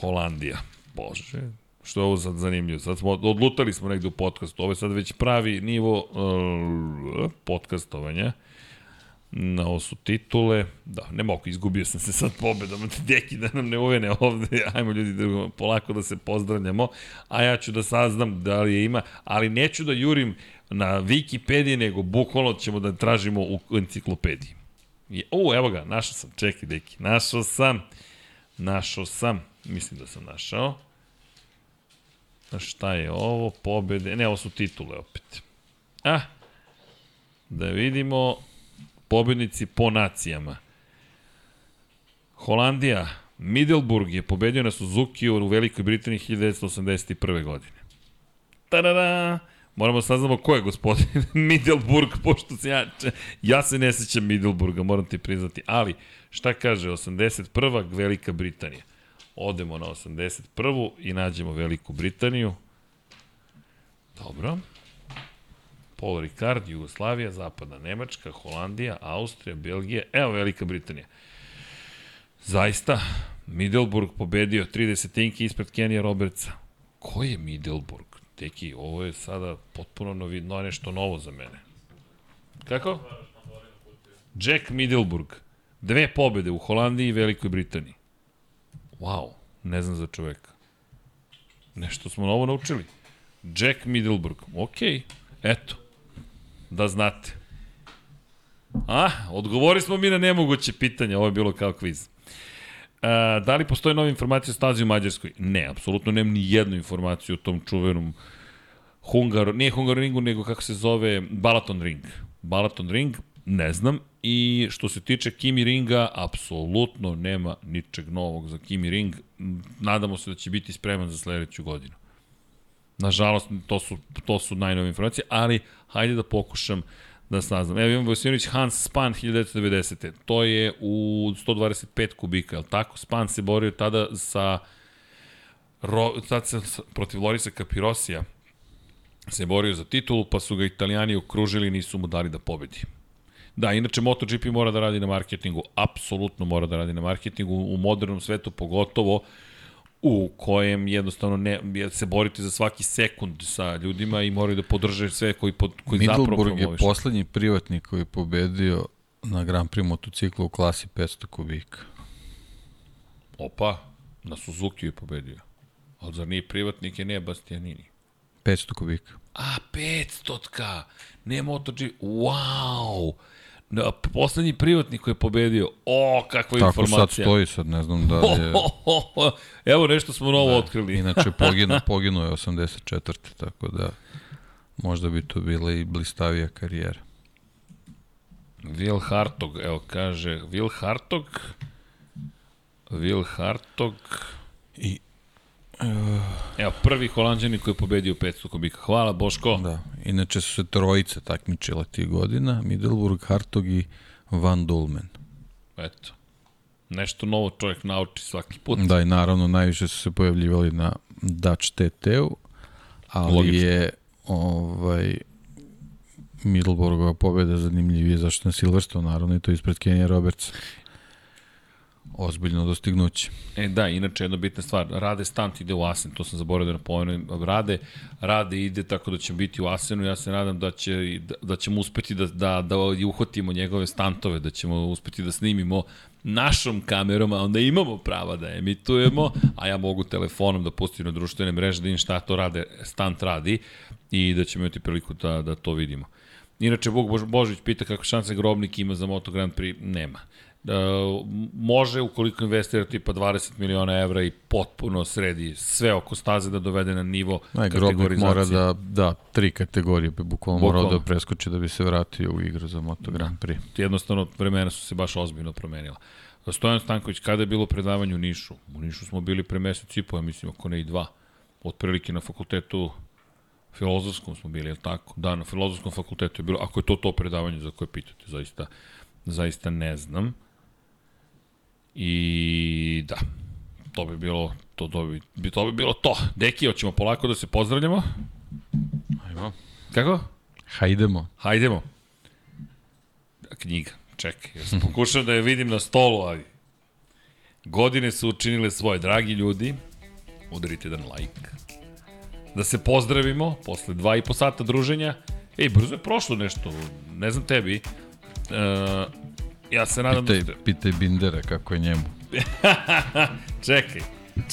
Holandija, bože, što je ovo sad zanimljivo, sad smo, odlutali smo negde u podcastu, ovo je sad već pravi nivo uh, podcastovanja, Na ovo su titule. Da, ne mogu, izgubio sam se sad pobedom. (laughs) Deki da nam ne uvene ovde. Ajmo ljudi da polako da se pozdravljamo. A ja ću da saznam da li je ima. Ali neću da jurim na Wikipediji, nego bukvalno ćemo da tražimo u enciklopediji. Je, o, evo ga, našao sam. Čekaj, Deki. Našao sam. Našao sam. Mislim da sam našao. Šta je ovo? Pobede. Ne, ovo su titule opet. Ah, da vidimo pobednici po nacijama. Holandija, Middelburg je pobedio na Suzuki u Velikoj Britaniji 1981. godine. Tadada! Moramo da saznamo ko je gospodin (laughs) Middelburg, pošto se ja, ja se ne sećam Middelburga, moram ti priznati. Ali, šta kaže 81. Velika Britanija? Odemo na 81. i nađemo Veliku Britaniju. Dobro. Paul Ricard, Jugoslavija, Zapadna Nemačka, Holandija, Austrija, Belgija, evo Velika Britanija. Zaista, Middelburg pobedio 30 tinki ispred Kenija Robertsa. Ko je Middelburg? Teki, ovo je sada potpuno novi, no, nešto novo za mene. Kako? Jack Middelburg. Dve pobede u Holandiji i Velikoj Britaniji. Wow, ne znam za čoveka. Nešto smo novo naučili. Jack Middelburg. Okej, okay. eto da znate. A, odgovori smo mi na nemoguće pitanje, ovo je bilo kao kviz. A, da li postoje nove informacije o stazi u Mađarskoj? Ne, apsolutno nemam ni jednu informaciju o tom čuvenom Hungar, nije Hungar ringu, nego kako se zove Balaton ring. Balaton ring, ne znam. I što se tiče Kimi ringa, apsolutno nema ničeg novog za Kimi ring. Nadamo se da će biti spreman za sledeću godinu. Nažalost, to su, to su najnove informacije, ali hajde da pokušam da saznam. Evo imam Vojsinović Hans Span 1990. To je u 125 kubika, je li tako? Span se borio tada sa Ro, tad se protiv Lorisa Capirosija se borio za titulu, pa su ga italijani okružili i nisu mu dali da pobedi. Da, inače MotoGP mora da radi na marketingu, apsolutno mora da radi na marketingu, u modernom svetu pogotovo, u kojem jednostavno ne, se borite za svaki sekund sa ljudima i moraju da podrže sve koji, pod, koji zapravo Middelburg promoviš. je poslednji privatnik koji je pobedio na Grand Prix motociklu u klasi 500 kubika. Opa, na Suzuki je pobedio. Ali zar nije privatnik je ne Bastianini? 500 kubika. A, 500-ka! Ne MotoGP. Wow! Na, poslednji privatnik koji je pobedio. O, kakva Tako informacija. sad stoji, sad ne znam da li je... (laughs) Evo nešto smo novo da, otkrili. Inače, (laughs) poginu, poginuo je 84. Tako da možda bi to bila i blistavija karijera. Will Hartog, evo kaže, Will Hartog, Will Hartog, I evo prvi holandžani koji je pobedio 500 kubika. Hvala Boško. Da, inače su se trojice takmičile tih godina, Middelburg, Hartog i Van Dulmen. Eto. Nešto novo čovjek nauči svaki put. Da, i naravno najviše su se pojavljivali na Dutch TT-u, ali Logično. je ovaj Middelburgova pobeda zanimljivije zašto na Silverstone, naravno, i to ispred Kenija Robertsa. Ozbiljno dostignuće. E da, inače jedna bitna stvar, Rade Stant ide u Asen, to sam zaboravio da napomenem, Rade, Rade ide tako da će biti u Asenu, ja se nadam da, će, da, da ćemo uspeti da, da, da uhvatimo njegove stantove, da ćemo uspeti da snimimo našom kamerom, a onda imamo prava da emitujemo, a ja mogu telefonom da pustim na društvene mreže da im šta to rade, stant radi i da ćemo imati priliku da, da to vidimo. Inače, Bog Bož, Božović pita kako šanse Grobnik ima za Moto Grand Prix. Nema. Da, može ukoliko investira tipa 20 miliona evra i potpuno sredi sve oko staze da dovede na nivo Aj, Grobnik mora da, da, tri kategorije bi bukvalno morao da preskoči da bi se vratio u igru za Moto Grand Prix. Jednostavno, vremena su se baš ozbiljno promenila. Stojan Stanković, kada je bilo predavanje u Nišu? U Nišu smo bili pre mesec i po, ja mislim, ako ne i dva. Otprilike na fakultetu filozofskom smo bili, je li tako? Da, na filozofskom fakultetu je bilo, ako je to to predavanje za koje pitate, zaista, zaista ne znam. I da, to bi bilo to, to, bi, to bi bilo to. Deki, hoćemo polako da se pozdravljamo. Ajmo. Kako? Hajdemo. Hajdemo. Knjiga, čekaj, ja sam pokušao da je vidim na stolu, ali godine su učinile svoje. Dragi ljudi, udarite jedan like. Da se pozdravimo posle dva i po sata druženja. Ej, brzo je prošlo nešto, ne znam tebi. Uh, Ja se nadam pitaj, da ste... Pitaj Bindera kako je njemu. (laughs) čekaj,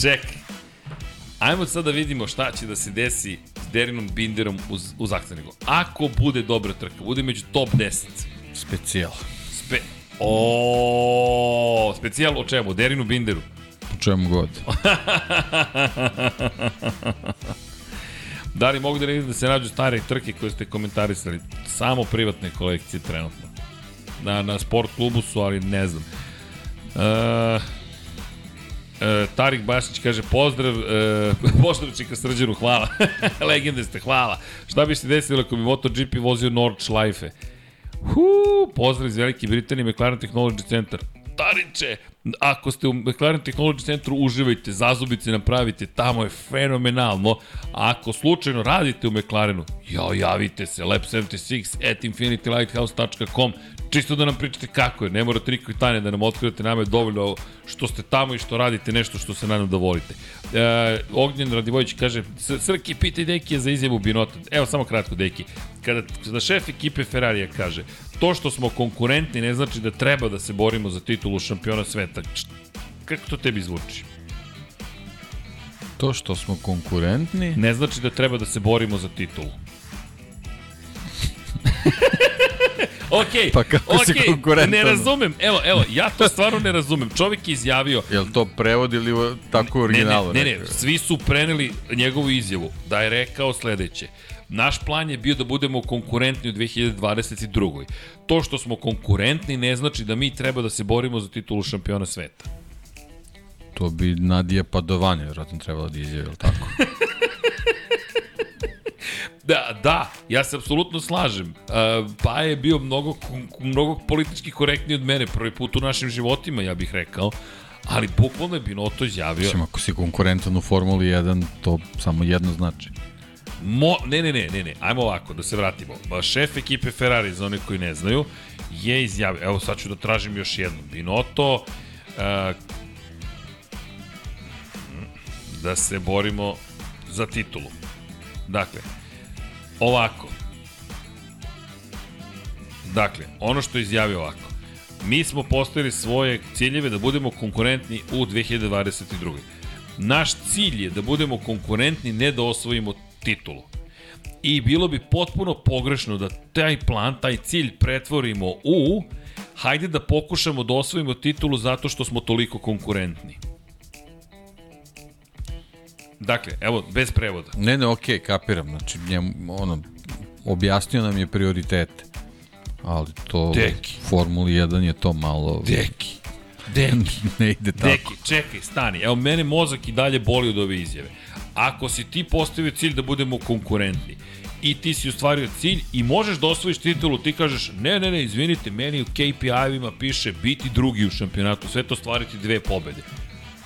čekaj. Ajmo sad da vidimo šta će da se desi s Derinom Binderom uz, uz Akcenigu. Ako bude dobra trka, bude među top 10. Specijal. Spe... O, specijal o čemu? Derinu Binderu? Po čemu god. (laughs) da li mogu da ne vidim da se nađu stare trke koje ste komentarisali? Samo privatne kolekcije trenutno na, na sport klubu su, ali ne znam. Uh, E, Tarik Bašić kaže pozdrav, e, (laughs) pozdrav Čika Srđanu, hvala. (laughs) Legende ste, hvala. Šta bi se desilo ako bi MotoGP vozio Nordschleife? Huu, pozdrav iz Velike Britanije, McLaren Technology Center. Tariće, ako ste u McLaren Technology Centru, uživajte, zazubice napravite, tamo je fenomenalno. A ako slučajno radite u McLarenu, jao, javite se, lab76 at infinitylighthouse.com, čisto da nam pričate kako je, ne morate nikakve tajne da nam otkrivate, nama je dovoljno što ste tamo i što radite nešto što se nadam da volite. E, Ognjen Radivojić kaže, Srki, pitaj Deki za izjavu Binota. Evo samo kratko, Deki. Kada, kada šef ekipe Ferrarija kaže, to što smo konkurentni ne znači da treba da se borimo za titulu šampiona sveta. Kako to tebi zvuči? To što smo konkurentni... Ne znači da treba da se borimo za titulu. (laughs) ok, pa kako okay, si konkurentan? Ne razumem, evo, evo, ja to (laughs) stvarno ne razumem. Čovjek je izjavio... Jel to prevod ili tako originalno? Ne, ne, ne, ne, svi su preneli njegovu izjavu da je rekao sledeće. Naš plan je bio da budemo konkurentni u 2022. To što smo konkurentni ne znači da mi treba da se borimo za titulu šampiona sveta. To bi Nadija Padovanje vjerojatno trebalo da izjavi, tako? (laughs) Da, da, ja se apsolutno slažem. Uh, pa je bio mnogo, mnogo politički korektniji od mene, prvi put u našim životima, ja bih rekao. Ali bukvalno je Binoto izjavio... Mislim, ako si konkurentan u Formuli 1, to samo jedno znači. Mo, ne, ne, ne, ne, ne, ajmo ovako, da se vratimo. Šef ekipe Ferrari, za one koji ne znaju, je izjavio, evo sad ću da tražim još jedno, Binoto, uh, da se borimo za titulu. Dakle, ovako. Dakle, ono što je izjavio ovako. Mi smo postavili svoje ciljeve da budemo konkurentni u 2022. Naš cilj je da budemo konkurentni, ne da osvojimo titulu. I bilo bi potpuno pogrešno da taj plan, taj cilj pretvorimo u hajde da pokušamo da osvojimo titulu zato što smo toliko konkurentni. Dakle, evo, bez prevoda. Ne, ne, okej, okay, kapiram. Znači, njemu, ono, objasnio nam je prioritete. Ali to, Deki. Formuli 1 je to malo... Deki. Deki. (laughs) ne ide tako. Deki, čekaj, stani. Evo, mene mozak i dalje boli od ove izjave. Ako si ti postavio cilj da budemo konkurentni i ti si ostvario cilj i možeš da osvojiš titulu, ti kažeš ne, ne, ne, izvinite, meni u KPI-evima piše biti drugi u šampionatu, sve to stvariti dve pobede.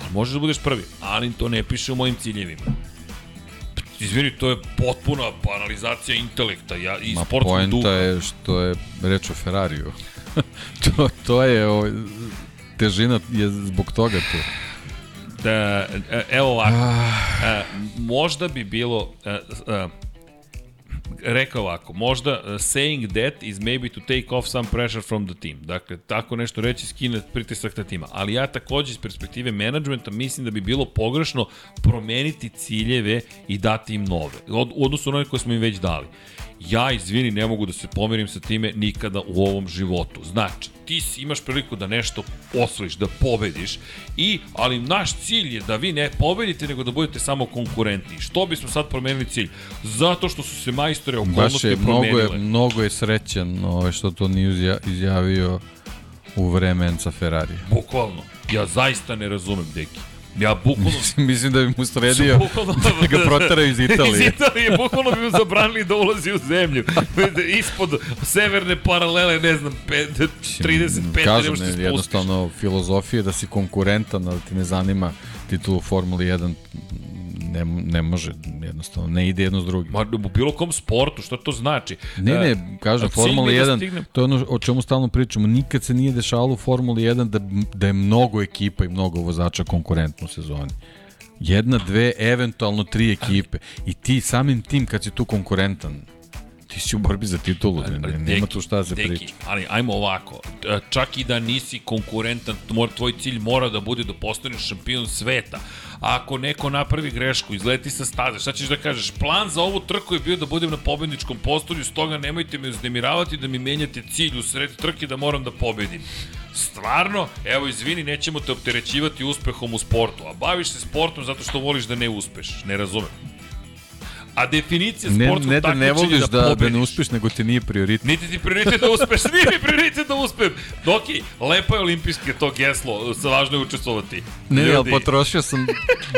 Ali možeš da budeš prvi, ali to ne piše u mojim ciljevima. Izvini, to je potpuna banalizacija intelekta ja, i Ma sportskog duha. Ma je što je reč o Ferrariju. (laughs) to, to je, o, težina je zbog toga tu. Da, e, evo ovako, e, možda bi bilo, e, e, rekao ovako, možda uh, saying that is maybe to take off some pressure from the team. Dakle, tako nešto reći skine pritisak na tima. Ali ja takođe iz perspektive menadžmenta mislim da bi bilo pogrešno promeniti ciljeve i dati im nove. Od, u odnosu na one koje smo im već dali. Ja, izvini, ne mogu da se pomerim sa time nikada u ovom životu. Znači, ti imaš priliku da nešto osvojiš, da pobediš, i, ali naš cilj je da vi ne pobedite, nego da budete samo konkurentni. Što bismo sad promenili cilj? Zato što su se majstore Baš okolnosti je, mnogo promenile. je, mnogo je srećan ovaj, što to nije izja- izjavio u vreme Enca Ferrari. Bukvalno. Ja zaista ne razumem, deki. Ja bukvalno... (laughs) Mislim da bi mu sredio (laughs) Bukvalno- da ga proteraju iz (laughs) iz Italije. Italije, bukvalno bi mu zabranili da ulazi u zemlju. Ispod severne paralele, ne znam, pe- 35 ne Kažem, možeš ne, ti jednostavno filozofija je da si konkurentan, da ti ne zanima titulu u Formuli 1, ne, ne može, jednostavno, ne ide jedno s drugim. Ma u bilo kom sportu, šta to znači? Ne, E, ne, kažem, cilj mi Formula je da 1, stignem- to je ono o čemu stalno pričamo, nikad se nije dešavalo u Formuli 1 da, da je mnogo ekipa i mnogo vozača konkurentno u sezoni. Jedna, dve, eventualno tri ekipe. I ti samim tim kad si tu konkurentan, ti si u borbi za titulu, ne, ne, nema tu šta se deki, priča. ali ajmo ovako, e, čak i da nisi konkurentan, tvoj cilj mora da bude da postaneš šampion sveta. A ako neko napravi grešku, izleti sa staze, šta ćeš da kažeš? Plan za ovu trku je bio da budem na pobedničkom postolju, stoga nemojte me uznemiravati da mi menjate cilj u sred trke da moram da pobedim. Stvarno, evo izvini, nećemo te opterećivati uspehom u sportu, a baviš se sportom zato što voliš da ne uspeš. Ne razumem. A definicija Ne, sportskog ne da ne takmičenja voliš je da, da, pobediš. ne uspeš, nego ti nije prioritet. Niti ti prioritet da uspeš, (laughs) nije mi prioritet da uspem. Doki, lepo je olimpijske to geslo, sa važno je učestvovati. Ne, ne, ali potrošio sam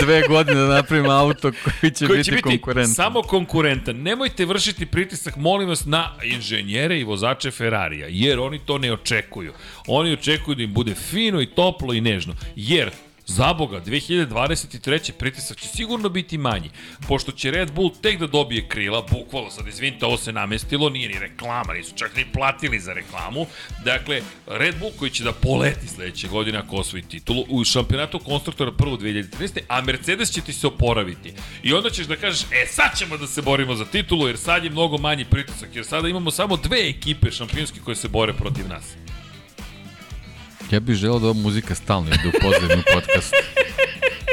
dve godine da napravim auto koji će, koji biti, će biti konkurentan. samo konkurentan. Nemojte vršiti pritisak, molim vas, na inženjere i vozače Ferrarija, jer oni to ne očekuju. Oni očekuju da im bude fino i toplo i nežno, jer Za Boga, 2023. pritisak će sigurno biti manji, pošto će Red Bull tek da dobije krila, bukvalno sad izvinite, ovo se namestilo, nije ni reklama, nisu čak ni platili za reklamu. Dakle, Red Bull koji će da poleti sledeće godine ako osvoji titulu u šampionatu konstruktora prvo 2013. A Mercedes će ti se oporaviti. I onda ćeš da kažeš, e sad ćemo da se borimo za titulu, jer sad je mnogo manji pritisak, jer sada imamo samo dve ekipe šampionske koje se bore protiv nas. Ja bih želeo da ova muzika stalno ide u pozadnju podcastu.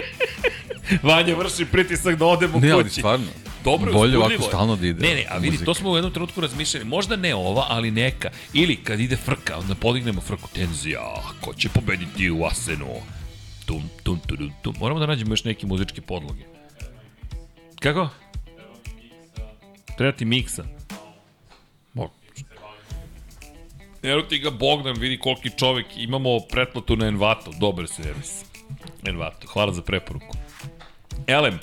(laughs) Vanja vrši pritisak da odemo Ne, ali kući. stvarno. Dobro, Bolje ovako stalno da ide Ne, ne, a vidi, muzika. to smo u jednom trenutku razmišljali. Možda ne ova, ali neka. Ili kad ide frka, onda podignemo frku tenzija. Ko će pobediti u Asenu? Tum, tum, tum, tum, tum. Moramo da nađemo još neke muzičke podloge. Kako? Treba ti miksa. Evo ti ga Bogdan, vidi koliki čovek. Imamo pretplatu na Envato. Dobar servis. Envato, hvala za preporuku. Elem,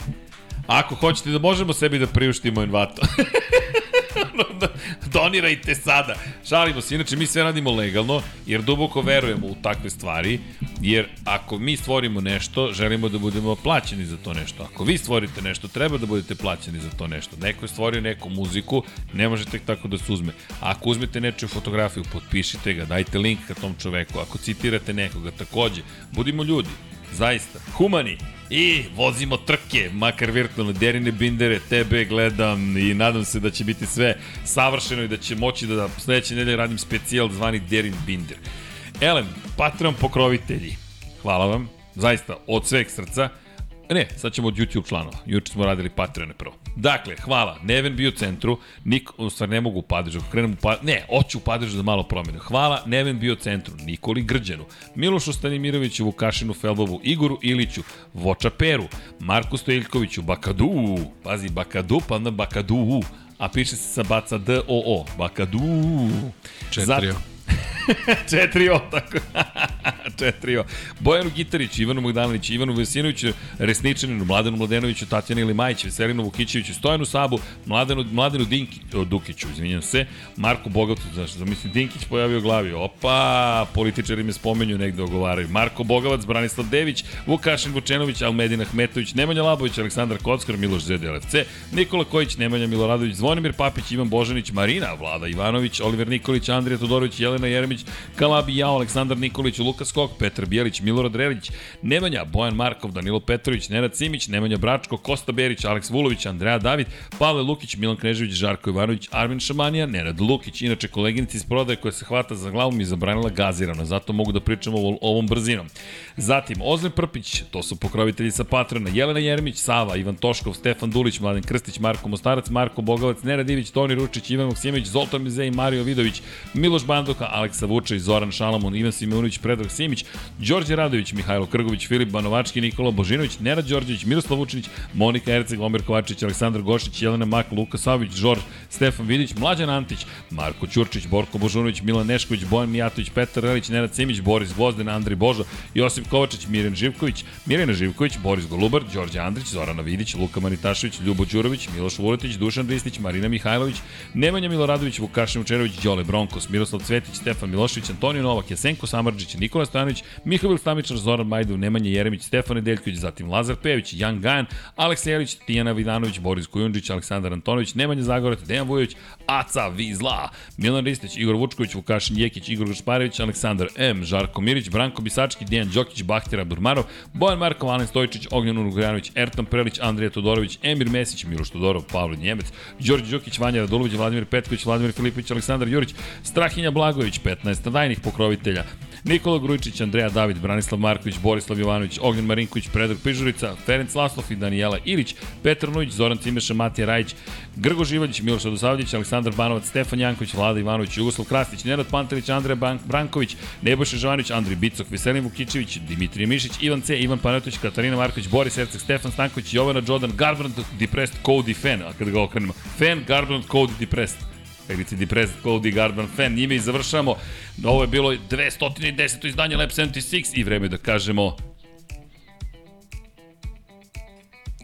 ako hoćete da možemo sebi da priuštimo Envato. (laughs) (laughs) Donirajte sada. Šalimo se, inače mi sve radimo legalno, jer duboko verujemo u takve stvari, jer ako mi stvorimo nešto, želimo da budemo plaćeni za to nešto. Ako vi stvorite nešto, treba da budete plaćeni za to nešto. Neko je stvorio neku muziku, ne može tek tako da se uzme. Ako uzmete nečiju fotografiju, potpišite ga, dajte link ka tom čoveku. Ako citirate nekoga, takođe, budimo ljudi. Zaista. Humani. I vozimo trke, makar virtualne, derine bindere, tebe gledam i nadam se da će biti sve savršeno i da će moći da sledeće nedelje radim specijal zvani Derin Binder. Elem, Patreon pokrovitelji, hvala vam, zaista, od sveg srca. Ne, sad ćemo od YouTube članova. Juče smo radili Patreone prvo. Dakle, hvala. Neven bio u centru. Nik, u stvari ne mogu u padežu. Krenem u pa, ne, hoću u padežu za malo promene. Hvala. Neven bio u centru. Nikoli Grđenu. Milošu Stanimiroviću, Vukašinu Felbovu, Igoru Iliću, Voča Peru, Marku Stojiljkoviću, Bakadu. Pazi, Bakadu, pa onda Bakadu. A piše se sa baca D-O-O. Bakadu. Četrio. Zat, (laughs) 4-0, tako. (laughs) 4-0. Bojanu Gitarić, Ivanu Bogdanović, Ivanu Vesinoviću, Resničaninu, Mladenu Mladenoviću, Tatjani Limajić, Veselinu Vukićeviću, Stojanu Sabu, Mladenu, Mladenu Dinki, o, Dukiću, izvinjam se, Marko Bogatu, znaš, zamisli, Dinkić pojavio glavi, opa, političari me spomenju, negde ogovaraju. Marko Bogavac, Branislav Dević, Vukašin Vučenović, Almedin Ahmetović, Nemanja Labović, Aleksandar Kockar, Miloš ZDLFC, Nikola Kojić, Nemanja Miloradović, Zvonimir Papić, Ivan Božanić, Marina, Vlada Ivanović, Oliver Nikolić, Andrija Todorović, Jelena Jeremić, Kalabi Jao, Aleksandar Nikolić, Lukas Kok, Jok, Petar Bijelić, Milorad Relić, Nemanja, Bojan Markov, Danilo Petrović, Nenad Simić, Nemanja Bračko, Kosta Berić, Aleks Vulović, Andreja David, Pavle Lukić, Milan Knežević, Žarko Ivanović, Armin Šamanija, Nenad Lukić, inače koleginica iz prodaje koja se hvata za glavu mi zabranila gazirano, zato mogu da pričam ovo, ovom brzinom. Zatim, Ozren Prpić, to su pokrovitelji sa Patrona, Jelena Jermić, Sava, Ivan Toškov, Stefan Dulić, Mladen Krstić, Marko Mostarac, Marko Bogavac, Nenad Ivić, Toni Ručić, Ivan Maksimović, Zoltan Mizej, Mario Vidović, Miloš Banduka, Aleksa Vučević, Zoran Šalamun, Ivan Simonović, Predrag Simić, Đorđe Radović, Mihajlo Krgović, Filip Banovački, Nikola Božinović, Nenad Đorđević, Miroslav Vučinić, Monika Erceg, Omer Kovačić, Aleksandar Gošić, Jelena Mak, Luka Savić, Žorž, Stefan Vidić, Mlađan Antić, Marko Ćurčić, Borko Božunović, Milan Nešković, Bojan Mijatović, Petar Relić, Nenad Simić, Boris Gvozden, Andri Božo, Josip Kovačić, Mirjan Živković, Mirjana Živković, Boris Golubar, Đorđe Andrić, Zorana Vidić, Luka Manitašević, Ljubo Đurović, Miloš Vuletić, Dušan Ristić, Marina Mihajlović, Nemanja Miloradović, Vukašin Učerović, Đole Bronkos, Miroslav Cvetić, Stefan Milošević, Antonio Novak, Jesenko Samarđić, Nikola Stanović, Mihail Stamičar, Zoran Majdu, Nemanja Jeremić, Stefan Nedeljković, zatim Lazar Pević, Jan Gajan, Aleks Jelić, Tijana Vidanović, Boris Kujundžić, Aleksandar Antonović, Nemanja Zagorac, Dejan Vujović, Aca Vizla, Milan Ristić, Igor Vučković, Vukašin Jekić, Igor Gašparević, Aleksandar M, Žarko Mirić, Branko Bisački, Dejan Đokić, Bahtira Burmarov, Bojan Markov, Alen Stojičić, Ognjan Unugljanović, Ertan Prelić, Andrija Todorović, Emir Mesić, Miloš Todorov, Pavle Njemec, Đorđe Đokić, Vanja Radulović, Vladimir Petković, Vladimir Filipović, Aleksandar Jurić, Strahinja Blagović, 15 dajnih pokrovitelja, Nikola Grujičić, Andreja David, Branislav Marković, Borislav Jovanović, Ognjen Marinković, Predrag Pižurica, Ferenc Laslov i Danijela Ilić, Petar Nujić, Zoran Cimeša, Matija Rajić, Grgo Živaljić, Miloš Radosavljević, Aleksandar Banovac, Stefan Janković, Vlada Ivanović, Jugoslav Krastić, Nenad Pantelić, Andreja Branković, Nebojša Živanović, Andri Bicok, Veselin Vukičević, Dimitrije Mišić, Ivan C, Ivan Panetović, Katarina Marković, Boris Erceg, Stefan Stanković, Jovana Jordan, Garbrandt, Depressed, Cody Fan, a kada ga okrenemo, Fan, Garbrandt, Cody Depressed. Ti Depressed Cody Garban fan, njime i završamo. Ovo je bilo 210. izdanje Lab 76 i vreme da kažemo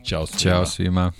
Ćao svima. Ćao svima.